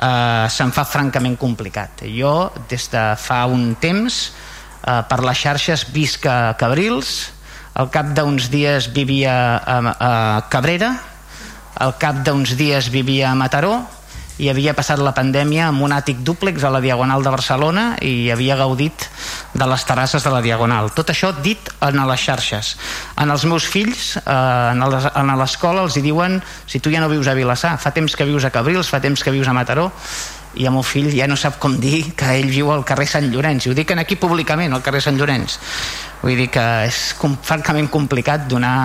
Speaker 2: eh, se'm fa francament complicat. Jo des de fa un temps eh, per les xarxes visc a Cabrils al cap d'uns dies vivia a, a Cabrera al cap d'uns dies vivia a Mataró i havia passat la pandèmia amb un àtic dúplex a la Diagonal de Barcelona i havia gaudit de les terrasses de la Diagonal. Tot això dit en les xarxes. En els meus fills, eh, en l'escola els hi diuen si tu ja no vius a Vilassar, fa temps que vius a Cabrils, fa temps que vius a Mataró, i el meu fill ja no sap com dir que ell viu al carrer Sant Llorenç. I ho dic aquí públicament, al carrer Sant Llorenç. Vull dir que és com, francament complicat donar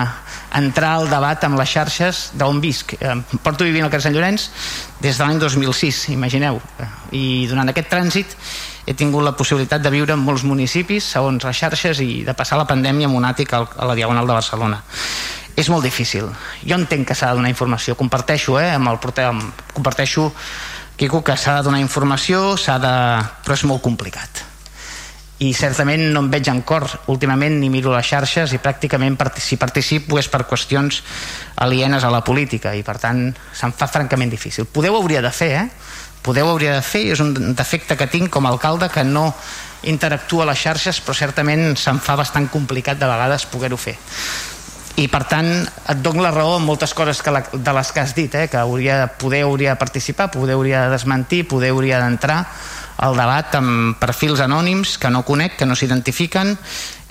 Speaker 2: entrar al debat amb les xarxes d'on visc. Porto vivint al carrer Sant Llorenç des de l'any 2006, imagineu. I durant aquest trànsit he tingut la possibilitat de viure en molts municipis segons les xarxes i de passar la pandèmia amb un àtic a la Diagonal de Barcelona. És molt difícil. Jo entenc que s'ha de donar informació. Comparteixo, eh, amb el porter, comparteixo Quico, que s'ha de donar informació, s'ha de... però és molt complicat. I certament no em veig en cor últimament ni miro les xarxes i pràcticament si participo és per qüestions alienes a la política i per tant se'm fa francament difícil. Podeu hauria de fer, eh? Podeu hauria de fer és un defecte que tinc com a alcalde que no interactua a les xarxes però certament se'm fa bastant complicat de vegades poder-ho fer i per tant et dono la raó en moltes coses que la, de les que has dit eh? que hauria, poder hauria de participar poder hauria de desmentir, poder hauria d'entrar al debat amb perfils anònims que no conec, que no s'identifiquen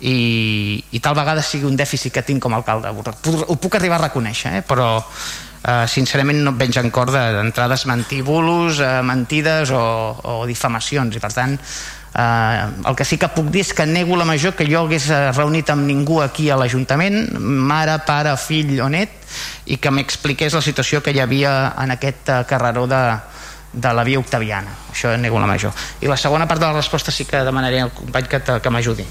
Speaker 2: i, i tal vegada sigui un dèficit que tinc com a alcalde ho, puc arribar a reconèixer eh? però eh, sincerament no et veig en cor d'entrar a desmentir bulos, eh, mentides o, o difamacions i per tant Eh, el que sí que puc dir és que nego la major que jo hagués eh, reunit amb ningú aquí a l'Ajuntament, mare, pare, fill o net, i que m'expliqués la situació que hi havia en aquest eh, carreró de, de la via octaviana. Això nego la major. I la segona part de la resposta sí que demanaré al company que, que m'ajudi.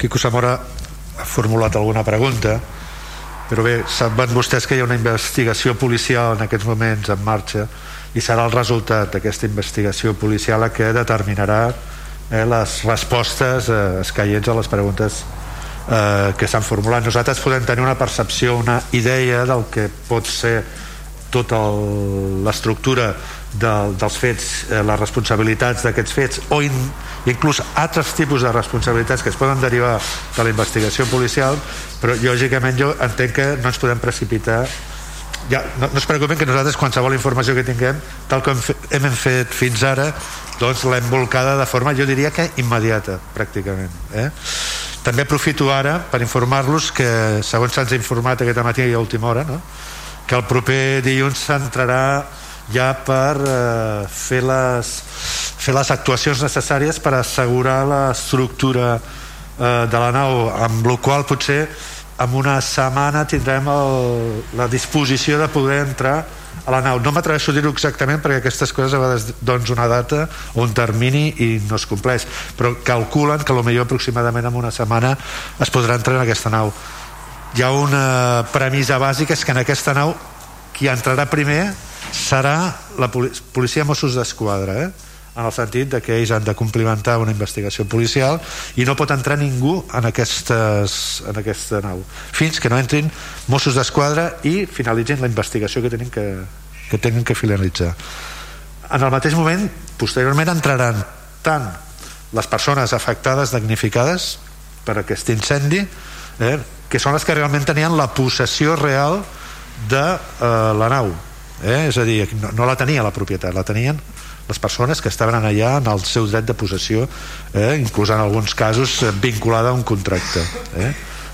Speaker 17: Quico Zamora ha formulat alguna pregunta, però bé, saben vostès que hi ha una investigació policial en aquests moments en marxa i serà el resultat d'aquesta investigació policial que determinarà eh, les respostes eh, escaients a les preguntes eh, que s'han formulat. Nosaltres podem tenir una percepció, una idea del que pot ser tota l'estructura de, dels fets, eh, les responsabilitats d'aquests fets o in, inclús altres tipus de responsabilitats que es poden derivar de la investigació policial però lògicament jo entenc que no ens podem precipitar ja, no, no es preocupen que nosaltres qualsevol informació que tinguem tal com hem fet fins ara doncs l'hem volcada de forma jo diria que immediata pràcticament eh? també aprofito ara per informar-los que segons se'ns ha informat aquest matí a última hora no? que el proper dilluns s'entrarà ja per eh, fer, les, fer les actuacions necessàries per assegurar l'estructura eh, de la nau amb la qual potser en una setmana tindrem el, la disposició de poder entrar a la nau. No m'atreveixo a dir-ho exactament perquè aquestes coses a vegades doncs una data o un termini i no es compleix, però calculen que millor aproximadament en una setmana es podrà entrar en aquesta nau. Hi ha una premissa bàsica, és que en aquesta nau qui entrarà primer serà la policia Mossos d'Esquadra, eh? En el sentit de que ells han de complimentar una investigació policial i no pot entrar ningú en, aquestes, en aquesta nau fins que no entrin Mossos d'Esquadra i finalitzin la investigació que tenen que, que tenen que finalitzar en el mateix moment posteriorment entraran tant les persones afectades, damnificades per aquest incendi eh, que són les que realment tenien la possessió real de eh, la nau eh? és a dir, no, no la tenia la propietat la tenien les persones que estaven allà en el seu dret de possessió eh, inclús en alguns casos eh, vinculada a un contracte eh?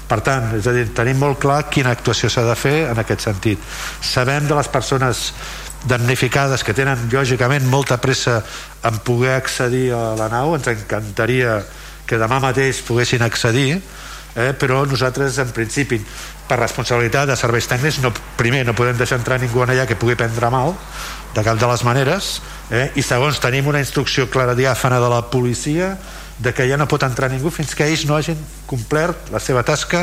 Speaker 17: per tant, és a dir, tenim molt clar quina actuació s'ha de fer en aquest sentit sabem de les persones damnificades que tenen lògicament molta pressa en poder accedir a la nau ens encantaria que demà mateix poguessin accedir eh, però nosaltres en principi per responsabilitat de serveis tècnics no, primer no podem deixar entrar ningú allà que pugui prendre mal de cap de les maneres eh? i segons tenim una instrucció clara diàfana de la policia de que ja no pot entrar ningú fins que ells no hagin complert la seva tasca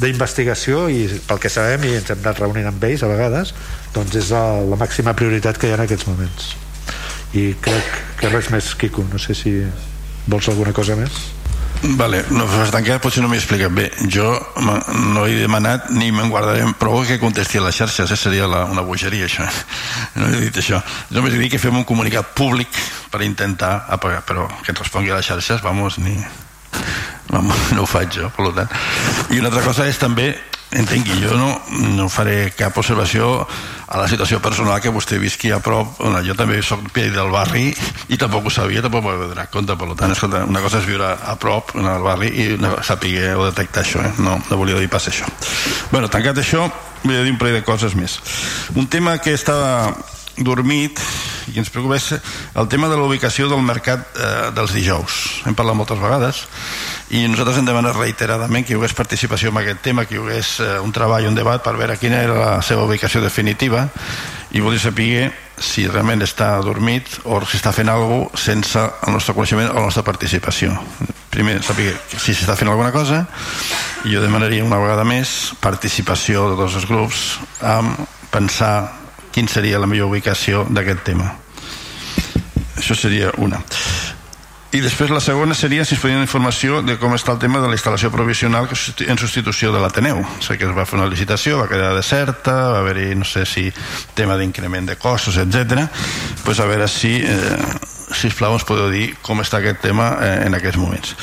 Speaker 17: d'investigació i pel que sabem i ens hem anat reunint amb ells a vegades doncs és la, màxima prioritat que hi ha en aquests moments. I crec que res més Quico, no sé si vols alguna cosa més
Speaker 13: Vale, no, encara potser no m'he explicat bé. Jo no he demanat ni me'n guardarem prou que contesti a les xarxes, eh? seria la, una bogeria això. No he dit això. Només he dit que fem un comunicat públic per intentar apagar, però que et respongui a les xarxes, vamos, ni... Vamos, no ho faig jo, per tant. I una altra cosa és també entengui, jo no, no faré cap observació a la situació personal que vostè visqui a prop bueno, jo també soc pell del barri i tampoc ho sabia, tampoc m'ho donat compte per tant, escolta, una cosa és viure a prop en el barri i no, saber o detectar això eh? no, no volia dir pas això bueno, tancat això, vull dir un parell de coses més un tema que estava dormit i ens preocupa és el tema de la ubicació del mercat eh, dels dijous. Hem parlat moltes vegades i nosaltres hem demanat reiteradament que hi hagués participació en aquest tema, que hi hagués eh, un treball, un debat per veure quina era la seva ubicació definitiva i volia saber si realment està dormit o si està fent alguna cosa sense el nostre coneixement o la nostra participació. Primer saber si s'està fent alguna cosa i jo demanaria una vegada més participació de tots els grups amb pensar quin seria la millor ubicació d'aquest tema això seria una i després la segona seria si es podien informació de com està el tema de la instal·lació provisional en substitució de l'Ateneu. Sé que es va fer una licitació, va quedar deserta, va haver-hi, no sé si, tema d'increment de costos, etc. pues a veure si, eh, si plau ens podeu dir com està aquest tema eh, en aquests moments.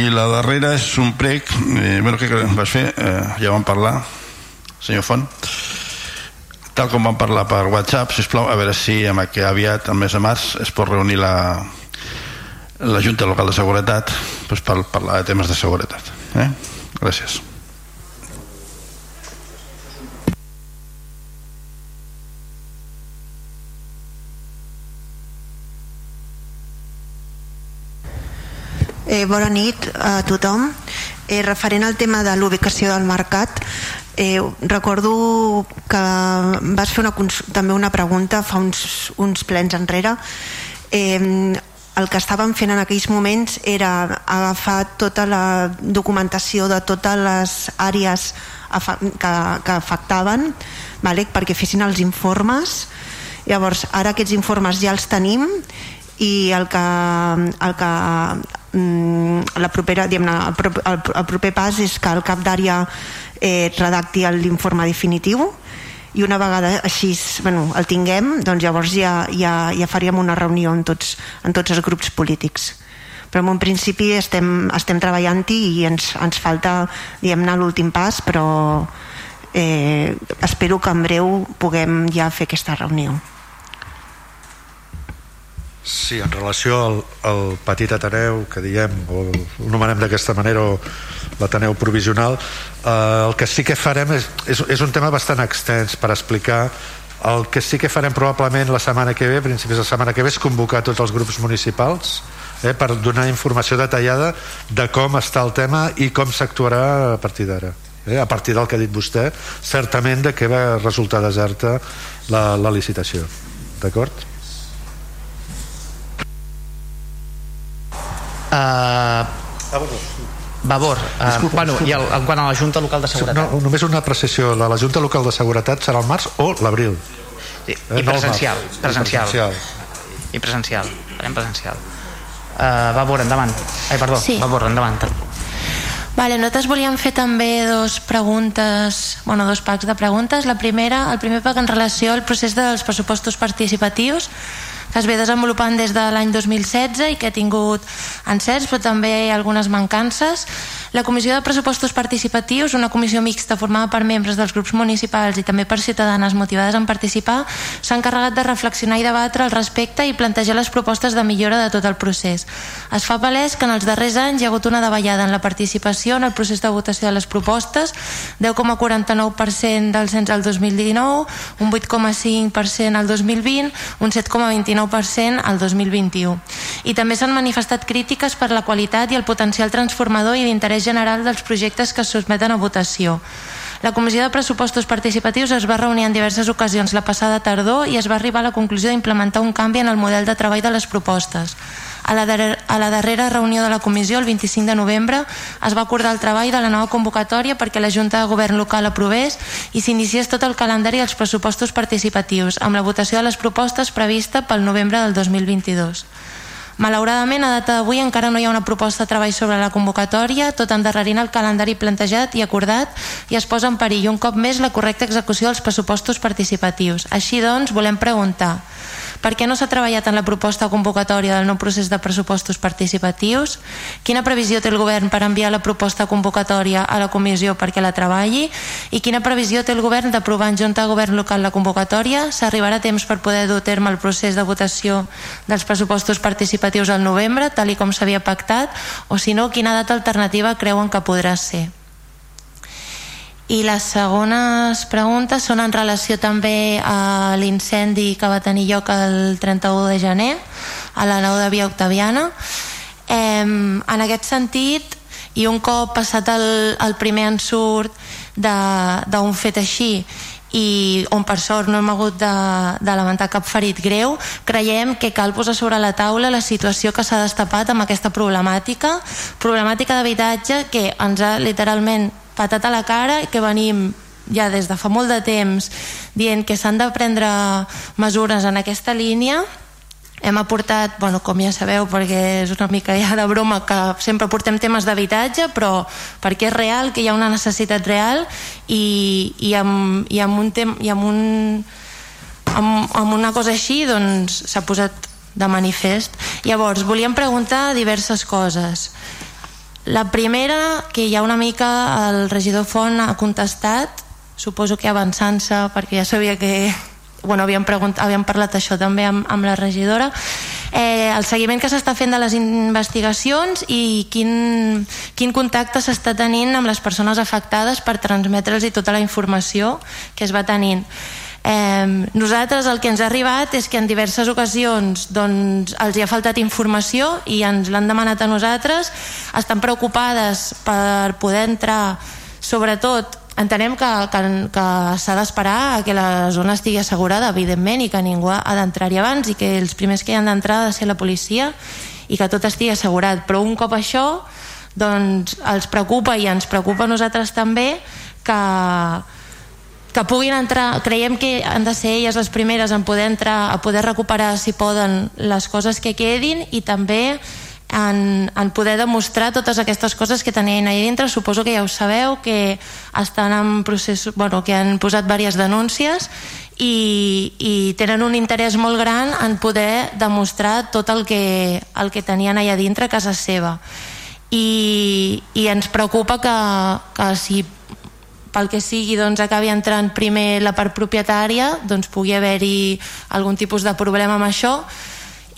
Speaker 13: I la darrera és un prec, eh, bueno, que vas fer, eh, ja vam parlar, senyor Font, tal com vam parlar per WhatsApp, si plau, a veure si amb que aviat, el mes de març, es pot reunir la, la Junta Local de Seguretat doncs, per parlar de temes de seguretat eh? gràcies
Speaker 18: Eh, bona nit a tothom. Eh, referent al tema de l'ubicació del mercat, eh, recordo que vas fer una, també una pregunta fa uns, uns plens enrere eh, el que estàvem fent en aquells moments era agafar tota la documentació de totes les àrees que, que afectaven vale? perquè fessin els informes llavors ara aquests informes ja els tenim i el que, el que la propera, el, el proper pas és que el cap d'àrea eh, redacti l'informe definitiu i una vegada així bueno, el tinguem doncs llavors ja, ja, ja faríem una reunió en tots, en tots els grups polítics. Però en un principi estem, estem treballant-hi i ens, ens falta diguem-ne l'últim pas però eh, espero que en breu puguem ja fer aquesta reunió
Speaker 17: Sí, en relació al, al petit Ateneu que diem, o el nomenem d'aquesta manera o l'Ateneu provisional eh, el que sí que farem és, és, és un tema bastant extens per explicar el que sí que farem probablement la setmana que ve, principis de la setmana que ve, és convocar tots els grups municipals eh, per donar informació detallada de com està el tema i com s'actuarà a partir d'ara. eh, a partir del que ha dit vostè certament de que va resultar deserta la, la licitació d'acord?
Speaker 2: Uh, Vavor, uh,
Speaker 17: Disculpa,
Speaker 2: bueno,
Speaker 17: disculpa.
Speaker 2: i el, en quant a la Junta Local de Seguretat
Speaker 17: no, només una apreciació la, la Junta Local de Seguretat serà al març o l'abril
Speaker 2: I,
Speaker 17: Eh,
Speaker 2: i
Speaker 17: no al
Speaker 2: presencial,
Speaker 17: març. I
Speaker 2: presencial.
Speaker 17: presencial.
Speaker 2: I presencial. Farem presencial. Uh, va, veure, endavant. Ai, perdó,
Speaker 14: Sí.
Speaker 2: va, veure, endavant.
Speaker 14: Vale, nosaltres volíem fer també dos preguntes, bueno, dos packs de preguntes. La primera, el primer pack en relació al procés dels pressupostos participatius que es ve desenvolupant des de l'any 2016 i que ha tingut encerts però també algunes mancances. La Comissió de Pressupostos Participatius, una comissió mixta formada per membres dels grups municipals i també per ciutadanes motivades en participar, s'ha encarregat de reflexionar i debatre al respecte i plantejar les propostes de millora de tot el procés. Es fa palès que en els darrers anys hi ha hagut una davallada en la participació en el procés de votació de les propostes, 10,49% del cens al 2019, un 8,5% al 2020, un 7,29% al 2021. I també s'han manifestat crítiques per la qualitat i el potencial transformador i d'interès general dels projectes que es sotmeten a votació. La Comissió de Pressupostos Participatius es va reunir en diverses ocasions la passada tardor i es va arribar a la conclusió d'implementar un canvi en el model de treball de les propostes. A la, darrera, a la darrera reunió de la comissió, el 25 de novembre, es va acordar el treball de la nova convocatòria perquè la Junta de Govern local aprovés i s'iniciés tot el calendari dels pressupostos participatius, amb la votació de les propostes prevista pel novembre del 2022. Malauradament, a data d'avui encara no hi ha una proposta de treball sobre la convocatòria, tot endarrerint el calendari plantejat i acordat i es posa en perill un cop més la correcta execució dels pressupostos participatius. Així doncs, volem preguntar per què no s'ha treballat en la proposta convocatòria del nou procés de pressupostos participatius? Quina previsió té el govern per enviar la proposta convocatòria a la comissió perquè la treballi? I quina previsió té el govern d'aprovar en junta govern local la convocatòria? S'arribarà temps per poder dur a terme el procés de votació dels pressupostos participatius al novembre, tal i com s'havia pactat? O si no, quina data alternativa creuen que podrà ser? I les segones preguntes són en relació també a l'incendi que va tenir lloc el 31 de gener a la nau de Via Octaviana. Eh, en aquest sentit, i un cop passat el, el primer ensurt d'un fet així i on per sort no hem hagut de, de lamentar cap ferit greu, creiem que cal posar sobre la taula la situació que s'ha destapat amb aquesta problemàtica, problemàtica d'habitatge que ens ha literalment patat a la cara que venim ja des de fa molt de temps dient que s'han de prendre mesures en aquesta línia. Hem aportat, bueno, com ja sabeu perquè és una mica ja de broma que sempre portem temes d'habitatge però perquè és real, que hi ha una necessitat real i, i, amb, i amb un tem, i amb, un, amb, amb una cosa així doncs s'ha posat de manifest. Llavors volíem preguntar diverses coses la primera, que ja una mica el regidor Font ha contestat, suposo que avançant-se, perquè ja sabia que bueno, havíem, havíem parlat això també amb, amb la regidora, eh, el seguiment que s'està fent de les investigacions i quin, quin contacte s'està tenint amb les persones afectades per transmetre'ls tota la informació que es va tenint. Eh, nosaltres el que ens ha arribat és que en diverses ocasions doncs, els hi ha faltat informació i ens l'han demanat a nosaltres. Estan preocupades per poder entrar. Sobretot entenem que, que, que s'ha d'esperar a que la zona estigui assegurada evidentment i que ningú ha d'entrar-hi abans i que els primers que hi han d'entrar ha de ser la policia i que tot estigui assegurat. Però un cop això doncs els preocupa i ens preocupa a nosaltres també que que puguin entrar, creiem que han de ser elles les primeres en poder entrar, a poder recuperar si poden les coses que quedin i també en, en poder demostrar totes aquestes coses que tenien allà dintre, suposo que ja ho sabeu que estan en procés, bueno, que han posat diverses denúncies i, i tenen un interès molt gran en poder demostrar tot el que, el que tenien allà dintre a casa seva. I, i ens preocupa que, que si pel que sigui doncs, acabi entrant primer la part propietària doncs pugui haver-hi algun tipus de problema amb això.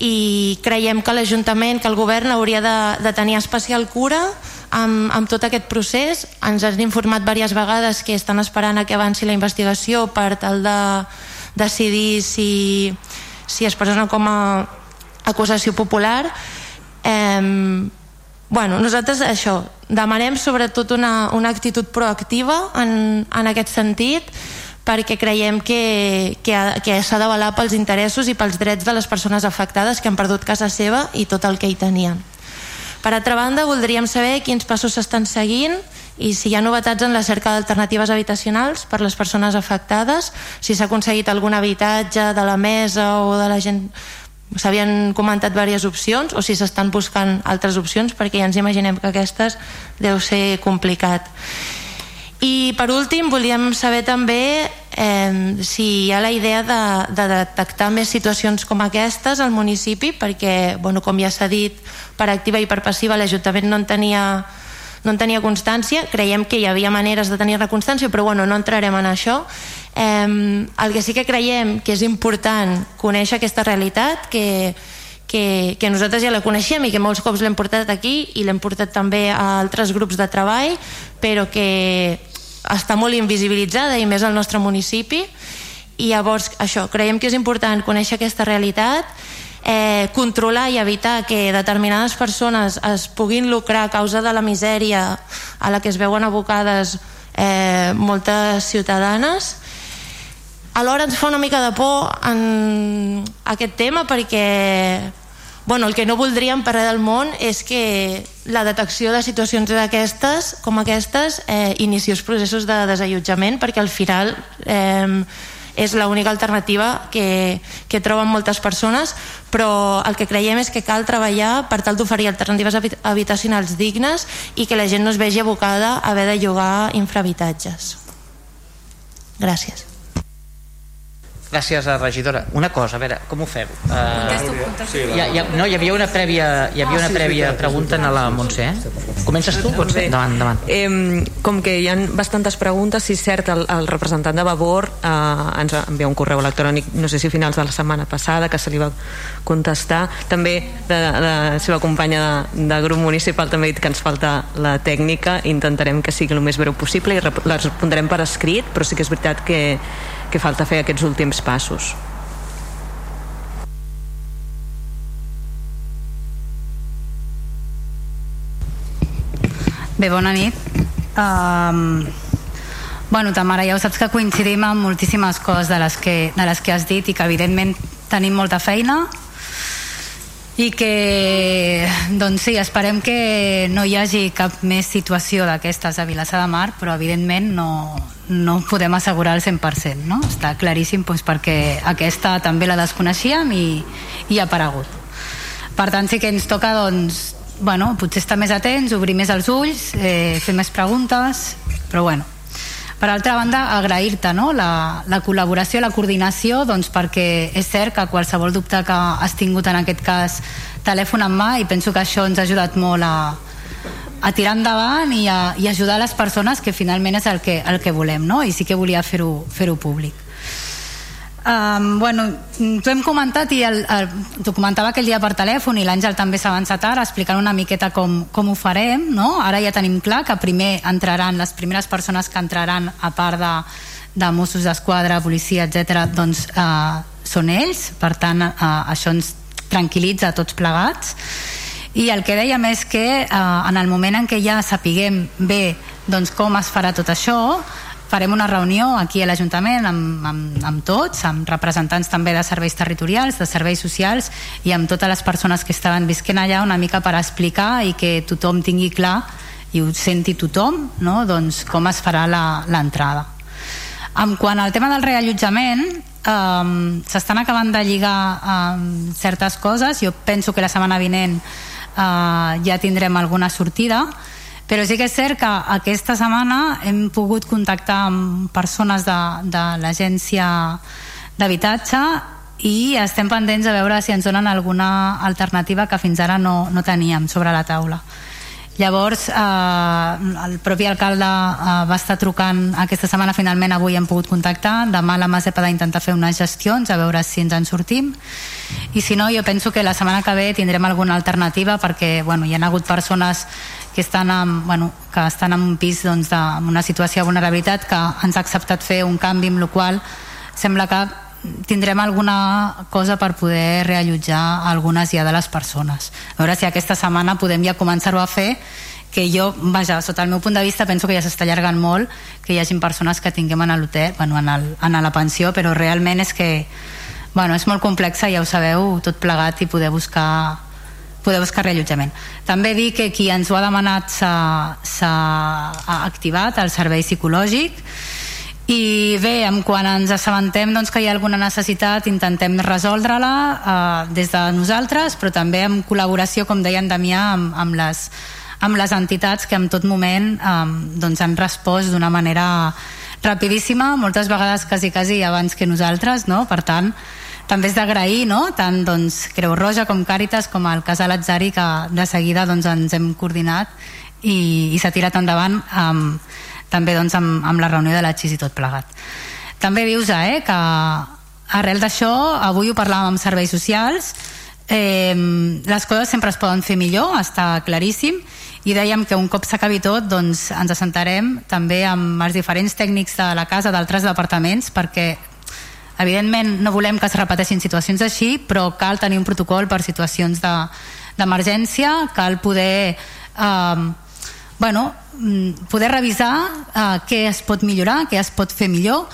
Speaker 14: I creiem que l'Ajuntament, que el govern hauria de, de tenir especial cura amb, amb tot aquest procés. Ens han informat diverses vegades que estan esperant a que avanci la investigació per tal de decidir si, si es presenta com a acusació popular. Eh, bueno, nosaltres això demanem sobretot una, una actitud proactiva en, en aquest sentit perquè creiem que, que, que s'ha d'avalar pels interessos i pels drets de les persones afectades que han perdut casa seva i tot el que hi tenien. Per altra banda, voldríem saber quins passos s'estan seguint i si hi ha novetats en la cerca d'alternatives habitacionals per les persones afectades, si s'ha aconseguit algun habitatge de la mesa o de la gent s'havien comentat diverses opcions o si s'estan buscant altres opcions perquè ja ens imaginem que aquestes deu ser complicat i per últim volíem saber també eh, si hi ha la idea de, de detectar més situacions com aquestes al municipi perquè bueno, com ja s'ha dit per activa i per passiva l'Ajuntament no en tenia no en tenia constància, creiem que hi havia maneres de tenir-ne constància, però bueno, no entrarem en això. Eh, el que sí que creiem que és important conèixer aquesta realitat, que, que, que nosaltres ja la coneixem i que molts cops l'hem portat aquí i l'hem portat també a altres grups de treball, però que està molt invisibilitzada i més al nostre municipi i llavors això, creiem que és important conèixer aquesta realitat eh, controlar i evitar que determinades persones es puguin lucrar a causa de la misèria a la que es veuen abocades eh, moltes ciutadanes. Alhora ens fa una mica de por en aquest tema perquè bueno, el que no voldríem per del món és que la detecció de situacions d'aquestes com aquestes eh, iniciés processos de desallotjament perquè al final eh, és l'única alternativa que, que troben moltes persones però el que creiem és que cal treballar per tal d'oferir alternatives habitacionals dignes i que la gent no es vegi abocada a haver de llogar infrahabitatges. Gràcies
Speaker 2: Gràcies, a regidora. Una cosa, a veure, com ho feu? Uh, sí, hi, ha, no, hi havia una prèvia, hi havia una prèvia pregunta a la Montse, eh? Comences tu? Pots? Davant, davant.
Speaker 9: Eh, com que hi ha bastantes preguntes, si és cert, el, el representant de Vavor eh, ens envia un correu electrònic, no sé si a finals de la setmana passada, que se li va contestar. També de, de la seva companya de, de grup municipal també ha dit que ens falta la tècnica, intentarem que sigui el més breu possible i la respondrem per escrit, però sí que és veritat que que falta fer aquests últims passos.
Speaker 19: Bé, bona nit. Um, bueno, Tamara, ja ho saps que coincidim amb moltíssimes coses de les, que, de les que has dit i que evidentment tenim molta feina i que doncs sí, esperem que no hi hagi cap més situació d'aquestes a Vilassar de Mar però evidentment no, no podem assegurar el 100% no? està claríssim doncs, perquè aquesta també la desconeixíem i, i ha aparegut per tant sí que ens toca doncs, bueno, potser estar més atents obrir més els ulls, eh, fer més preguntes però bueno per altra banda, agrair-te no? la, la col·laboració, la coordinació, doncs perquè és cert que qualsevol dubte que has tingut en aquest cas telèfon en mà i penso que això ens ha ajudat molt a, a tirar endavant i a, i ajudar les persones que finalment és el que, el que volem no? i sí que volia fer-ho fer, -ho, públic Um, bueno, t'ho hem comentat i t'ho comentava aquell dia per telèfon i l'Àngel també s'ha avançat ara explicant una miqueta com, com ho farem no? ara ja tenim clar que primer entraran les primeres persones que entraran a part de, de Mossos d'Esquadra, policia, etc doncs uh, són ells per tant uh, això ens tranquil·litza tots plegats i el que dèiem és que uh, en el moment en què ja sapiguem bé doncs, com es farà tot això farem una reunió aquí a l'Ajuntament amb, amb, amb tots, amb representants també de serveis territorials, de serveis socials i amb totes les persones que estaven visquent allà una mica per explicar i que tothom tingui clar i ho senti tothom no? doncs com es farà l'entrada. En quant al tema del reallotjament um, s'estan acabant de lligar um, certes coses. Jo penso que la setmana vinent uh, ja tindrem alguna sortida però sí que és cert que aquesta setmana hem pogut contactar amb persones de, de l'agència d'habitatge i estem pendents de veure si ens donen alguna alternativa que fins ara no, no teníem sobre la taula. Llavors eh, el propi alcalde eh, va estar trucant aquesta setmana. Finalment avui hem pogut contactar. Demà la Masepa d'intentar fer unes gestions a veure si ens en sortim. I si no jo penso que la setmana que ve tindrem alguna alternativa perquè bueno, hi ha hagut persones que estan en, bueno, que estan en un pis doncs, de, en una situació de vulnerabilitat que ens ha acceptat fer un canvi amb la qual sembla que tindrem alguna cosa per poder reallotjar algunes ja de les persones. A veure si aquesta setmana podem ja començar-ho a fer que jo, vaja, sota el meu punt de vista penso que ja s'està allargant molt que hi hagin persones que tinguem en l'hotel bueno, en, el, en la pensió, però realment és que bueno, és molt complexa, ja ho sabeu tot plegat i poder buscar poder buscar reallotjament. També dir que qui ens ho ha demanat s'ha activat el servei psicològic i bé, en quan ens assabentem doncs, que hi ha alguna necessitat intentem resoldre-la eh, des de nosaltres però també en col·laboració com deia en Damià amb, amb, les, amb les entitats que en tot moment eh, doncs han respost d'una manera rapidíssima, moltes vegades quasi, quasi abans que nosaltres, no? per tant també és d'agrair no? tant doncs, Creu Roja com Càritas com el Casal Atzari que de seguida doncs, ens hem coordinat i, i s'ha tirat endavant amb, també doncs, amb, amb la reunió de la XIS i tot plegat. També dius eh, que arrel d'això, avui ho parlàvem amb serveis socials, eh, les coses sempre es poden fer millor, està claríssim, i dèiem que un cop s'acabi tot doncs ens assentarem també amb els diferents tècnics de la casa d'altres departaments perquè evidentment no volem que es repeteixin situacions així però cal tenir un protocol per situacions d'emergència de, cal poder eh, bueno, mm, poder revisar eh, què es pot millorar, què es pot fer millor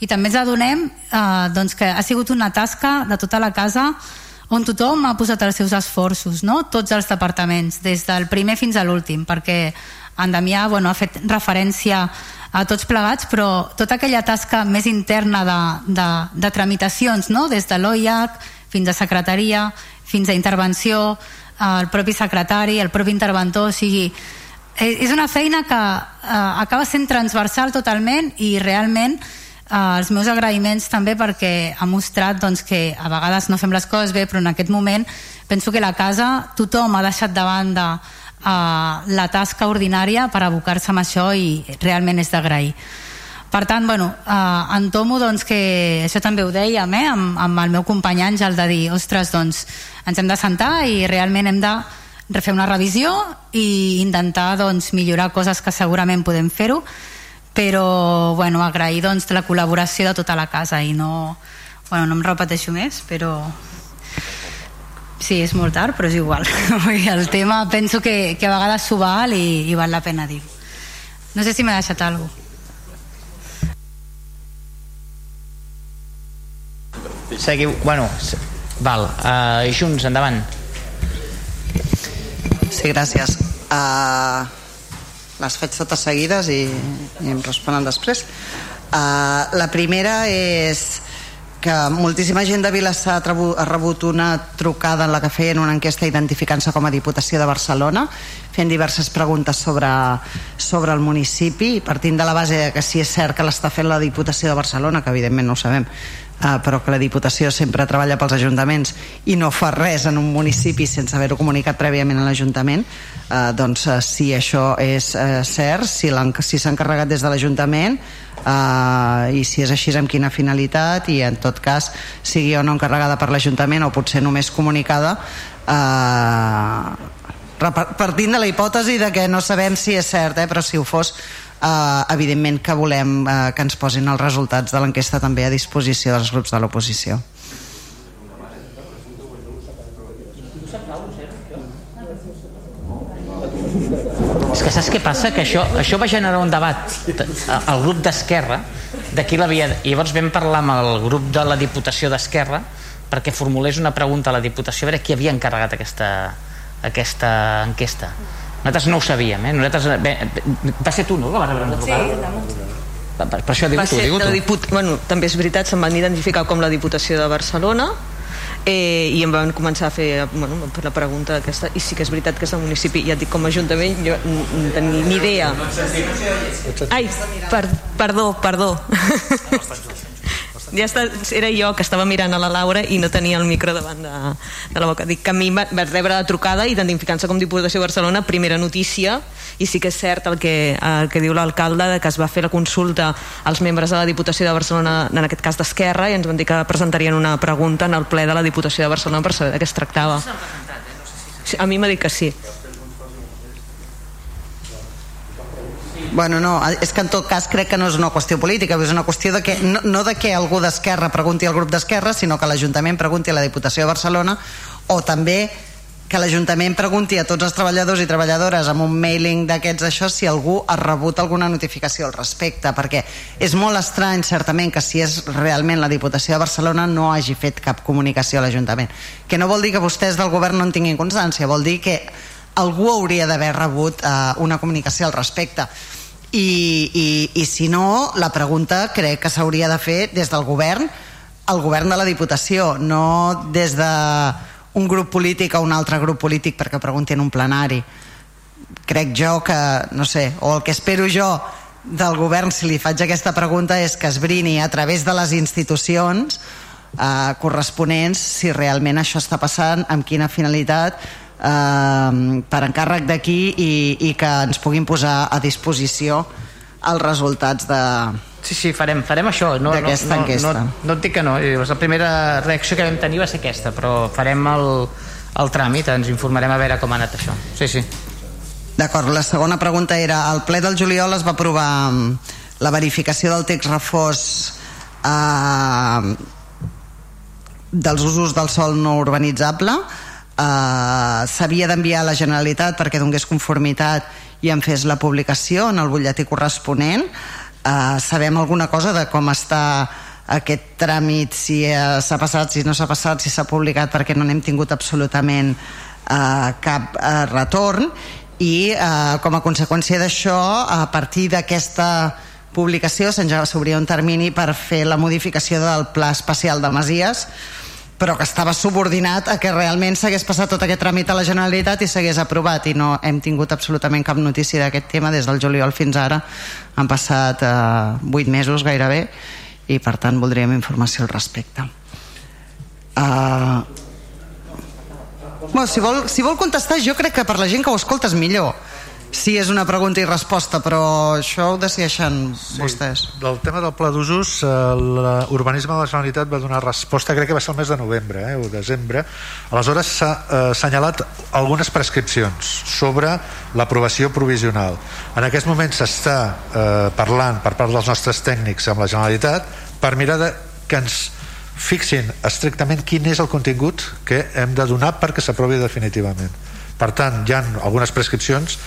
Speaker 19: i també ens adonem eh, doncs que ha sigut una tasca de tota la casa on tothom ha posat els seus esforços, no? tots els departaments, des del primer fins a l'últim, perquè en Damià bueno, ha fet referència a tots plegats, però tota aquella tasca més interna de, de, de tramitacions, no? des de l'OIAC fins a secretaria, fins a intervenció, el propi secretari, el propi interventor, o sigui, Eh, és una feina que eh, acaba sent transversal totalment i realment eh, els meus agraïments també perquè ha mostrat doncs, que a vegades no fem les coses bé però en aquest moment penso que la casa tothom ha deixat de banda la tasca ordinària per abocar-se amb això i realment és d'agrair. Per tant, bueno, eh, entomo doncs, que això també ho dèiem eh, amb, amb el meu company Àngel de dir, ostres, doncs ens hem de sentar i realment hem de refer una revisió i intentar doncs, millorar coses que segurament podem fer-ho però bueno, agrair doncs, la col·laboració de tota la casa i no, bueno, no em repeteixo més però sí, és molt tard però és igual el tema penso que, que a vegades s'ho val i, i val la pena dir no sé si m'ha deixat alguna cosa
Speaker 2: Seguiu, bueno, val, uh, Junts, endavant.
Speaker 15: Sí, gràcies. Uh, les faig totes seguides i, i em responen després. Uh, la primera és que moltíssima gent de Vilassar ha rebut una trucada en la que feien una enquesta identificant-se com a Diputació de Barcelona fent diverses preguntes sobre, sobre el municipi partint de la base que si és cert que l'està fent la Diputació de Barcelona que evidentment no ho sabem eh, però que la Diputació sempre treballa pels ajuntaments i no fa res en un municipi sense haver-ho comunicat prèviament a l'Ajuntament. Eh, doncs eh, si això és eh, cert si s'ha encarregat des de l'Ajuntament eh, i si és així amb quina finalitat i en tot cas sigui o no encarregada per l'Ajuntament o potser només comunicada eh, partint de la hipòtesi de que no sabem si és cert, eh, però si ho fos eh, evidentment que volem eh, que ens posin els resultats de l'enquesta també a disposició dels grups de l'oposició.
Speaker 2: És que saps què passa? Que això, això va generar un debat al grup d'Esquerra de qui l'havia... I llavors vam parlar amb el grup de la Diputació d'Esquerra perquè formulés una pregunta a la Diputació a veure qui havia encarregat aquesta, aquesta enquesta nosaltres no ho sabíem, eh? Nosaltres, bé, va ser tu, no, que vas rebre? Sí, per, per això tu, diu tu.
Speaker 9: Diput... Bueno, també és veritat, se'm van identificar com la Diputació de Barcelona eh, i em van començar a fer bueno, per la pregunta aquesta i sí que és veritat que és el municipi ja et dic com a ajuntament jo no tenia ni idea ai, per, perdó, perdó ja està, era jo que estava mirant a la Laura i no tenia el micro davant de, de la boca. Dic que a mi va, va rebre la trucada identificant-se com Diputació de Barcelona primera notícia i sí que és cert el que, el que diu l'alcalde que es va fer la consulta als membres de la Diputació de Barcelona en aquest cas d'Esquerra i ens van dir que presentarien una pregunta en el ple de la Diputació de Barcelona per saber de què es tractava. A mi m'ha dit que sí
Speaker 15: Bueno, no, és que en tot cas crec que no és una qüestió política, és una qüestió de que, no, no de que algú d'Esquerra pregunti al grup d'Esquerra, sinó que l'Ajuntament pregunti a la Diputació de Barcelona o també que l'Ajuntament pregunti a tots els treballadors i treballadores amb un mailing d'aquests això si algú ha rebut alguna notificació al respecte, perquè és molt estrany certament que si és realment la Diputació de Barcelona no hagi fet cap comunicació a l'Ajuntament, que no vol dir que vostès del govern no en tinguin constància, vol dir que algú hauria d'haver rebut eh, una comunicació al respecte i, i, i si no, la pregunta crec que s'hauria de fer des del govern al govern de la Diputació, no des de un grup polític a un altre grup polític perquè pregunti en un plenari. Crec jo que, no sé o el que espero jo del govern si li faig aquesta pregunta és que es brini a través de les institucions eh, corresponents si realment això està passant, amb quina finalitat eh, per encàrrec d'aquí i, i que ens puguin posar a disposició els resultats de,
Speaker 2: Sí, sí, farem, farem això. No,
Speaker 15: D'aquesta
Speaker 2: no, no,
Speaker 15: enquesta.
Speaker 2: No, no et dic que no. La primera reacció que vam tenir va ser aquesta, però farem el, el tràmit, ens informarem a veure com ha anat això. Sí, sí.
Speaker 15: D'acord, la segona pregunta era al ple del juliol es va aprovar mm, la verificació del text reforç eh, dels usos del sol no urbanitzable eh, s'havia d'enviar a la Generalitat perquè donés conformitat i en fes la publicació en el butlletí corresponent. Eh, sabem alguna cosa de com està aquest tràmit si eh, s'ha passat, si no s'ha passat si s'ha publicat perquè no n'hem tingut absolutament eh, cap eh, retorn. I eh, com a conseqüència d'això a partir d'aquesta publicació s'obria un termini per fer la modificació del pla especial de Masies però que estava subordinat a que realment s'hagués passat tot aquest tràmit a la Generalitat i s'hagués aprovat. I no hem tingut absolutament cap notícia d'aquest tema des del juliol fins ara. Han passat eh, 8 mesos gairebé i per tant voldríem informació al respecte. Uh, bueno, si, vol, si vol contestar jo crec que per la gent que ho escolta és millor si és una pregunta i resposta però això ho decideixen sí, vostès
Speaker 17: Del tema del pla d'usos, eh, l'urbanisme de la Generalitat va donar resposta, crec que va ser el mes de novembre eh, o desembre. Aleshores s'ha eh, assenyalat algunes prescripcions sobre l'aprovació provisional. En aquest moment s'està eh, parlant per part dels nostres tècnics amb la Generalitat per mirar de, que ens fixin estrictament quin és el contingut que hem de donar perquè s'aprovi definitivament per tant hi ha algunes prescripcions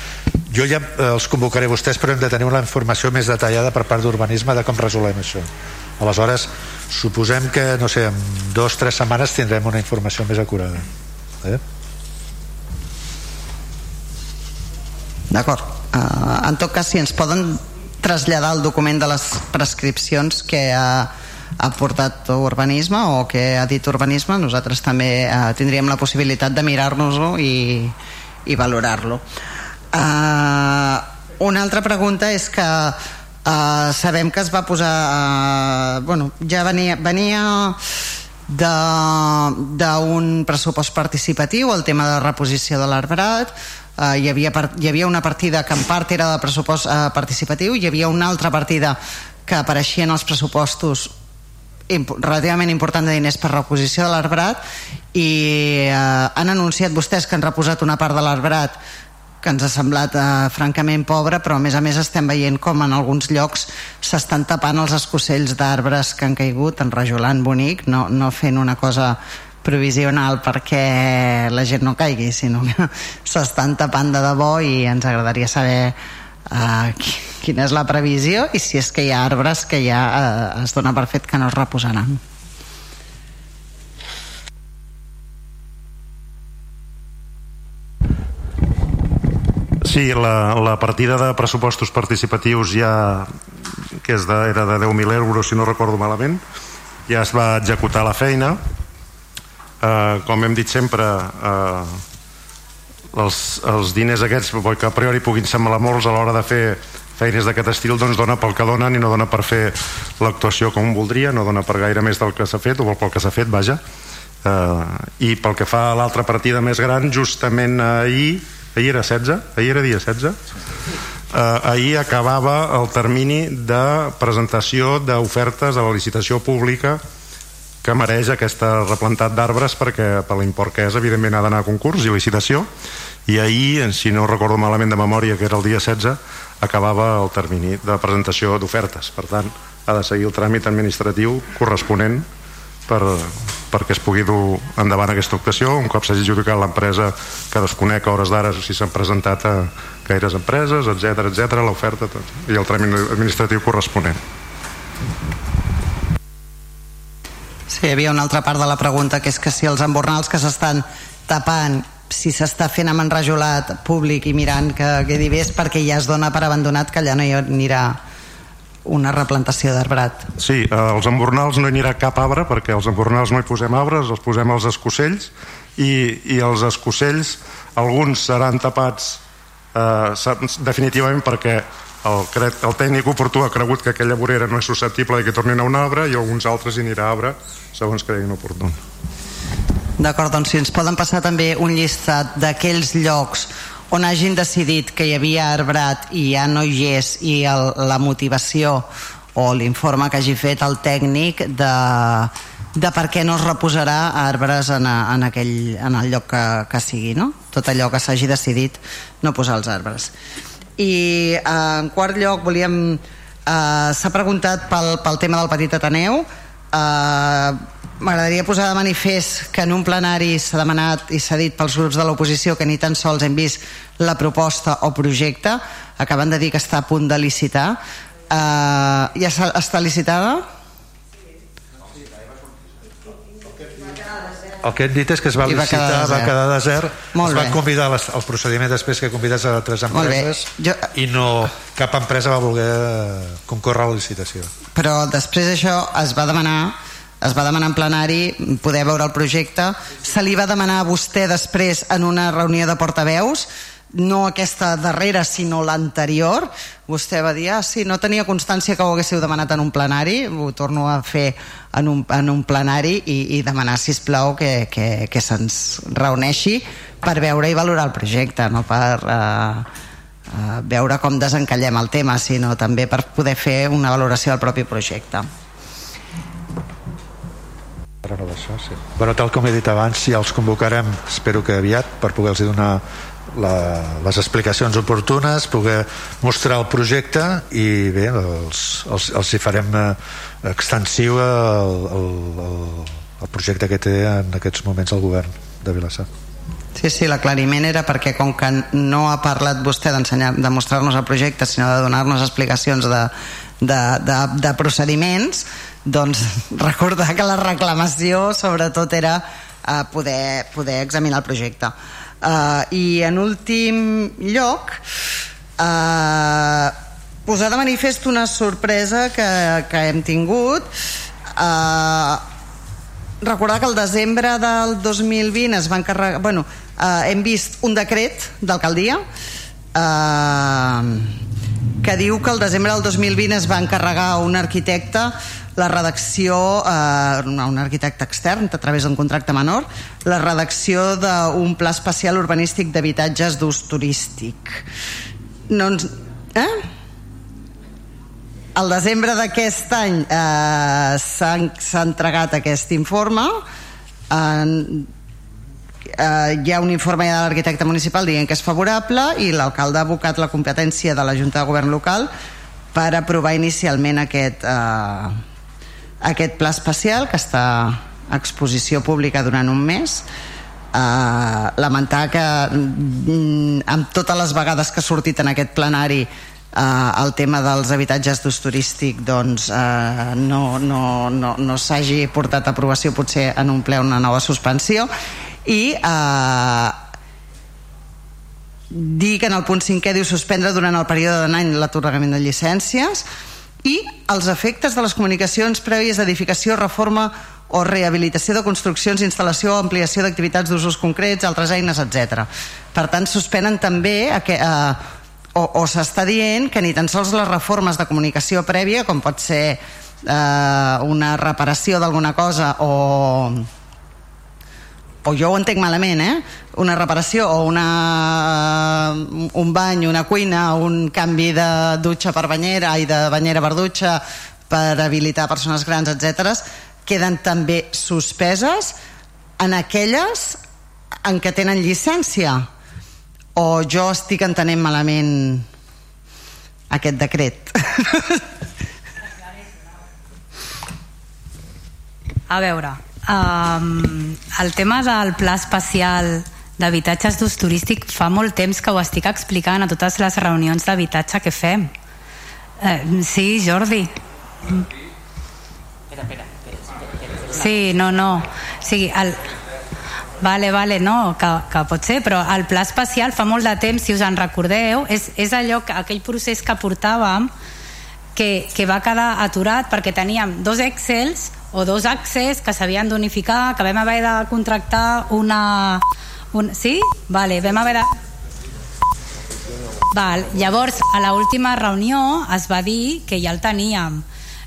Speaker 17: jo ja eh, els convocaré a vostès però hem de tenir una informació més detallada per part d'urbanisme de com resolem això aleshores suposem que no sé, en dos o tres setmanes tindrem una informació més acurada eh?
Speaker 15: D'acord. Uh, en tot cas, si ens poden traslladar el document de les prescripcions que ha, ha portat urbanisme o que ha dit urbanisme, nosaltres també uh, tindríem la possibilitat de mirar-nos-ho i, i valorar-lo. Uh, una altra pregunta és que uh, sabem que es va posar... Uh, bueno, ja venia, venia d'un pressupost participatiu el tema de reposició de l'arbrat eh, hi, havia, hi havia una partida que en part era de pressupost eh, participatiu hi havia una altra partida que apareixia en els pressupostos imp relativament important de diners per reposició de l'arbrat i eh, han anunciat vostès que han reposat una part de l'arbrat que ens ha semblat eh, francament pobre, però a més a més estem veient com en alguns llocs s'estan tapant els escocells d'arbres que han caigut, enrajolant bonic, no, no fent una cosa provisional perquè la gent no caigui, sinó que s'estan tapant de debò i ens agradaria saber uh, quina és la previsió i si és que hi ha arbres que ja uh, es dona per fet que no es reposaran.
Speaker 16: Sí, la, la partida de pressupostos participatius ja que és de, era de 10.000 euros si no recordo malament ja es va executar la feina eh, com hem dit sempre eh, els, els diners aquests que a priori puguin semblar molts a l'hora de fer feines d'aquest estil doncs dona pel que donen i no dona per fer l'actuació com voldria, no dona per gaire més del que s'ha fet o pel que s'ha fet, vaja. Eh, i pel que fa a l'altra partida més gran justament ahir ahir era 16, ahir era dia 16 eh, ahir acabava el termini de presentació d'ofertes a la licitació pública que mereix aquesta replantat d'arbres perquè per l'import que és evidentment ha d'anar a concurs i licitació. I ahir, si no recordo malament de memòria que era el dia 16 acabava el termini de presentació d'ofertes. Per tant ha de seguir el tràmit administratiu corresponent per, perquè es pugui dur endavant aquesta actuació. Un cop s'hagi adjudicat l'empresa que desconec a hores d'ara si s'han presentat a gaires empreses, etc etc l'oferta i el tràmit administratiu corresponent
Speaker 15: Sí, hi havia una altra part de la pregunta que és que si els embornals que s'estan tapant si s'està fent amb enrajolat públic i mirant que quedi bé és perquè ja es dona per abandonat que allà no hi anirà una replantació d'arbrat.
Speaker 16: Sí, eh, als embornals no hi anirà cap arbre perquè als embornals no hi posem arbres, els posem als escocells i, i els escocells alguns seran tapats eh, definitivament perquè el, el tècnic oportú ha cregut que aquella vorera no és susceptible de que tornin a un arbre i alguns altres hi anirà arbre segons creguin oportú.
Speaker 15: D'acord, doncs si ens poden passar també un llistat d'aquells llocs on hagin decidit que hi havia arbrat i ja no hi és i el, la motivació o l'informe que hagi fet el tècnic de, de per què no es reposarà arbres en, a, en, aquell, en el lloc que, que sigui, no? Tot allò que s'hagi decidit no posar els arbres. I eh, en quart lloc volíem... Eh, S'ha preguntat pel, pel tema del Petit Ateneu. Eh, M'agradaria posar de manifest que en un plenari s'ha demanat i s'ha dit pels grups de l'oposició que ni tan sols hem vist la proposta o projecte. Acaben de dir que està a punt de licitar. Uh, ja està licitada?
Speaker 17: El que hem dit és que es va
Speaker 15: I va
Speaker 17: licitar,
Speaker 15: quedar
Speaker 17: va quedar desert,
Speaker 15: Molt
Speaker 17: es
Speaker 15: bé.
Speaker 17: van convidar les, el procediment després que convides a altres
Speaker 15: bé.
Speaker 17: empreses
Speaker 15: Jo-
Speaker 17: i no cap empresa va voler concórrer a la licitació.
Speaker 15: però després això es va demanar es va demanar en plenari poder veure el projecte se li va demanar a vostè després en una reunió de portaveus no aquesta darrera sinó l'anterior. Vostè va dir, ah sí, no tenia constància que ho haguéssiu demanat en un plenari. Ho torno a fer en un, en un plenari i, i demanar sisplau que, que, que se'ns reuneixi per veure i valorar el projecte no per eh, eh, veure com desencallem el tema sinó també per poder fer una valoració del propi projecte.
Speaker 17: Renovació, sí. Bueno, tal com he dit abans, ja els convocarem, espero que aviat, per poder-los donar la, les explicacions oportunes, poder mostrar el projecte i bé, els, els, els hi farem eh, extensiu el, el, el, el projecte que té en aquests moments el govern de Vilassar.
Speaker 15: Sí, sí, l'aclariment era perquè com que no ha parlat vostè de mostrar-nos el projecte, sinó de donar-nos explicacions de, de, de, de procediments, doncs recordar que la reclamació sobretot era uh, poder, poder examinar el projecte. Uh, I en últim lloc, uh, posar de manifest una sorpresa que, que hem tingut. Uh, recordar que el desembre del 2020 es va encarregar... Bueno, eh, hem vist un decret d'alcaldia eh, que diu que el desembre del 2020 es va encarregar un arquitecte la redacció, eh, un arquitecte extern a través d'un contracte menor, la redacció d'un pla especial urbanístic d'habitatges d'ús turístic. No ens, eh? Al desembre d'aquest any eh, s'ha entregat aquest informe eh, eh, hi ha un informe de l'arquitecte municipal dient que és favorable i l'alcalde ha abocat la competència de la Junta de Govern local per aprovar inicialment aquest, eh, aquest pla especial que està a exposició pública durant un mes. Eh, lamentar que mm, amb totes les vegades que ha sortit en aquest plenari eh, el tema dels habitatges d'ús turístic doncs, eh, no, no, no, no s'hagi portat a aprovació potser en un ple una nova suspensió. I eh, dir que en el punt 5è diu suspendre durant el període d'un any l'atorgament de llicències i els efectes de les comunicacions prèvies d'edificació, reforma o rehabilitació de construccions, instal·lació o ampliació d'activitats d'usos concrets, altres eines, etc. Per tant, suspenen també aqu- eh, o, o s'està dient que ni tan sols les reformes de comunicació prèvia, com pot ser eh, una reparació d'alguna cosa o o jo ho entenc malament, eh? Una reparació o una, un bany, una cuina, un canvi de dutxa per banyera i de banyera per dutxa per habilitar persones grans, etc queden també suspeses en aquelles en què tenen llicència. O jo estic entenent malament aquest decret.
Speaker 19: A veure, um, el tema del pla especial d'habitatges d'ús turístic fa molt temps que ho estic explicant a totes les reunions d'habitatge que fem. Eh, sí, Jordi. Sí, no, no. O sigui, el... Vale, vale, no, que, que pot ser, però el pla especial fa molt de temps, si us en recordeu, és, és allò que, aquell procés que portàvem que, que va quedar aturat perquè teníem dos Excels o dos accés que s'havien d'unificar, que vam haver de contractar una... Un, sí? Vale, vam haver de... Val, llavors, a l'última reunió es va dir que ja el teníem,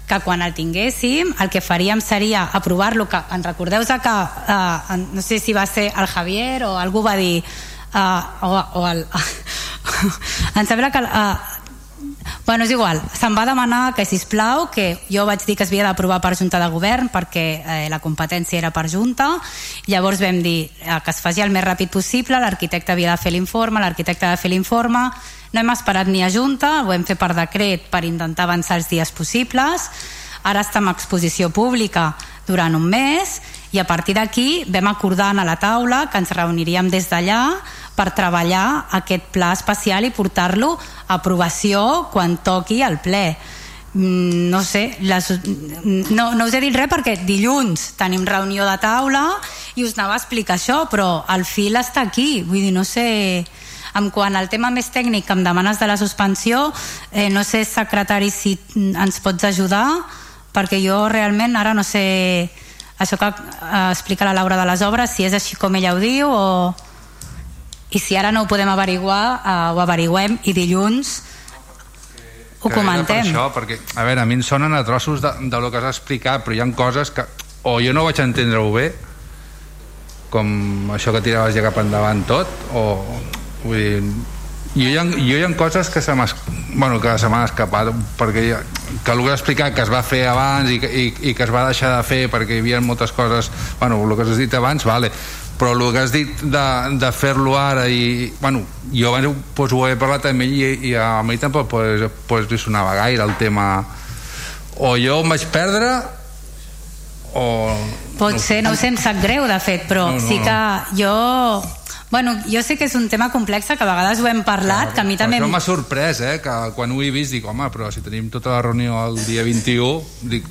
Speaker 19: que quan el tinguéssim el que faríem seria aprovar-lo que en recordeu que uh, no sé si va ser el Javier o algú va dir uh, o, o el, em sembla que uh, Bueno, és igual, se'm va demanar que, si plau que jo vaig dir que es havia d'aprovar per Junta de Govern perquè eh, la competència era per Junta, llavors vam dir eh, que es faci el més ràpid possible, l'arquitecte havia de fer l'informe, l'arquitecte ha de fer l'informe, no hem esperat ni a Junta, ho hem fet per decret per intentar avançar els dies possibles, ara estem a exposició pública durant un mes i a partir d'aquí vam acordar a la taula que ens reuniríem des d'allà per treballar aquest pla especial i portar-lo a aprovació quan toqui el ple. Mm, no sé les, no, no us he dit res perquè dilluns tenim reunió de taula i us anava a explicar això però el fil està aquí. Vull dir, no sé en quant al tema més tècnic que em demanes de la suspensió eh, no sé secretari si ens pots ajudar perquè jo realment ara no sé això que eh, explica la Laura de les obres si és així com ella ho diu o i si ara no ho podem averiguar uh, ho averiguem i dilluns ho comentem
Speaker 20: per això, perquè, a veure, a mi em sonen a trossos de, de lo que has explicat però hi ha coses que o jo no vaig entendre-ho bé com això que tiraves ja cap endavant tot o vull dir, jo hi ha, jo hi ha coses que se m'han bueno, que se escapat perquè ha, que el que has explicat que es va fer abans i, i, i que es va deixar de fer perquè hi havia moltes coses bueno, el que has dit abans, vale. Però el que has dit de, de fer-lo ara i, bueno, jo abans pues, ho he parlat amb ell i, i a mi tampoc pues, pues, li sonava gaire el tema. O jo em vaig perdre o...
Speaker 19: Pot no, ser, no sé, em sap greu de fet, però no, no, sí que jo Bueno, jo sé que és un tema complex, que a vegades ho hem parlat, que a mi també...
Speaker 20: Això m'ha sorprès, eh, que quan ho he vist dic, home, però si tenim tota la reunió el dia 21, dic,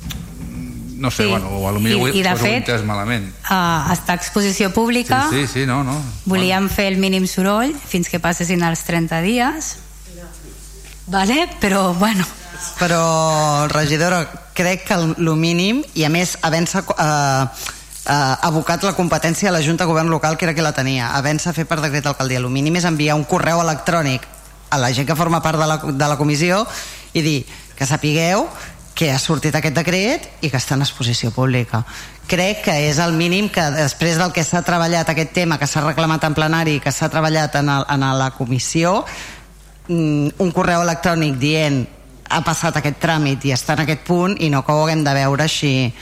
Speaker 20: no sé, sí. bueno, o potser I, i de fet, ho he entès malament.
Speaker 19: Uh, està a exposició pública.
Speaker 20: Sí, sí, sí no, no.
Speaker 19: Volíem bueno. fer el mínim soroll fins que passessin els 30 dies. Vale? Però, bueno...
Speaker 15: Però, regidora, crec que el, el mínim, i a més, havent-se eh, eh, abocat la competència a la Junta de Govern Local, que era qui la tenia, havent-se fet per decret d'alcaldia, el mínim és enviar un correu electrònic a la gent que forma part de la, de la comissió i dir que sapigueu que ha sortit aquest decret i que està en exposició pública. Crec que és el mínim que després del que s'ha treballat aquest tema, que s'ha reclamat en plenari, que s'ha treballat en, el, en la comissió, mm, un correu electrònic dient ha passat aquest tràmit i està en aquest punt i no que ho haguem de veure així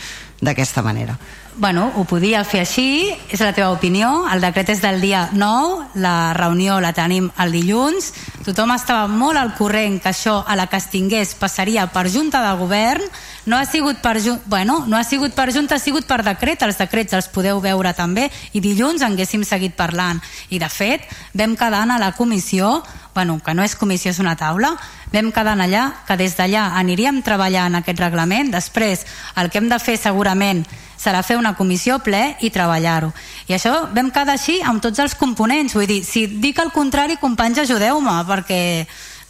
Speaker 15: d'aquesta manera
Speaker 19: bueno, ho podia fer així, és la teva opinió, el decret és del dia 9, la reunió la tenim el dilluns, tothom estava molt al corrent que això a la que es tingués passaria per Junta de Govern, no ha sigut per, bueno, no ha sigut per Junta, ha sigut per decret, els decrets els podeu veure també, i dilluns haguéssim seguit parlant. I de fet, vam quedar a la comissió, bueno, que no és comissió, és una taula, vam quedar allà, que des d'allà aniríem treballant aquest reglament, després el que hem de fer segurament serà fer una comissió ple i treballar-ho. I això vam quedar així amb tots els components. Vull dir, si dic el contrari, companys, ajudeu-me, perquè,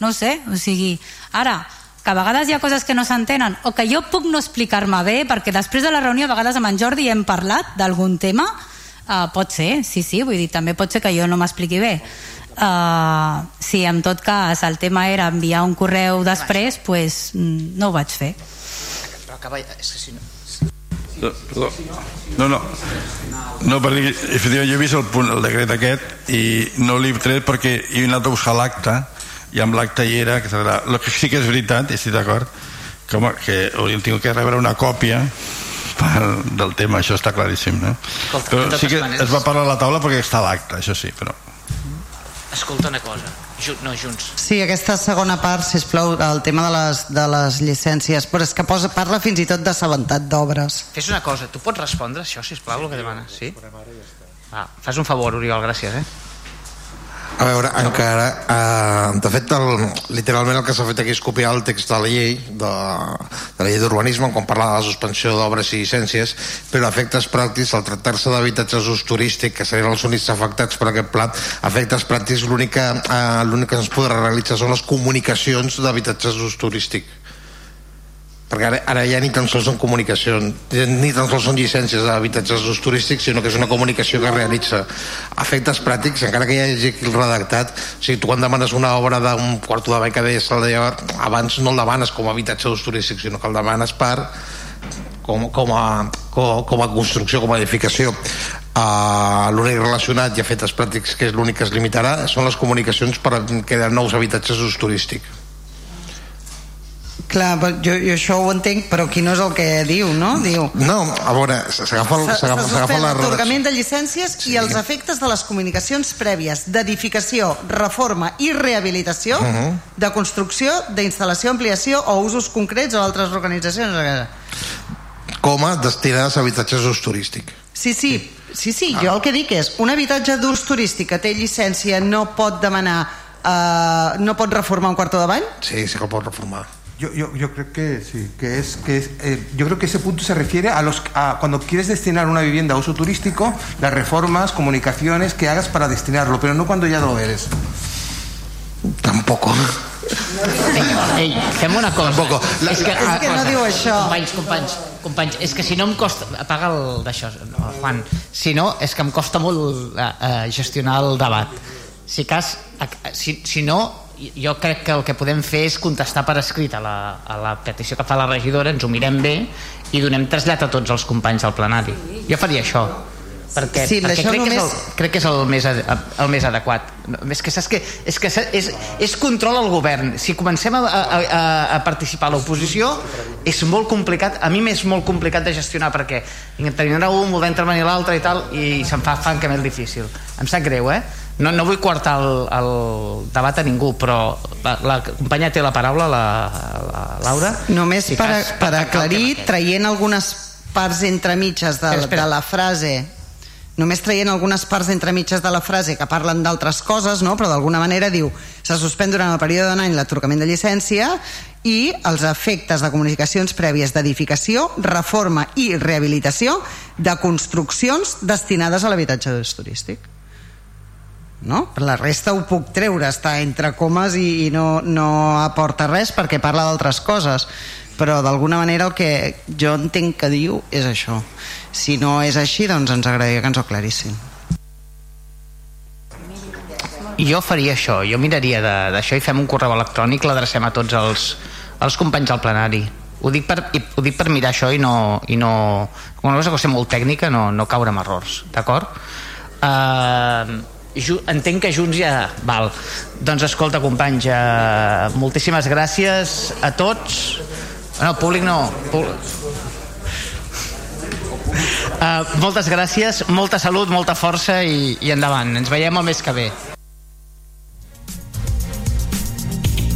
Speaker 19: no sé, o sigui, ara, que a vegades hi ha coses que no s'entenen o que jo puc no explicar-me bé perquè després de la reunió a vegades amb en Jordi hem parlat d'algun tema uh, pot ser, sí, sí, vull dir també pot ser que jo no m'expliqui bé uh, si en tot cas el tema era enviar un correu després pues, no ho vaig fer
Speaker 2: però acaba, és que si no
Speaker 13: no, no. No, perquè efectivament jo he vist el, punt, el decret aquest i no l'he tret perquè he anat a buscar l'acte i amb l'acte hi era, que el que sí que és veritat, estic d'acord, que, home, que hauríem tingut que rebre una còpia per, del tema, això està claríssim, no? Però sí que es va parlar a la taula perquè està l'acte, això sí, però...
Speaker 2: escolta una cosa, Ju no, Junts.
Speaker 15: Sí, aquesta segona part, si plau, el tema de les, de les llicències, però és que posa, parla fins i tot d'assabentat d'obres.
Speaker 2: Fes una cosa, tu pots respondre això, si plau, el que demanes, sí? Ah, fas un favor, Oriol, gràcies, eh?
Speaker 6: A veure, encara... Eh, de fet, el, literalment el que s'ha fet aquí és copiar el text de la llei, de, de la llei d'urbanisme, quan parla de la suspensió d'obres i llicències, però efectes pràctics, al tractar-se d'habitatges d'ús turístic, que serien els únics afectats per aquest plat, a efectes pràctics eh, l'únic que es podrà realitzar són les comunicacions d'habitatges d'ús turístic perquè ara, ara ja ni tan sols són comunicacions ni tan sols són llicències d'habitatges d'ús turístics sinó que és una comunicació que realitza efectes pràctics, encara que hi hagi aquí el redactat. O sigui, tu quan demanes una obra d'un quarto de bany que deies abans no el demanes com a habitatge d'ús turístic sinó que el demanes per com, com, a, com, com a construcció, com a edificació. Uh, l'únic relacionat i efectes pràctics que és l'únic que es limitarà són les comunicacions per crear nous habitatges d'ús turístic
Speaker 15: Clar, jo, jo això ho entenc, però aquí no és el que diu, no? Diu...
Speaker 6: No, a veure, s'agafa la
Speaker 15: L'atorgament de llicències sí. i els efectes de les comunicacions prèvies d'edificació, reforma i rehabilitació, uh -huh. de construcció, d'instal·lació, ampliació o usos concrets o altres organitzacions.
Speaker 6: Com a destinades a habitatges d'ús turístic.
Speaker 15: Sí, sí, sí, sí, ah. jo el que dic és un habitatge d'ús turístic que té llicència no pot demanar uh, no pot reformar un quarto de bany?
Speaker 6: Sí, sí que el pot reformar.
Speaker 3: Yo, yo, yo, creo que sí, que es que es, eh, yo creo que ese punto se refiere a los a cuando quieres destinar una vivienda a uso turístico, las reformas, comunicaciones que hagas para destinarlo, pero no cuando ya lo eres.
Speaker 6: Tampoco.
Speaker 2: Ei, ei, fem una cosa.
Speaker 6: Tampoco.
Speaker 15: La, és que, és que no diu això.
Speaker 2: Companys, companys, companys, és que si no em costa... Apaga el d'això, no, Juan. Si no, és que em costa molt uh, gestionar el debat. Si cas, si, si no, jo crec que el que podem fer és contestar per escrit a la, a la petició que fa la regidora, ens ho mirem bé i donem trasllat a tots els companys del plenari. Jo faria això perquè,
Speaker 15: sí,
Speaker 2: perquè crec,
Speaker 15: només...
Speaker 2: que és el, crec que és el més, el més adequat és que saps que, és, que és, és control al govern si comencem a, a, a, participar a l'oposició és molt complicat a mi m'és molt complicat de gestionar perquè intervindrà un, voldrà intervenir l'altre i tal i se'n fa francament difícil em sap greu, eh? No, no vull quartar el, el debat a ningú però la, la companya té la paraula la, la Laura?
Speaker 15: Només si per, cas, per aclarir traient algunes parts entremitges de, de la frase. Només traient algunes parts entremitges de la frase que parlen d'altres coses, no? però d'alguna manera diu se suspèn durant el període d'un any l'atorgament de llicència i els efectes de comunicacions prèvies d'edificació, reforma i rehabilitació de construccions destinades a l'habitatge d'ús turístic no? Per la resta ho puc treure, està entre comes i, i no, no aporta res perquè parla d'altres coses. Però d'alguna manera el que jo entenc que diu és això. Si no és així doncs ens agradaria que ens ho aclarissin.
Speaker 2: Jo faria això, jo miraria d'això i fem un correu electrònic l'adrecem a tots els, els companys del plenari. Ho dic per, ho dic per mirar això i no, i no una cosa molt tècnica no, no caure en errors d'acord? Uh, entenc que Junts ja... Val. Doncs escolta, companys, eh, moltíssimes gràcies a tots. No, públic no. Uh, moltes gràcies, molta salut, molta força i, i endavant. Ens veiem el mes que ve.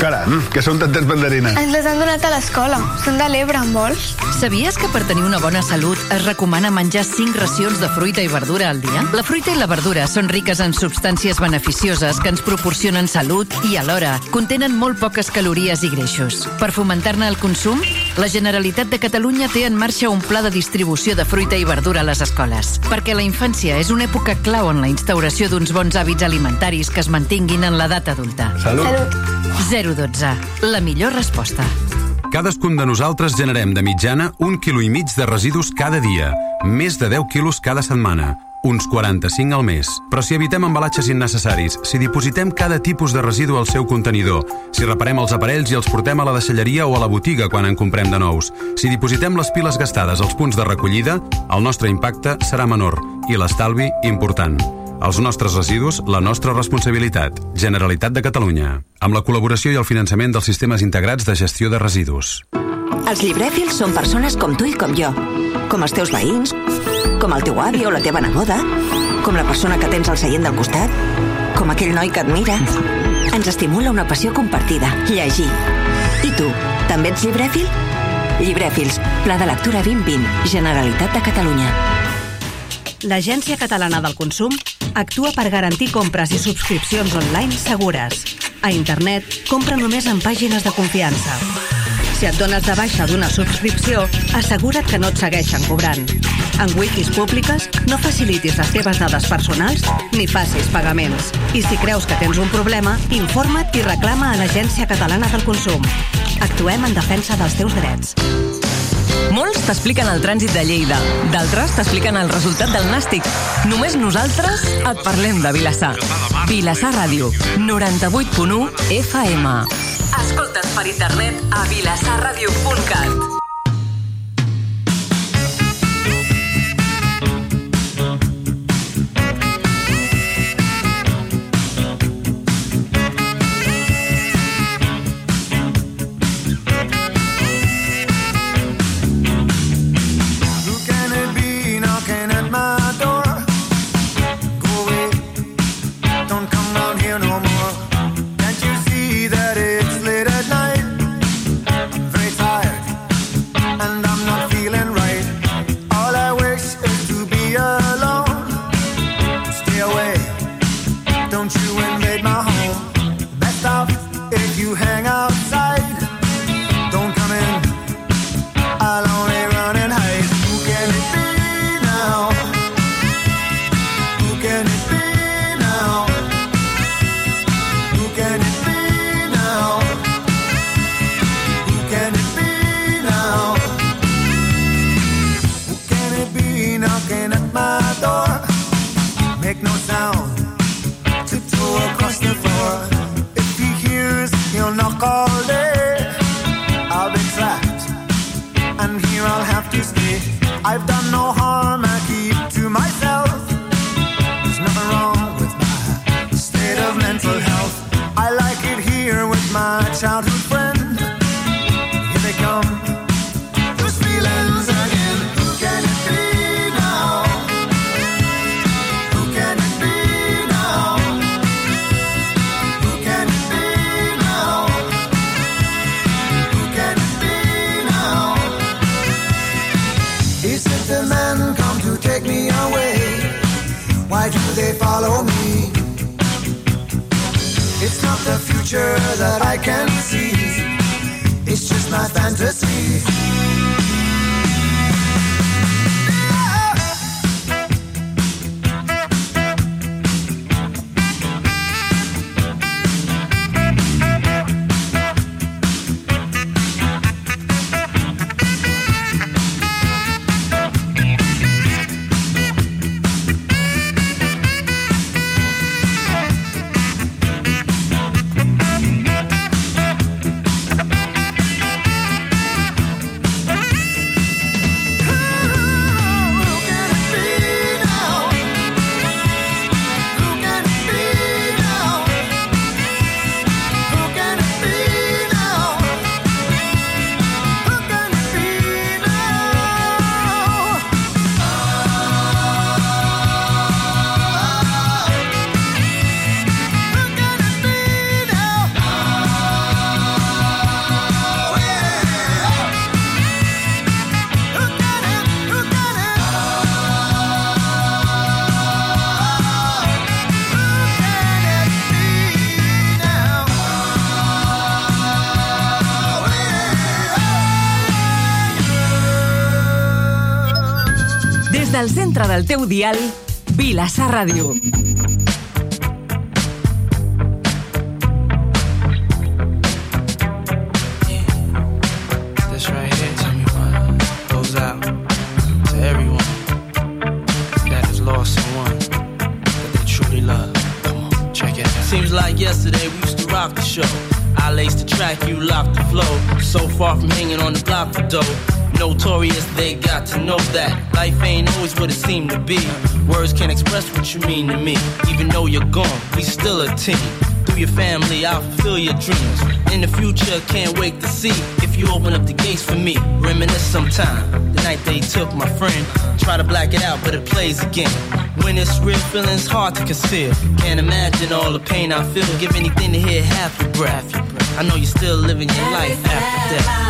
Speaker 21: Caram, que són tantes mandarines.
Speaker 1: Ens les han donat a l'escola. Són de l'Ebre, en vols?
Speaker 22: Sabies que per tenir una bona salut es recomana menjar 5 racions de fruita i verdura al dia? La fruita i la verdura són riques en substàncies beneficioses que ens proporcionen salut i alhora contenen molt poques calories i greixos. Per fomentar-ne el consum, la Generalitat de Catalunya té en marxa un pla de distribució de fruita i verdura a les escoles, perquè la infància és una època clau en la instauració d'uns bons hàbits alimentaris que es mantinguin en l'edat adulta.
Speaker 21: Salut.
Speaker 22: Salut. 012. La millor resposta.
Speaker 23: Cadascun de nosaltres generem de mitjana un quilo i mig de residus cada dia, més de 10 quilos cada setmana. uns 45 al mes. Però si evitem embalatges innecessaris, si dipositem cada tipus de residu al seu contenidor, si reparem els aparells i els portem a la deixalleria o a la botiga quan en comprem de nous, si dipositem les piles gastades als punts de recollida, el nostre impacte serà menor i l'estalvi important. Els nostres residus, la nostra responsabilitat. Generalitat de Catalunya. Amb la col·laboració i el finançament dels sistemes integrats de gestió de residus.
Speaker 24: Els llibrèfils són persones com tu i com jo. Com els teus veïns, com el teu avi o la teva neboda, com la persona que tens al seient del costat, com aquell noi que admires. Ens estimula una passió compartida, llegir. I tu, també ets llibrèfil? Llibrèfils, Pla de Lectura 2020, Generalitat de Catalunya.
Speaker 25: L'Agència Catalana del Consum actua per garantir compres i subscripcions online segures. A internet, compra només en pàgines de confiança. Si et dones de baixa d'una subscripció, assegura't que no et segueixen cobrant. En wikis públiques, no facilitis les teves dades personals ni facis pagaments. I si creus que tens un problema, informa't i reclama a l'Agència Catalana del Consum. Actuem en defensa dels teus drets.
Speaker 26: Molts t'expliquen el trànsit de Lleida, d'altres t'expliquen el resultat del nàstic. Només nosaltres et parlem de Vilassar. Vilassar Ràdio, 98.1 FM. Escolta't per internet a vilassarradio.cat. Entra del teu dial Vilassar Ràdio.
Speaker 27: Seems like yesterday we used to
Speaker 28: rock the show. I laced the track, you locked the flow. So far from hanging on the block for dough. Notorious, they got to know that life ain't always what it seemed to be. Words can't express what you mean to me. Even though you're gone, we still a team. Through your family, I'll fulfill your dreams. In the future, can't wait to see if you open up the gates for me. Reminisce sometime. The night they took my friend. Try to black it out, but it plays again. When it's real, feelings hard to conceal. Can't imagine all the pain I feel. Give anything to hear half your breath. I know you're still living your life after death.